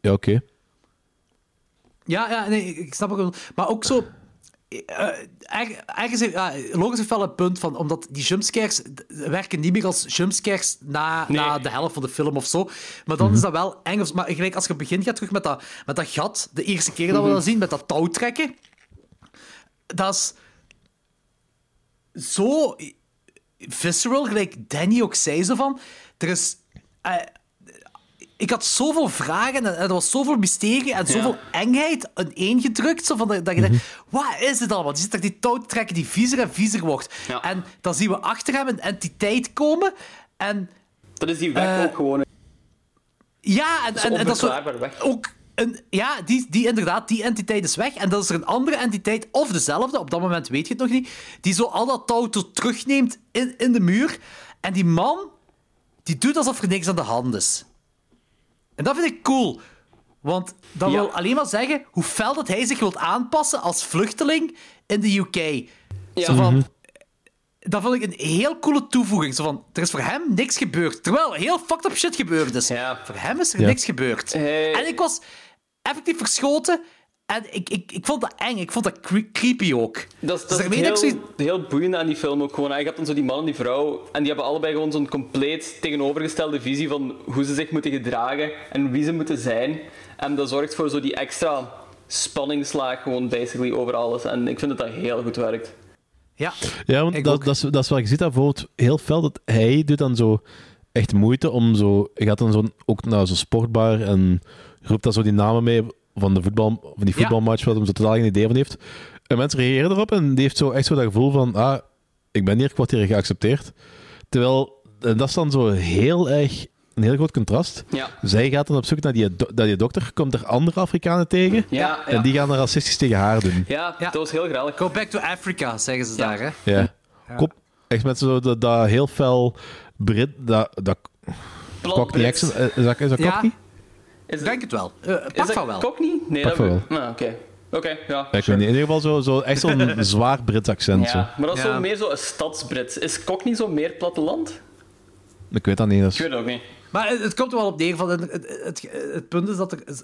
Speaker 2: Ja, oké.
Speaker 3: Ja, ja, nee, ik snap het wel. Maar ook zo... eh, ergens, ja, Logan heeft wel een punt van, omdat die jumpscares werken niet meer als jumpscares na, na de helft van de film of zo. Maar dan is dat wel eng. of- Maar gelijk als je begint gaat terug met dat, met dat gat, de eerste keer dat we dat zien, met dat touwtrekken. dat is zo visceral, gelijk Danny ook zei zo van. Er is. eh, ik had zoveel vragen en er was zoveel mysterie en zoveel engheid ineengedrukt. Zo van dat, dat je denkt, wat is dit allemaal? Die zit er die touw te trekken die viezer en viezer wordt. En dan zien we achter hem een entiteit komen en...
Speaker 1: Dat is die weg
Speaker 3: Eh,
Speaker 1: ook gewoon.
Speaker 3: Ja, en,
Speaker 1: Dat is
Speaker 3: en, en dat is
Speaker 1: weg.
Speaker 3: ook een, ja, die, die inderdaad, die entiteit is weg. En dan is er een andere entiteit, of dezelfde, op dat moment weet je het nog niet, die zo al dat touw terugneemt in, in de muur. En die man, die doet alsof er niks aan de hand is. En dat vind ik cool. Want dat
Speaker 1: Ja.
Speaker 3: wil alleen maar zeggen hoe fel dat hij zich wil aanpassen als vluchteling in de UK. Zo van, dat vond ik een heel coole toevoeging. Zo van, er is voor hem niks gebeurd. Terwijl heel fucked up shit gebeurd is. Voor hem is er
Speaker 2: Ja.
Speaker 3: niks gebeurd. En ik was effectief verschoten. En ik, ik, ik vond dat eng. Ik vond dat cre- creepy ook.
Speaker 1: Dat is, dat is
Speaker 3: dat ik
Speaker 1: heel,
Speaker 3: zoiets-
Speaker 1: heel boeiende aan die film ook gewoon. Je hebt dan zo die man en die vrouw en die hebben allebei gewoon zo'n compleet tegenovergestelde visie van hoe ze zich moeten gedragen en wie ze moeten zijn. En dat zorgt voor zo die extra spanningslaag gewoon basically over alles. En ik vind dat dat heel goed werkt.
Speaker 3: Ja.
Speaker 2: Ja, want dat, dat, is, dat is wat je ziet dat bijvoorbeeld heel fel. Dat hij doet dan zo echt moeite om zo... Hij gaat dan zo, ook naar zo'n sportbar en roept dan zo die namen mee van, de voetbal, van die
Speaker 3: Ja.
Speaker 2: voetbalmatch, waar hij zo totaal geen idee van heeft. En mensen reageren erop en die heeft zo echt zo dat gevoel van... Ah, ik ben hier, ik word hier geaccepteerd. Terwijl, en dat is dan zo heel erg... Een heel groot contrast.
Speaker 1: Ja.
Speaker 2: Zij gaat dan op zoek naar die, do- naar die dokter, komt er andere Afrikanen tegen.
Speaker 1: Ja, ja.
Speaker 2: En die gaan er racistisch tegen haar doen.
Speaker 1: Ja, dat was heel grellig.
Speaker 3: Go back to Africa, zeggen ze daar. Hè?
Speaker 2: Ja. Kop, echt met zo dat, dat heel fel Brit, dat, dat accent, eh, is dat, is dat
Speaker 3: Ja.
Speaker 2: Cockney?
Speaker 1: Is
Speaker 3: Ik denk het wel. Eh, pak
Speaker 1: is
Speaker 3: van wel.
Speaker 1: Cockney? Nee,
Speaker 2: Pak
Speaker 1: dat
Speaker 2: van
Speaker 1: Ah, Oké, Oké, ja.
Speaker 2: Ja, ik weet
Speaker 1: sure.
Speaker 2: niet, in ieder geval zo, zo, echt zo'n zwaar Brits accent. Zo.
Speaker 1: Ja, maar dat is
Speaker 3: Ja.
Speaker 1: zo meer zo een stadsbrits. Is Cockney zo meer platteland?
Speaker 2: Ik weet dat niet. Dat
Speaker 1: Ik weet het ook niet.
Speaker 3: Maar het, het komt er wel op neer van. Het, het, het, het punt is dat er z-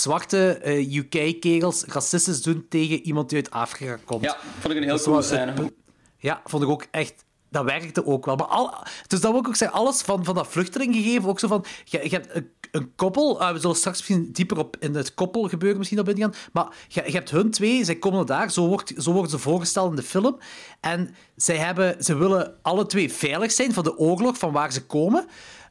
Speaker 3: zwarte eh, UK-kegels racistisch doen tegen iemand die uit Afrika komt.
Speaker 1: Ja, vond ik een heel
Speaker 3: Dat is
Speaker 1: coole
Speaker 3: wel het
Speaker 1: scène.
Speaker 3: punt. Ja, vond ik ook echt. Dat werkte ook wel. Maar al, dus dat wil ik ook zeggen, alles van, van dat vluchtelingengegeven, ook zo van, je, je hebt een, een koppel, ah, we zullen straks misschien dieper op in het koppelgebeuren misschien op ingaan, maar je, je hebt hun twee, zij komen daar, zo, wordt, zo worden ze voorgesteld in de film, en zij hebben, ze willen alle twee veilig zijn van de oorlog van waar ze komen.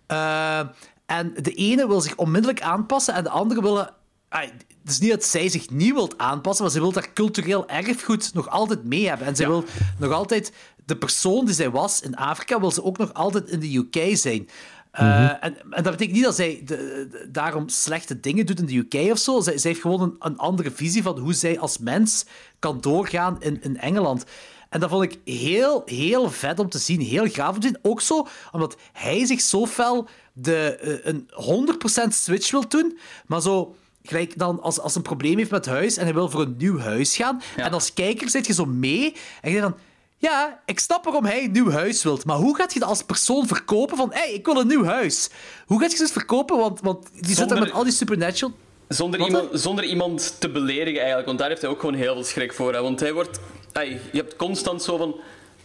Speaker 3: Eh, en de ene wil zich onmiddellijk aanpassen en de andere willen... ah, Het is niet dat zij zich niet wilt aanpassen, maar ze wil daar cultureel erfgoed nog altijd mee hebben. En zij wil nog altijd de persoon die zij was in Afrika, wil ze ook nog altijd in de UK zijn. Eh, en, en dat betekent niet dat zij de- de- daarom slechte dingen doet in de UK of zo. Zij, zij heeft gewoon een, een andere visie van hoe zij als mens kan doorgaan in, in Engeland. En dat vond ik heel, heel vet om te zien. Heel gaaf om te zien. Ook zo, omdat hij zich zo fel de, eh, een 100% switch wil doen. Maar zo, gelijk dan als, als een probleem heeft met huis en hij wil voor een nieuw huis gaan. En als kijker zit je zo mee en je denkt dan... Ja, ik snap waarom hij een nieuw huis wilt. Maar hoe gaat je dat als persoon verkopen van... Hé, hey, ik wil een nieuw huis. Hoe gaat je het verkopen? Want, want die zit daar met al die supernatural...
Speaker 1: Zonder
Speaker 3: Wat
Speaker 1: iemand, zonder iemand te beledigen eigenlijk, want daar heeft hij ook gewoon heel veel schrik voor. Hè. Want hij wordt... ey, je hebt constant zo van...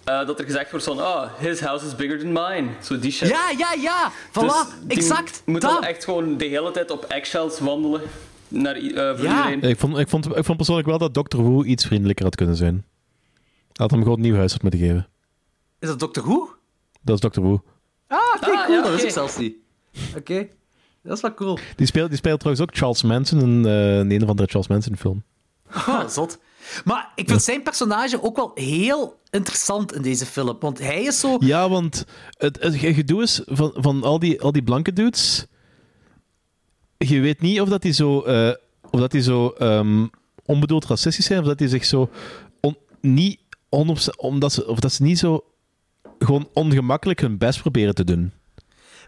Speaker 1: eh, dat er gezegd wordt van... Ah, his house is bigger than mine. Zo die shit.
Speaker 3: Ja, ja, ja. Voilà,
Speaker 1: Dus die
Speaker 3: exact.
Speaker 1: moet
Speaker 3: dat.
Speaker 1: dan echt gewoon de hele tijd op eggshells wandelen. Naar, eh, voor
Speaker 3: Ja.
Speaker 1: iedereen.
Speaker 2: Ik vond, ik, vond, ik vond persoonlijk wel dat Doctor Who iets vriendelijker had kunnen zijn. Had hem gewoon een nieuw huis had moeten geven.
Speaker 3: Is dat Doctor Who?
Speaker 2: Dat is Doctor Who.
Speaker 3: Ah, oké,
Speaker 1: Ah,
Speaker 3: cool.
Speaker 1: ja,
Speaker 3: dat wist
Speaker 1: oké.
Speaker 3: ik zelfs niet. Oké. Dat is wel cool.
Speaker 2: Die speelt, die speelt trouwens ook Charles Manson in eh, een, een of andere Charles Manson film.
Speaker 3: Ah, zot. Maar ik vind zijn personage ook wel heel interessant in deze film. Want hij is zo...
Speaker 2: Ja, want het, het gedoe is van, van al, die, al die blanke dudes. Je weet niet of dat die zo, eh, of dat die zo ehm, onbedoeld racistisch zijn, of dat die zich zo on- niet 100%, omdat ze, of dat ze niet zo gewoon ongemakkelijk hun best proberen te doen.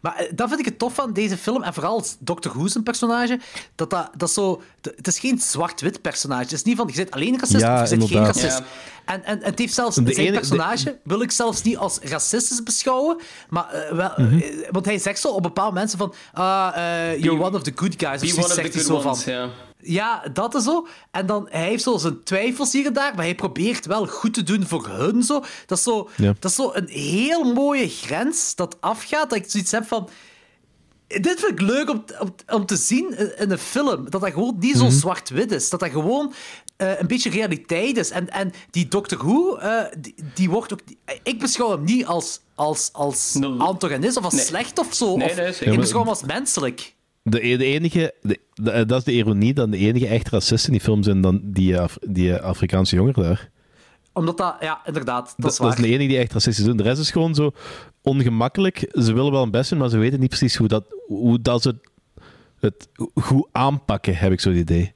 Speaker 3: Maar eh, dat vind ik het tof van deze film. En vooral als Dr. Who zijn personage. Dat dat, dat zo... Het is geen zwart-wit personage. Het is niet van, je zit alleen racist
Speaker 2: Ja,
Speaker 3: of je zit geen racist. En, en, en het heeft zelfs...
Speaker 2: De
Speaker 3: zijn
Speaker 2: ene-
Speaker 3: personage wil ik zelfs niet als racistisch beschouwen. Maar eh, wel...
Speaker 2: Mhm.
Speaker 3: eh, want hij zegt zo op bepaalde mensen van... Ah, eh, you're one of the good guys. Of
Speaker 1: Be
Speaker 3: zoiets
Speaker 1: one of
Speaker 3: zegt
Speaker 1: the
Speaker 3: hij
Speaker 1: good
Speaker 3: zo
Speaker 1: ones. Ja,
Speaker 3: dat is zo. En dan, hij heeft zo zijn twijfels hier en daar, maar hij probeert wel goed te doen voor hun. Zo. Dat, is zo,
Speaker 2: Ja.
Speaker 3: dat is zo een heel mooie grens dat afgaat, dat ik zoiets heb van... Dit vind ik leuk om, om, om te zien in, een film. Dat dat gewoon niet zo zwart-wit is. Dat dat gewoon eh, een beetje realiteit is. En, en die Doctor Who, eh, die, die wordt ook... Ik beschouw hem niet als, als, als antagonist of als
Speaker 1: Nee.
Speaker 3: slecht of zo.
Speaker 1: Nee,
Speaker 3: of,
Speaker 1: nee,
Speaker 3: ik beschouw hem als menselijk.
Speaker 2: De, de enige, de- de- dat is de ironie, dat de enige echt racisten in die film zijn dan die, Af- die Afrikaanse jongeren daar.
Speaker 3: Omdat dat... Ja, inderdaad, dat,
Speaker 2: Dat,
Speaker 3: is
Speaker 2: dat
Speaker 3: waar.
Speaker 2: is de enige die echt racistisch doen. De rest is gewoon zo ongemakkelijk. Ze willen wel een best doen, maar ze weten niet precies hoe, dat, hoe dat ze het goed aanpakken, heb ik zo het idee.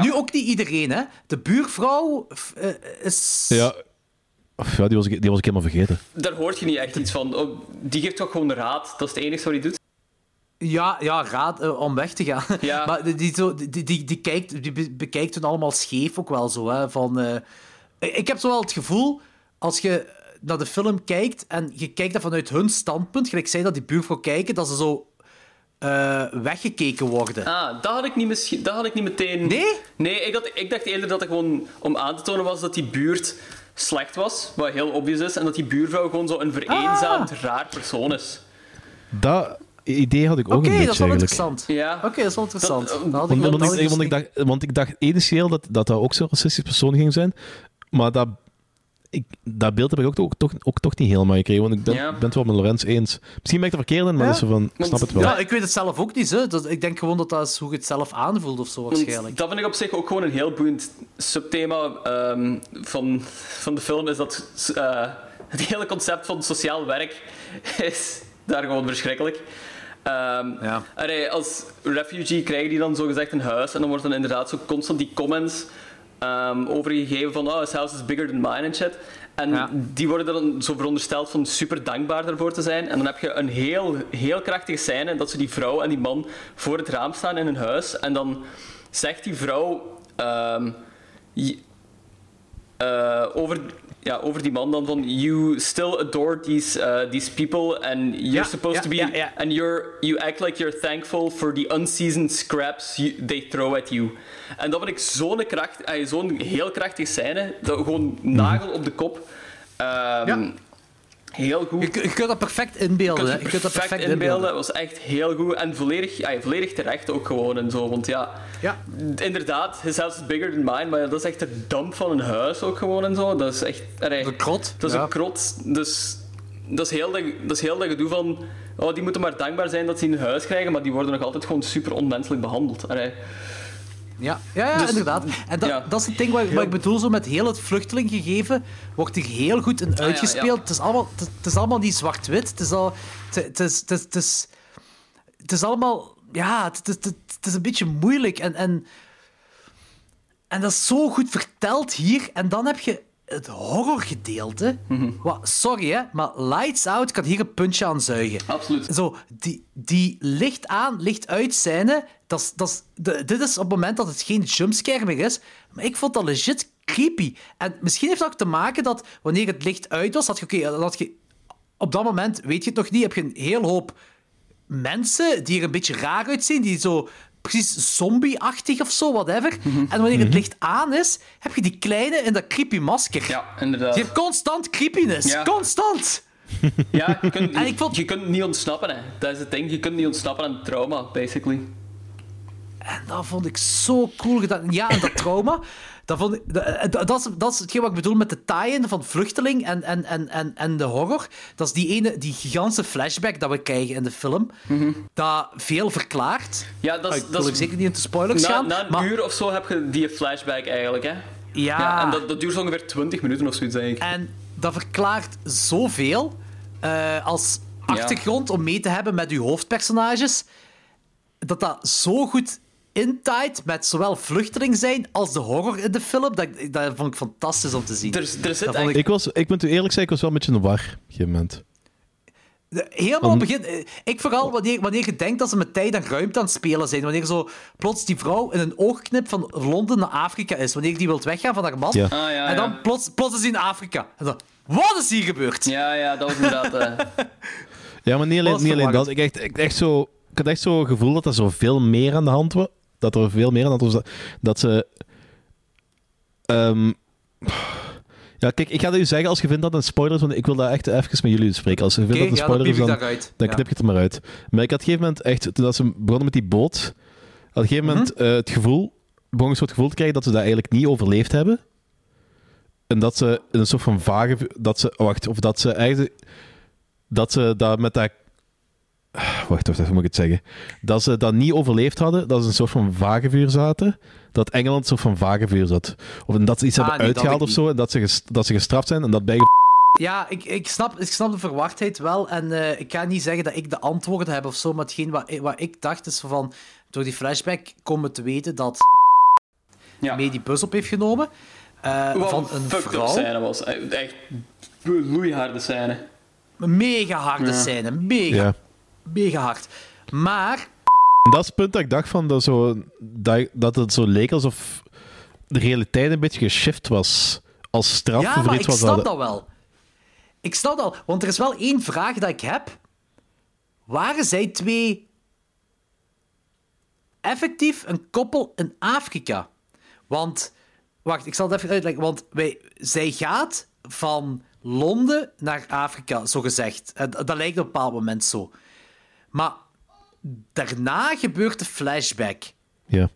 Speaker 3: Nu ook niet iedereen, hè. De buurvrouw eh, is...
Speaker 2: Ja, ja die, was ik, die was ik helemaal vergeten.
Speaker 1: Daar hoort je niet echt iets van. Oh, Die geeft toch gewoon raad. Dat is het enige wat hij doet.
Speaker 3: Ja, ja raad eh, om weg te gaan.
Speaker 1: Ja.
Speaker 3: Maar die, die, zo, die, die, die, kijkt, die be- bekijkt hun allemaal scheef ook wel zo. Hè, van, eh, ik heb zo wel het gevoel, als je naar de film kijkt en je kijkt dat vanuit hun standpunt, gelijk zij dat die buurvrouw kijken, dat ze zo eh, weggekeken worden.
Speaker 1: Ah, dat had ik niet, misschien, dat had ik niet meteen...
Speaker 3: Nee?
Speaker 1: Nee, ik, had, ik dacht eerder dat het gewoon om aan te tonen was dat die buurt slecht was. Wat heel obvious is. En dat die buurvrouw gewoon zo een vereenzaamd,
Speaker 3: Ah.
Speaker 1: raar persoon is.
Speaker 2: Dat idee had ik ook
Speaker 3: Oké,
Speaker 2: een beetje
Speaker 3: dat is wel interessant.
Speaker 1: Ja.
Speaker 3: Oké, dat is wel interessant.
Speaker 1: Dat-
Speaker 3: Dat had ik
Speaker 2: Want, ik, want, dacht, want ik dacht initieel dat dat, dat ook zo'n racistisch persoon ging zijn. Maar dat, ik, dat beeld heb ik ook, ook, toch, ook toch niet helemaal gekregen. Want ik ben,
Speaker 1: Ja.
Speaker 2: ben het wel met Lorenz eens. Misschien ben ik er verkeerd in, maar
Speaker 3: Ja.
Speaker 2: dat is zo van, snap het wel.
Speaker 3: Ja, ik weet het zelf ook niet. Hè. Dat, ik denk gewoon dat dat is hoe je het zelf aanvoelt of zo,
Speaker 1: Want
Speaker 3: waarschijnlijk.
Speaker 1: dat vind ik op zich ook gewoon een heel boeiend subthema ehm, van, van de film. Is dat eh, het hele concept van sociaal werk is daar gewoon verschrikkelijk. Ehm,
Speaker 3: Ja.
Speaker 1: als refugee krijgen die dan zogezegd een huis en dan wordt dan inderdaad zo constant die comments ehm, overgegeven van oh, his house is bigger than mine en shit. En
Speaker 3: Ja.
Speaker 1: die worden dan zo verondersteld van super dankbaar daarvoor te zijn. En dan heb je een heel, heel krachtige scène dat ze die vrouw en die man voor het raam staan in hun huis. En dan zegt die vrouw ehm, je- eh, over, ja, over die man dan van you still adore these, eh, these people and you're supposed to be and you're you act like you're thankful for the unseasoned scraps you, they throw at you. En dat vind ik zo'n kracht, zo'n heel krachtige scène, dat gewoon nagel op de kop.
Speaker 3: Ja.
Speaker 1: Heel goed.
Speaker 3: Je, je kunt dat perfect inbeelden.
Speaker 1: Je kunt
Speaker 3: Je kunt dat
Speaker 1: perfect
Speaker 3: perfect
Speaker 1: inbeelden. was echt heel goed. En volledig, ja, volledig terecht ook gewoon en zo. Want ja,
Speaker 3: Ja.
Speaker 1: inderdaad, is bigger than mine. Maar dat is echt de dump van een huis ook gewoon en zo. Dat is echt... allee,
Speaker 3: Een krot.
Speaker 1: Dat is
Speaker 3: ja.
Speaker 1: een krot. Dus dat is, heel dat, dat is heel dat gedoe van... Oh, die moeten maar dankbaar zijn dat ze een huis krijgen, maar die worden nog altijd gewoon super onmenselijk behandeld. Allee,
Speaker 3: Ja, ja, ja
Speaker 1: Dus-
Speaker 3: inderdaad. En dat,
Speaker 1: ja.
Speaker 3: dat is het ding wat, wat ik bedoel, zo met heel het vluchtelinggegeven wordt er heel goed in
Speaker 1: Ah, ja,
Speaker 3: uitgespeeld. Het, is allemaal, het, het is allemaal niet zwart-wit. Het is, al, het, het, is, het, is, het, is, het is allemaal... Ja, het, het, het, is een beetje moeilijk. En, en, en dat is zo goed verteld hier. En dan heb je het horrorgedeelte.
Speaker 1: Mhm.
Speaker 3: Wat, sorry, hè, maar Lights Out kan hier een puntje aan zuigen.
Speaker 1: absoluut.
Speaker 3: Zo, die, die licht aan, licht uit scène, dat dat dit is op het moment dat het geen jumpscare meer is, maar ik vond dat legit creepy. En misschien heeft dat ook te maken dat wanneer het licht uit was, dat je, oké, je op dat moment, weet je het nog niet, heb je een heel hoop mensen die er een beetje raar uitzien, die zo precies zombie-achtig of zo, whatever. En wanneer het licht aan is, heb je die kleine in dat creepy masker.
Speaker 1: ja, inderdaad.
Speaker 3: Die heeft constant creepiness.
Speaker 1: Ja.
Speaker 3: Constant.
Speaker 1: Ja, je kunt,
Speaker 3: ik vond-
Speaker 1: je kunt niet ontsnappen. Hè. Dat is het ding. Je kunt niet ontsnappen aan het trauma, basically.
Speaker 3: En dat vond ik zo cool gedaan. Ja, en dat trauma. Dat, vond ik, dat, dat, is, dat is hetgeen wat ik bedoel met de tie-in van vluchteling en, en, en, en, en de horror. Dat is die ene, die gigantische flashback dat we krijgen in de film. Dat veel verklaart.
Speaker 1: Ja, dat
Speaker 3: Ah,
Speaker 1: is...
Speaker 3: ik
Speaker 1: dat
Speaker 3: wil
Speaker 1: is
Speaker 3: ik zeker niet into spoilers
Speaker 1: na,
Speaker 3: gaan.
Speaker 1: na een
Speaker 3: maar,
Speaker 1: uur of zo heb je die flashback eigenlijk, hè.
Speaker 3: ja,
Speaker 1: en dat, dat duurt ongeveer 20 minuten of zoiets, denk ik.
Speaker 3: En dat verklaart zoveel eh, als achtergrond om mee te hebben met uw hoofdpersonages. Dat dat zo goed intight met zowel vluchteling zijn als de horror in de film. Dat, dat vond ik fantastisch om te zien.
Speaker 1: Er, er zit eigenlijk...
Speaker 2: Ik, was, ik moet u eerlijk zeggen, ik was wel een beetje in de war op een gegeven moment.
Speaker 3: De- Helemaal het begin. eh, Ik vooral wanneer, wanneer je denkt dat ze met tijd en ruimte aan het spelen zijn. Wanneer zo plots die vrouw in een oogknip van Londen naar Afrika is. Wanneer die wilt weggaan van haar man.
Speaker 2: Ja.
Speaker 1: Ah, ja,
Speaker 3: en dan
Speaker 1: ja.
Speaker 3: plots, plots is hij in Afrika. En dan, wat is hier gebeurd?
Speaker 1: Ja, ja, dat was inderdaad... eh,
Speaker 2: Ja, maar niet alleen,
Speaker 3: Was
Speaker 2: niet alleen dat. Ik, echt, ik, echt zo, ik had echt zo het gevoel dat er zo veel meer aan de hand was. Dat er veel meer aan. Dat, dat ze... ehm, ja, kijk, ik ga het u zeggen als je vindt dat een spoiler is, want ik wil dat echt even met jullie bespreken. Als je vindt dat een
Speaker 3: ja, dan
Speaker 2: spoiler is, dan,
Speaker 3: daaruit.
Speaker 2: dan
Speaker 3: Ja.
Speaker 2: knip je het er maar uit. Maar ik had op een gegeven moment echt, toen dat ze begonnen met die boot, had op een gegeven
Speaker 3: Mhm.
Speaker 2: moment eh, het gevoel begon ik zo het gevoel te krijgen dat ze dat eigenlijk niet overleefd hebben. En dat ze in een soort van vage... Dat ze... Wacht, of dat ze eigenlijk... Dat ze dat met dat... Wacht, wacht, even, hoe moet ik het zeggen? Dat ze dat niet overleefd hadden, dat ze een soort van vagevuur zaten. Dat Engeland een soort van vagevuur zat. Of dat ze iets
Speaker 3: Ah,
Speaker 2: hebben
Speaker 3: nee,
Speaker 2: uitgehaald of zo, en dat ze, dat ze gestraft zijn en dat bij
Speaker 3: Ja, ik, ik, snap, ik snap de verwachtheid wel. En eh, ik ga niet zeggen dat ik de antwoorden heb of zo, maar hetgeen wat, ik- wat ik dacht is van... Door die flashback komen we te weten dat... mee die bus op heeft genomen. eh,
Speaker 1: Wat
Speaker 3: van een
Speaker 1: fucked up
Speaker 3: vrouw.
Speaker 1: scène was. Echt loeiharde scène.
Speaker 3: Mega harde
Speaker 1: Ja.
Speaker 3: scène. Mega,
Speaker 2: Ja.
Speaker 3: Mega hard. Maar...
Speaker 2: Dat is het punt dat ik dacht van dat, zo, dat, dat het zo leek alsof de realiteit een beetje geshift was. Als straf
Speaker 3: ja,
Speaker 2: voor
Speaker 3: maar
Speaker 2: iets
Speaker 3: ik
Speaker 2: wat ze
Speaker 3: snap
Speaker 2: hadden-
Speaker 3: dat wel. Ik snap dat. Want er is wel één vraag dat ik heb. Waren zij twee effectief een koppel in Afrika? Want, wacht, ik zal het even uitleggen. Want wij, zij gaat van Londen naar Afrika, zo gezegd. En Dat lijkt op een bepaald moment zo. Maar daarna gebeurt de flashback.
Speaker 2: Ja.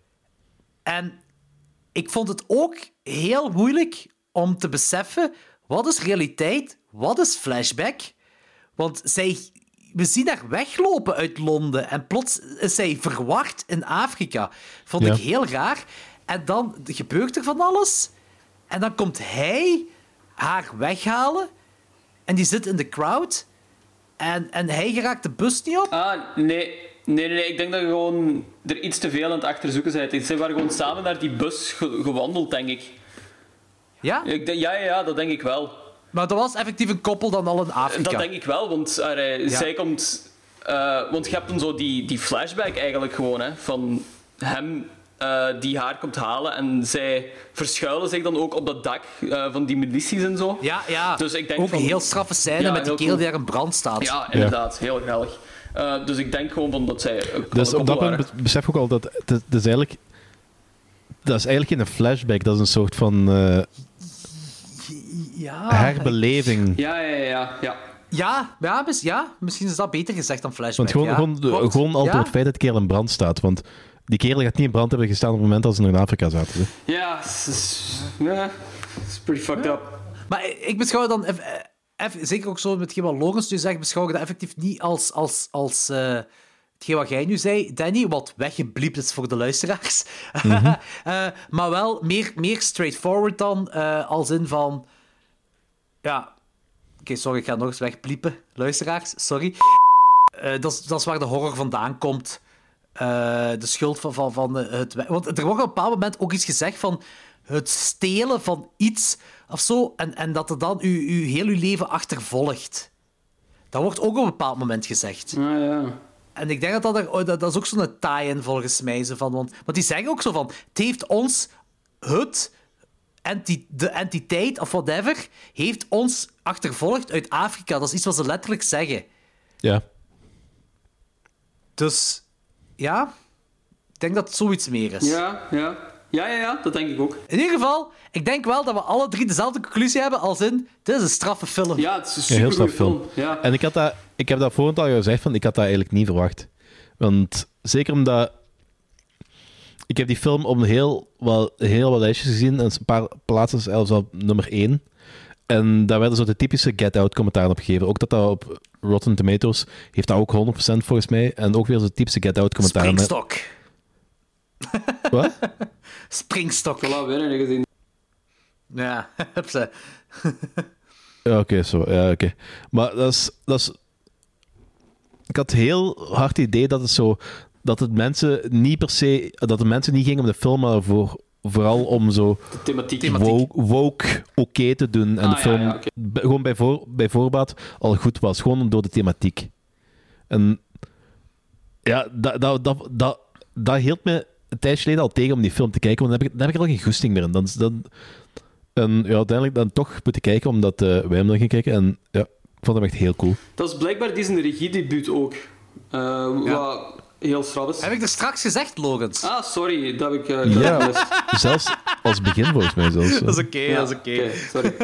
Speaker 3: En ik vond het ook heel moeilijk om te beseffen wat is realiteit, wat is flashback. Want zij, we zien haar weglopen uit Londen en plots is zij verward in Afrika. Vond
Speaker 2: Ja.
Speaker 3: ik heel raar. En dan gebeurt er van alles. En dan komt hij haar weghalen. En die zit in de crowd. En, en hij geraakt de bus niet op.
Speaker 1: Ah, nee. Nee, nee, nee, ik denk dat je gewoon er iets te veel aan het achterzoeken bent. Ze waren gewoon samen naar die bus ge- gewandeld, denk ik.
Speaker 3: Ja?
Speaker 1: Ik ja, ja, ja, dat denk ik wel.
Speaker 3: Maar dat was effectief een koppel dan al in Afrika.
Speaker 1: Dat denk ik wel, want
Speaker 3: Ja.
Speaker 1: zij komt... eh, want je hebt dan zo die, die flashback eigenlijk gewoon, hè, van hem eh, die haar komt halen en zij verschuilen zich dan ook op dat dak eh, van die milities en zo.
Speaker 3: Ja, ja.
Speaker 1: Dus ik denk
Speaker 3: ook
Speaker 1: van-
Speaker 3: een heel straffe scène
Speaker 1: Ja,
Speaker 3: met die kerel
Speaker 1: cool.
Speaker 3: die daar in brand staat.
Speaker 1: Ja, inderdaad. Heel geweldig. Eh, dus ik denk gewoon van dat zij
Speaker 2: Dus op dat punt be- besef ik ook al dat het, is eigenlijk... Dat is eigenlijk geen flashback, dat is een soort van eh,
Speaker 3: Ja.
Speaker 2: herbeleving.
Speaker 1: Ja, ja, ja, ja.
Speaker 3: Ja, ja, mis- ja, misschien is dat beter gezegd dan flashback.
Speaker 2: Want gewoon,
Speaker 3: ja.
Speaker 2: gewoon, gewoon al door
Speaker 3: Ja.
Speaker 2: het feit dat die kerel in brand staat. Want die kerel gaat niet in brand hebben gestaan op het moment dat ze nog in Afrika zaten. hè.
Speaker 1: Ja, het is, pretty fucked up.
Speaker 3: Maar ik beschouw dan, eff- eff- zeker ook zo met hetgeen wat Logans nu zegt, beschouw ik dat effectief niet als, als, als eh, hetgeen wat jij nu zei, Danny, wat weggebliept is voor de luisteraars.
Speaker 2: Mhm.
Speaker 3: Eh, maar wel meer, meer straightforward dan, eh, als in van... Ja, oké, sorry, ik ga nog eens wegbliepen, luisteraars, sorry. Eh, dat, is, dat is waar de horror vandaan komt. Eh, de schuld van, van, van het... Want er wordt op een bepaald moment ook iets gezegd van het stelen van iets of zo, en, en dat er dan u, u heel uw leven achtervolgt. Dat wordt ook op een bepaald moment gezegd.
Speaker 1: Ah, ja.
Speaker 3: En ik denk dat dat, er, oh, dat, dat is ook zo'n tie-in volgens mij. Zo van, want, want die zeggen ook zo van: het heeft ons, het, enti, de entiteit of whatever, heeft ons achtervolgd uit Afrika. Dat is iets wat ze letterlijk zeggen.
Speaker 2: Ja.
Speaker 3: Dus ja, ik denk dat het zoiets meer is.
Speaker 1: Ja, ja. Ja, ja, ja, dat denk ik ook.
Speaker 3: In ieder geval, ik denk wel dat we alle drie dezelfde conclusie hebben als in: dit is een straffe film.
Speaker 1: Ja, het is een
Speaker 2: Ja, straf film.
Speaker 1: film. Ja.
Speaker 2: En ik, had dat, ik heb dat vorend al gezegd, van, ik had dat eigenlijk niet verwacht. Want zeker omdat... Ik heb die film op heel, wel, heel wat lijstjes gezien. En een paar plaatsen zelfs op nummer 1. En daar werden zo de typische Get Out commentaren op gegeven. Ook dat dat op Rotten Tomatoes heeft dat ook 100% volgens mij. En ook weer zo'n typische Get Out commentaren. met-
Speaker 3: Springstok.
Speaker 2: Wat?
Speaker 3: Springstok.
Speaker 1: Voilà, weer een gezien.
Speaker 3: Ja, heb ze.
Speaker 2: Ja, oké, zo. Ja, oké. Maar dat is, dat is... Ik had heel hard het idee dat het zo... Dat het mensen niet per se... Dat de mensen niet gingen om de film, maar voor, vooral om zo...
Speaker 1: De thematiek.
Speaker 2: Woke, woke oké te doen. En
Speaker 1: Ah,
Speaker 2: de
Speaker 1: ja,
Speaker 2: film
Speaker 1: ja,
Speaker 2: gewoon bij, voor, bij voorbaat al goed was. Gewoon door de thematiek. En... Ja, dat, dat, dat, dat, dat hield me een tijdje geleden al tegen om die film te kijken, want dan heb ik, dan heb ik er al geen goesting meer in. Dan, dan, en ja, uiteindelijk dan toch moeten kijken, omdat eh, wij hem dan gaan kijken. En ja, ik vond hem echt heel cool.
Speaker 1: Dat is blijkbaar die zijn regiedebuut ook. Eh, Wat heel straf.
Speaker 3: Heb ik er straks gezegd, Logans?
Speaker 1: Ah, sorry, dat heb ik... eh,
Speaker 2: Ja, zelfs als begin volgens mij zelfs.
Speaker 3: Dat is oké,
Speaker 1: Ja,
Speaker 3: dat is oké.
Speaker 1: sorry.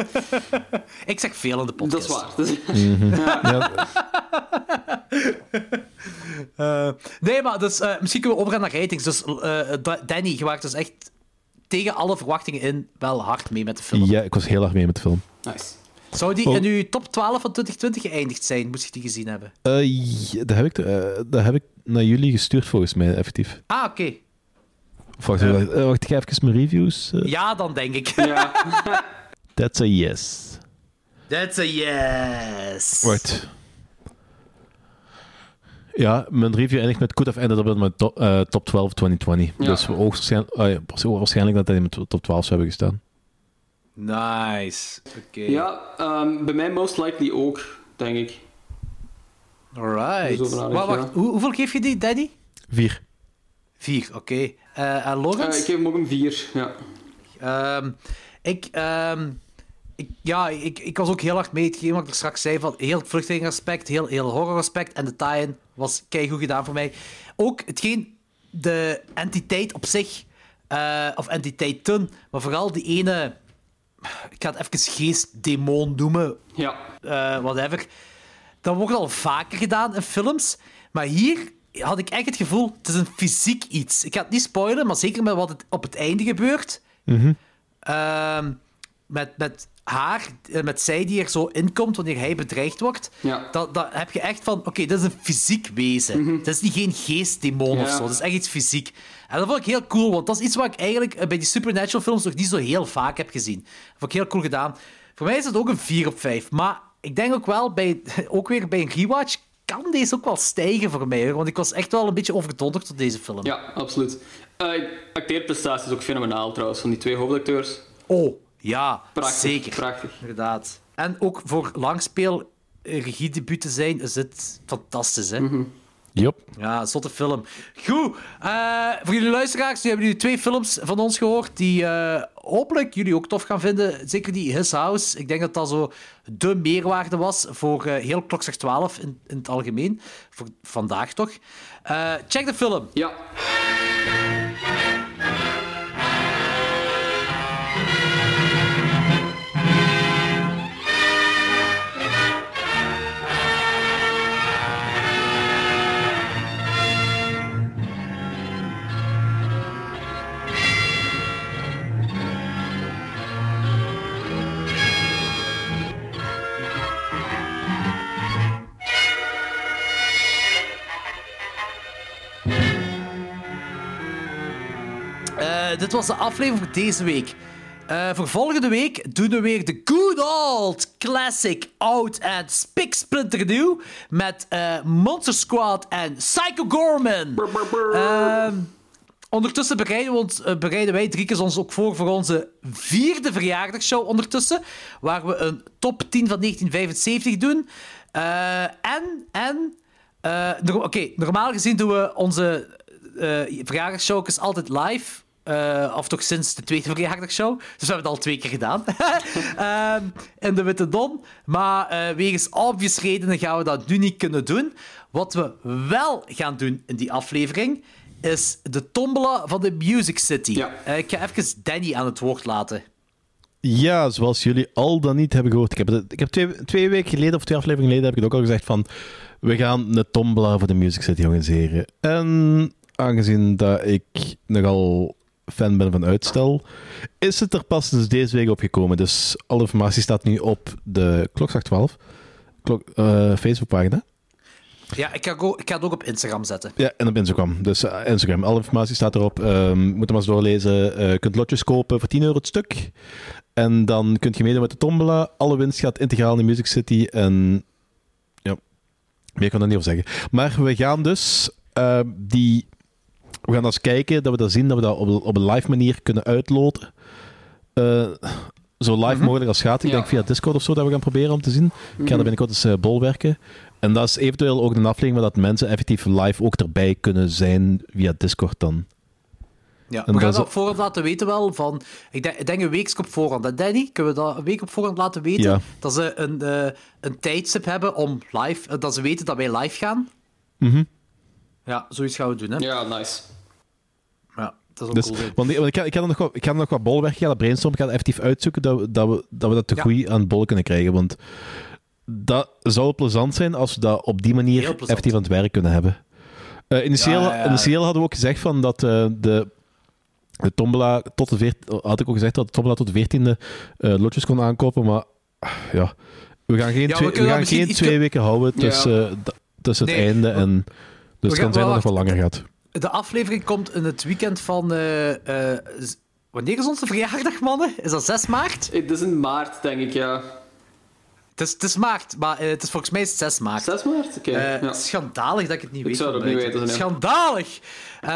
Speaker 3: Ik zeg veel in de podcast.
Speaker 1: Dat is waar. Dat is-
Speaker 2: Mhm. Ja,
Speaker 3: Eh, nee, maar dus, eh, misschien kunnen we overgaan naar ratings. Dus eh, Da- Danny, je waart dus echt tegen alle verwachtingen in wel hard mee met de film.
Speaker 2: Ja, ik was heel erg mee met de film.
Speaker 1: Nice.
Speaker 3: Zou die
Speaker 2: Oh.
Speaker 3: in uw top 12 van 2020 geëindigd zijn, moest je die gezien hebben?
Speaker 2: Eh, ja, dat, heb ik, eh, dat heb ik naar jullie gestuurd volgens mij, effectief.
Speaker 3: Ah, oké.
Speaker 2: Wacht, wacht, eh, wacht, ik ga even mijn reviews. eh.
Speaker 3: Ja, dan denk ik.
Speaker 1: Ja.
Speaker 2: That's a yes.
Speaker 3: That's a yes.
Speaker 2: Wacht. Ja, mijn review eindigt met could have ended up in mijn top, eh, top 12 2020.
Speaker 1: Ja.
Speaker 2: Dus hoogstwaarschijnlijk, ja, waarschijnlijk dat hij in mijn top 12 zou hebben gestaan.
Speaker 3: Nice. Oké.
Speaker 1: Ja, ehm, bij mij most likely ook, denk ik.
Speaker 3: Alright.
Speaker 1: Dus nadenken,
Speaker 3: Wacht, wacht.
Speaker 1: ja.
Speaker 3: Hoe- hoeveel geef je die, Danny?
Speaker 2: Vier.
Speaker 3: Vier, oké. Eh, en Logans?
Speaker 1: Eh, ik geef hem ook een 4. Ja.
Speaker 3: Ehm, ik, ehm, ik, ja, ik, ik was ook heel hard mee. Hetgeen wat ik er straks zei, van heel het vluchtelingenaspect, heel, heel horroraspect. En de tie-in was keigoed gedaan voor mij. Ook hetgeen, de entiteit op zich, eh, of entiteiten, maar vooral die ene, ik ga het even geest-demon noemen,
Speaker 1: Ja.
Speaker 3: eh, whatever. Dat wordt al vaker gedaan in films. Maar hier had ik echt het gevoel, het is een fysiek iets. Ik ga het niet spoilen, maar zeker met wat het op het einde gebeurt. Ehm, met, met haar, eh, met zij die er zo inkomt wanneer hij bedreigd wordt.
Speaker 1: Ja.
Speaker 3: Dat, dat heb je echt van, oké, dat is een fysiek wezen. Dat is niet geen geestdemon of zo. Dat is echt iets fysiek. En dat vond ik heel cool, want dat is iets wat ik eigenlijk eh, bij die supernatural films nog niet zo heel vaak heb gezien. Dat vond ik heel cool gedaan. Voor mij is het ook een 4 op 5. Maar ik denk ook wel, bij, ook weer bij een rewatch, kan deze ook wel stijgen voor mij. hoor. Want ik was echt wel een beetje overdonderd door deze film.
Speaker 1: Ja, absoluut. Uh, acteerprestatie is ook fenomenaal trouwens, van die twee hoofdacteurs.
Speaker 3: Oh, ja,
Speaker 1: Prachtig,
Speaker 3: zeker.
Speaker 1: prachtig.
Speaker 3: Inderdaad. En ook voor langspeel eh, regiedebuut te zijn, is het fantastisch, hè?
Speaker 2: Yup.
Speaker 3: Ja, zotte film. Goed, eh, voor jullie luisteraars, nu hebben jullie twee films van ons gehoord die eh, hopelijk jullie ook tof gaan vinden. Zeker die His House. Ik denk dat dat zo de meerwaarde was voor eh, heel Klokslag 12 in, in het algemeen. Voor vandaag toch. Eh, check de film.
Speaker 1: Ja.
Speaker 3: Eh, dit was de aflevering voor deze week. Eh, voor volgende week doen we weer de good old classic oud en spiksplinter nieuw met eh, Monster Squad en Psycho Gorman. Ehm, ondertussen bereiden, we ons, bereiden wij Driekes ons ook voor voor onze vierde verjaardagsshow ondertussen, waar we een top 10 van 1975 doen. En, en no- oké, normaal gezien doen we onze verjaardagsshow altijd live. Eh, of toch sinds de tweede verjaardagshow. Dus we hebben het al twee keer gedaan. Ehm, in de Witte Don. Maar eh, wegens obvious redenen gaan we dat nu niet kunnen doen. Wat we wel gaan doen in die aflevering is de tombola van de Music City. Eh, ik ga even Danny aan het woord laten.
Speaker 2: Ja, zoals jullie al dan niet hebben gehoord. Ik heb, ik heb twee, twee weken geleden, of twee afleveringen geleden, heb ik het ook al gezegd van... We gaan een tombola voor de Music City organiseren. En aangezien dat ik nogal fan ben van uitstel, is het er pas dus deze week opgekomen. Dus alle informatie staat nu op de Klokslag 12 klok, eh, Facebookpagina.
Speaker 3: Ja, ik ga, go- ik ga het ook op Instagram zetten.
Speaker 2: Ja, en op Instagram. Dus eh, Instagram, alle informatie staat erop. Ehm moet hem maar eens doorlezen. Eh, je kunt lotjes kopen voor 10 euro het stuk. En dan kunt je meedoen met de tombola. Alle winst gaat integraal in de Music City. En ja, meer kan ik er niet over zeggen. Maar we gaan dus die... We gaan eens kijken dat we dat zien, dat we dat op, op een live manier kunnen uitloten. Eh, zo live mogelijk als gaat. Ik
Speaker 1: Ja.
Speaker 2: denk via Discord of zo dat we gaan proberen om te zien. Ik ga
Speaker 1: Mhm.
Speaker 2: er binnenkort eens eh, bolwerken. En dat is eventueel ook een aflevering waar dat mensen effectief live ook erbij kunnen zijn via Discord dan.
Speaker 3: Ja,
Speaker 2: En
Speaker 3: we gaan
Speaker 2: dat
Speaker 3: op voorhand laten weten wel. Van, ik, denk, ik denk een week op voorhand. hè, Danny, kunnen we dat een week op voorhand laten weten?
Speaker 2: Ja.
Speaker 3: Dat ze een, eh, een tijdstip hebben om live... eh, dat ze weten dat wij live gaan.
Speaker 2: Mhm.
Speaker 3: Ja, zoiets gaan we doen, hè?
Speaker 1: Ja, nice.
Speaker 3: Dat is
Speaker 2: Dus,
Speaker 3: cool.
Speaker 2: want ik, want ik, ga, ik, ga nog wat, ik ga er nog wat bolwerk, ik ga dat brainstormen, ik ga dat effectief uitzoeken dat we dat, we, dat, we dat te
Speaker 3: Ja.
Speaker 2: goed aan het bol kunnen krijgen. Want dat zou plezant zijn als we dat op die manier effectief aan het werk kunnen hebben. Eh, initieel,
Speaker 3: Ja, ja, ja.
Speaker 2: initieel hadden we ook gezegd van dat eh, de, de tombola tot de veert, had ik ook gezegd dat de tombola tot de veertiende eh lotjes kon aankopen, maar ja, we gaan geen
Speaker 3: Ja, we
Speaker 2: twee, we gaan geen twee weken houden tussen, tussen het
Speaker 3: Nee,
Speaker 2: einde en... Dus het kan zijn dat het nog wel langer gaat.
Speaker 3: De aflevering komt in het weekend van... eh, eh, z- wanneer is onze verjaardag, mannen? Is dat 6 maart?
Speaker 1: Het is in maart, denk ik, ja.
Speaker 3: Het is, het is maart, maar eh, het is volgens mij is het 6 maart.
Speaker 1: 6 maart? Oké.
Speaker 3: Eh,
Speaker 1: ja.
Speaker 3: Schandalig dat ik het niet
Speaker 1: Ik
Speaker 3: weet.
Speaker 1: zou het ook niet weten.
Speaker 3: Schandalig! Eh,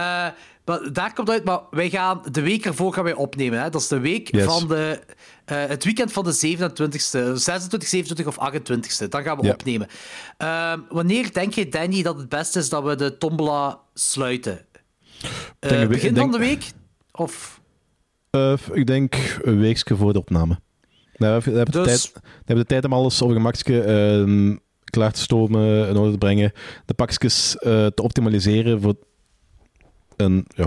Speaker 3: maar daar komt uit, maar wij gaan de week ervoor gaan wij opnemen. Hè? Dat is de week
Speaker 2: Yes.
Speaker 3: van de... eh, het weekend van de 27e, 26, 27 of 28e. Dan gaan we
Speaker 2: Ja.
Speaker 3: opnemen. Ehm, wanneer denk je, Danny, dat het beste is dat we de tombola sluiten? Eh,
Speaker 2: denk week-
Speaker 3: begin van de week? Of...
Speaker 2: Eh, ik denk een weekje voor de opname. Nou, we, hebben de
Speaker 3: Dus-
Speaker 2: tijd, de tijd om alles op een gemakje ehm, klaar te stomen, in orde te brengen, de pakjes eh, te optimaliseren voor een... Ja,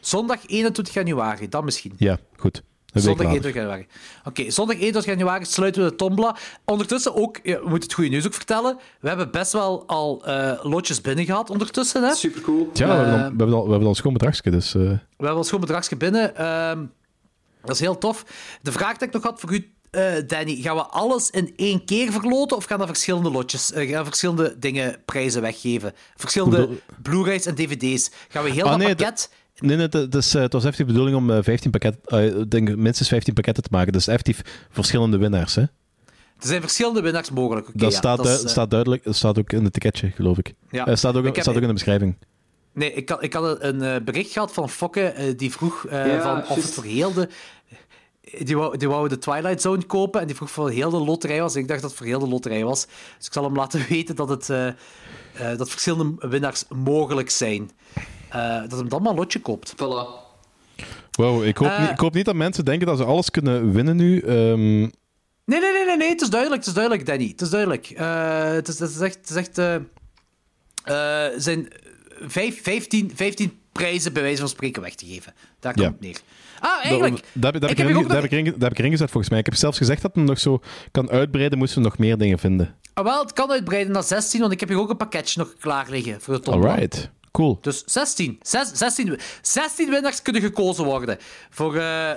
Speaker 3: Zondag 21 januari, dan misschien.
Speaker 2: ja goed. Een
Speaker 3: Zondag
Speaker 2: later.
Speaker 3: 21 januari. Oké, zondag 21 januari sluiten we de Tombola. Ondertussen ook, ja, we moeten het goede nieuws ook vertellen. We hebben best wel al eh, lotjes binnen gehad ondertussen. Hè?
Speaker 1: Super cool.
Speaker 2: Ja, we hebben, dan,
Speaker 3: Eh,
Speaker 2: we, hebben al, we hebben al een schoon bedragje, dus... eh,
Speaker 3: We hebben al schoon bedragje binnen. Ehm, dat is heel tof. De vraag die ik nog had voor u, eh, Danny. Gaan we alles in één keer verloten of gaan er verschillende lotjes, eh, gaan we verschillende dingen prijzen weggeven? Verschillende Blu-rays en dvd's. Gaan we heel
Speaker 2: Ah,
Speaker 3: dat
Speaker 2: nee,
Speaker 3: pakket...
Speaker 2: Nee, nee, het, is, eh, het was effectief de bedoeling om eh, 15 pakketten, eh, ik denk minstens 15 pakketten te maken. Dus effectief verschillende winnaars. Hè?
Speaker 3: Er zijn verschillende winnaars mogelijk. Oké,
Speaker 2: dat
Speaker 3: ja,
Speaker 2: staat,
Speaker 3: dat is,
Speaker 2: staat duidelijk, dat staat ook in het ticketje, geloof ik.
Speaker 3: Ja.
Speaker 2: Eh, staat ook,
Speaker 3: Ik heb-
Speaker 2: staat ook in de beschrijving.
Speaker 3: Nee, ik had, ik had een bericht gehad van Fokke, die vroeg eh,
Speaker 1: Ja,
Speaker 3: van of het voor heel de... Die wou, die wou de Twilight Zone kopen en die vroeg voor heel de loterij was. En ik dacht dat het voor heel de loterij was. Dus ik zal hem laten weten dat, het, eh, eh, dat verschillende winnaars mogelijk zijn. Eh, dat hem dan maar een lotje koopt.
Speaker 1: Voilà.
Speaker 2: Wow, ik hoop,
Speaker 3: Eh,
Speaker 2: niet, ik hoop niet dat mensen denken dat ze alles kunnen winnen nu. Ehm,
Speaker 3: Nee, nee, nee, nee, nee, het is duidelijk, het is duidelijk, Danny. Het is duidelijk. Eh, het, is, het is echt... Het is echt eh, eh, zijn vijf, 15, 15 prijzen bij wijze van spreken weg te geven. Daar komt
Speaker 2: Ja.
Speaker 3: het neer. Ah, eigenlijk...
Speaker 2: Dat, dat, heb- dat,
Speaker 3: ik
Speaker 2: heb ik dat, heb ik heb ik erin gezet volgens mij. Ik heb zelfs gezegd dat het nog zo kan uitbreiden, moesten we nog meer dingen vinden.
Speaker 3: Ah, wel, het kan uitbreiden naar 16, want ik heb hier ook een pakketje nog klaar liggen voor de tombola.
Speaker 2: Alright, cool.
Speaker 3: Dus 16. Zes, 16. 16 winnaars kunnen gekozen worden. Voor, eh,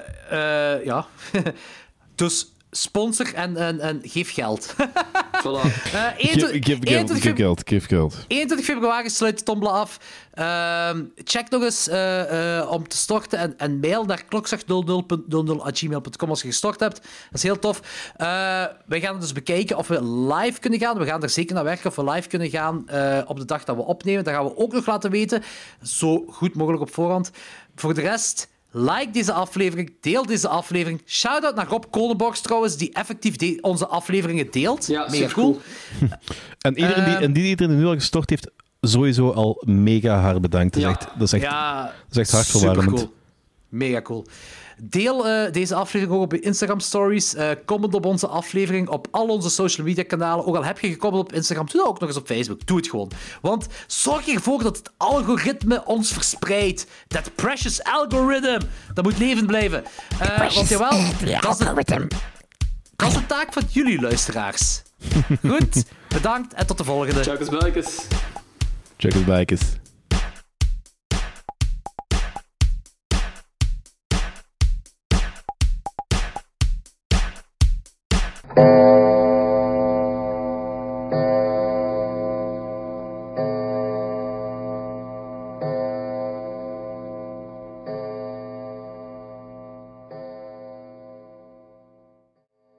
Speaker 3: eh, ja. dus sponsor en, en, en geef geld.
Speaker 1: Voilà.
Speaker 3: Eh,
Speaker 2: Geef,
Speaker 3: 21
Speaker 2: geef, geef,
Speaker 3: 21
Speaker 2: geef geld, geef geld.
Speaker 3: 21 februari sluit de tombola af. Ehm, check nog eens eh, eh, om te storten en, en mail naar klokslag00.00.gmail.com als je gestort hebt. Dat is heel tof. Eh, wij gaan dus bekijken of we live kunnen gaan. We gaan er zeker naar werken of we live kunnen gaan eh, op de dag dat we opnemen. Dat gaan we ook nog laten weten. Zo goed mogelijk op voorhand. Voor de rest... Like deze aflevering, deel deze aflevering. Shout-out naar Rob Kolenborgs trouwens, die effectief de- onze afleveringen deelt.
Speaker 1: Ja,
Speaker 3: Mega cool.
Speaker 2: En iedereen die,
Speaker 3: Ehm,
Speaker 2: en die iedereen die nu al gestort heeft, sowieso al mega hard bedankt. Dat is
Speaker 1: Ja.
Speaker 2: echt, dat is echt,
Speaker 3: Ja,
Speaker 2: dat is echt hartverwarmend.
Speaker 3: Mega cool. Deel eh, deze aflevering ook op je Instagram stories. Eh comment op onze aflevering op al onze social media kanalen. Ook al heb je gecomment op Instagram, doe dat ook nog eens op Facebook. Doe het gewoon. Want zorg ervoor dat het algoritme ons verspreidt. Dat precious algorithm. Dat moet levend blijven. Eh, want jawel, dat is, de, dat is de taak van jullie luisteraars. Goed, bedankt en tot de volgende.
Speaker 1: Chuckers Belkes.
Speaker 2: Check het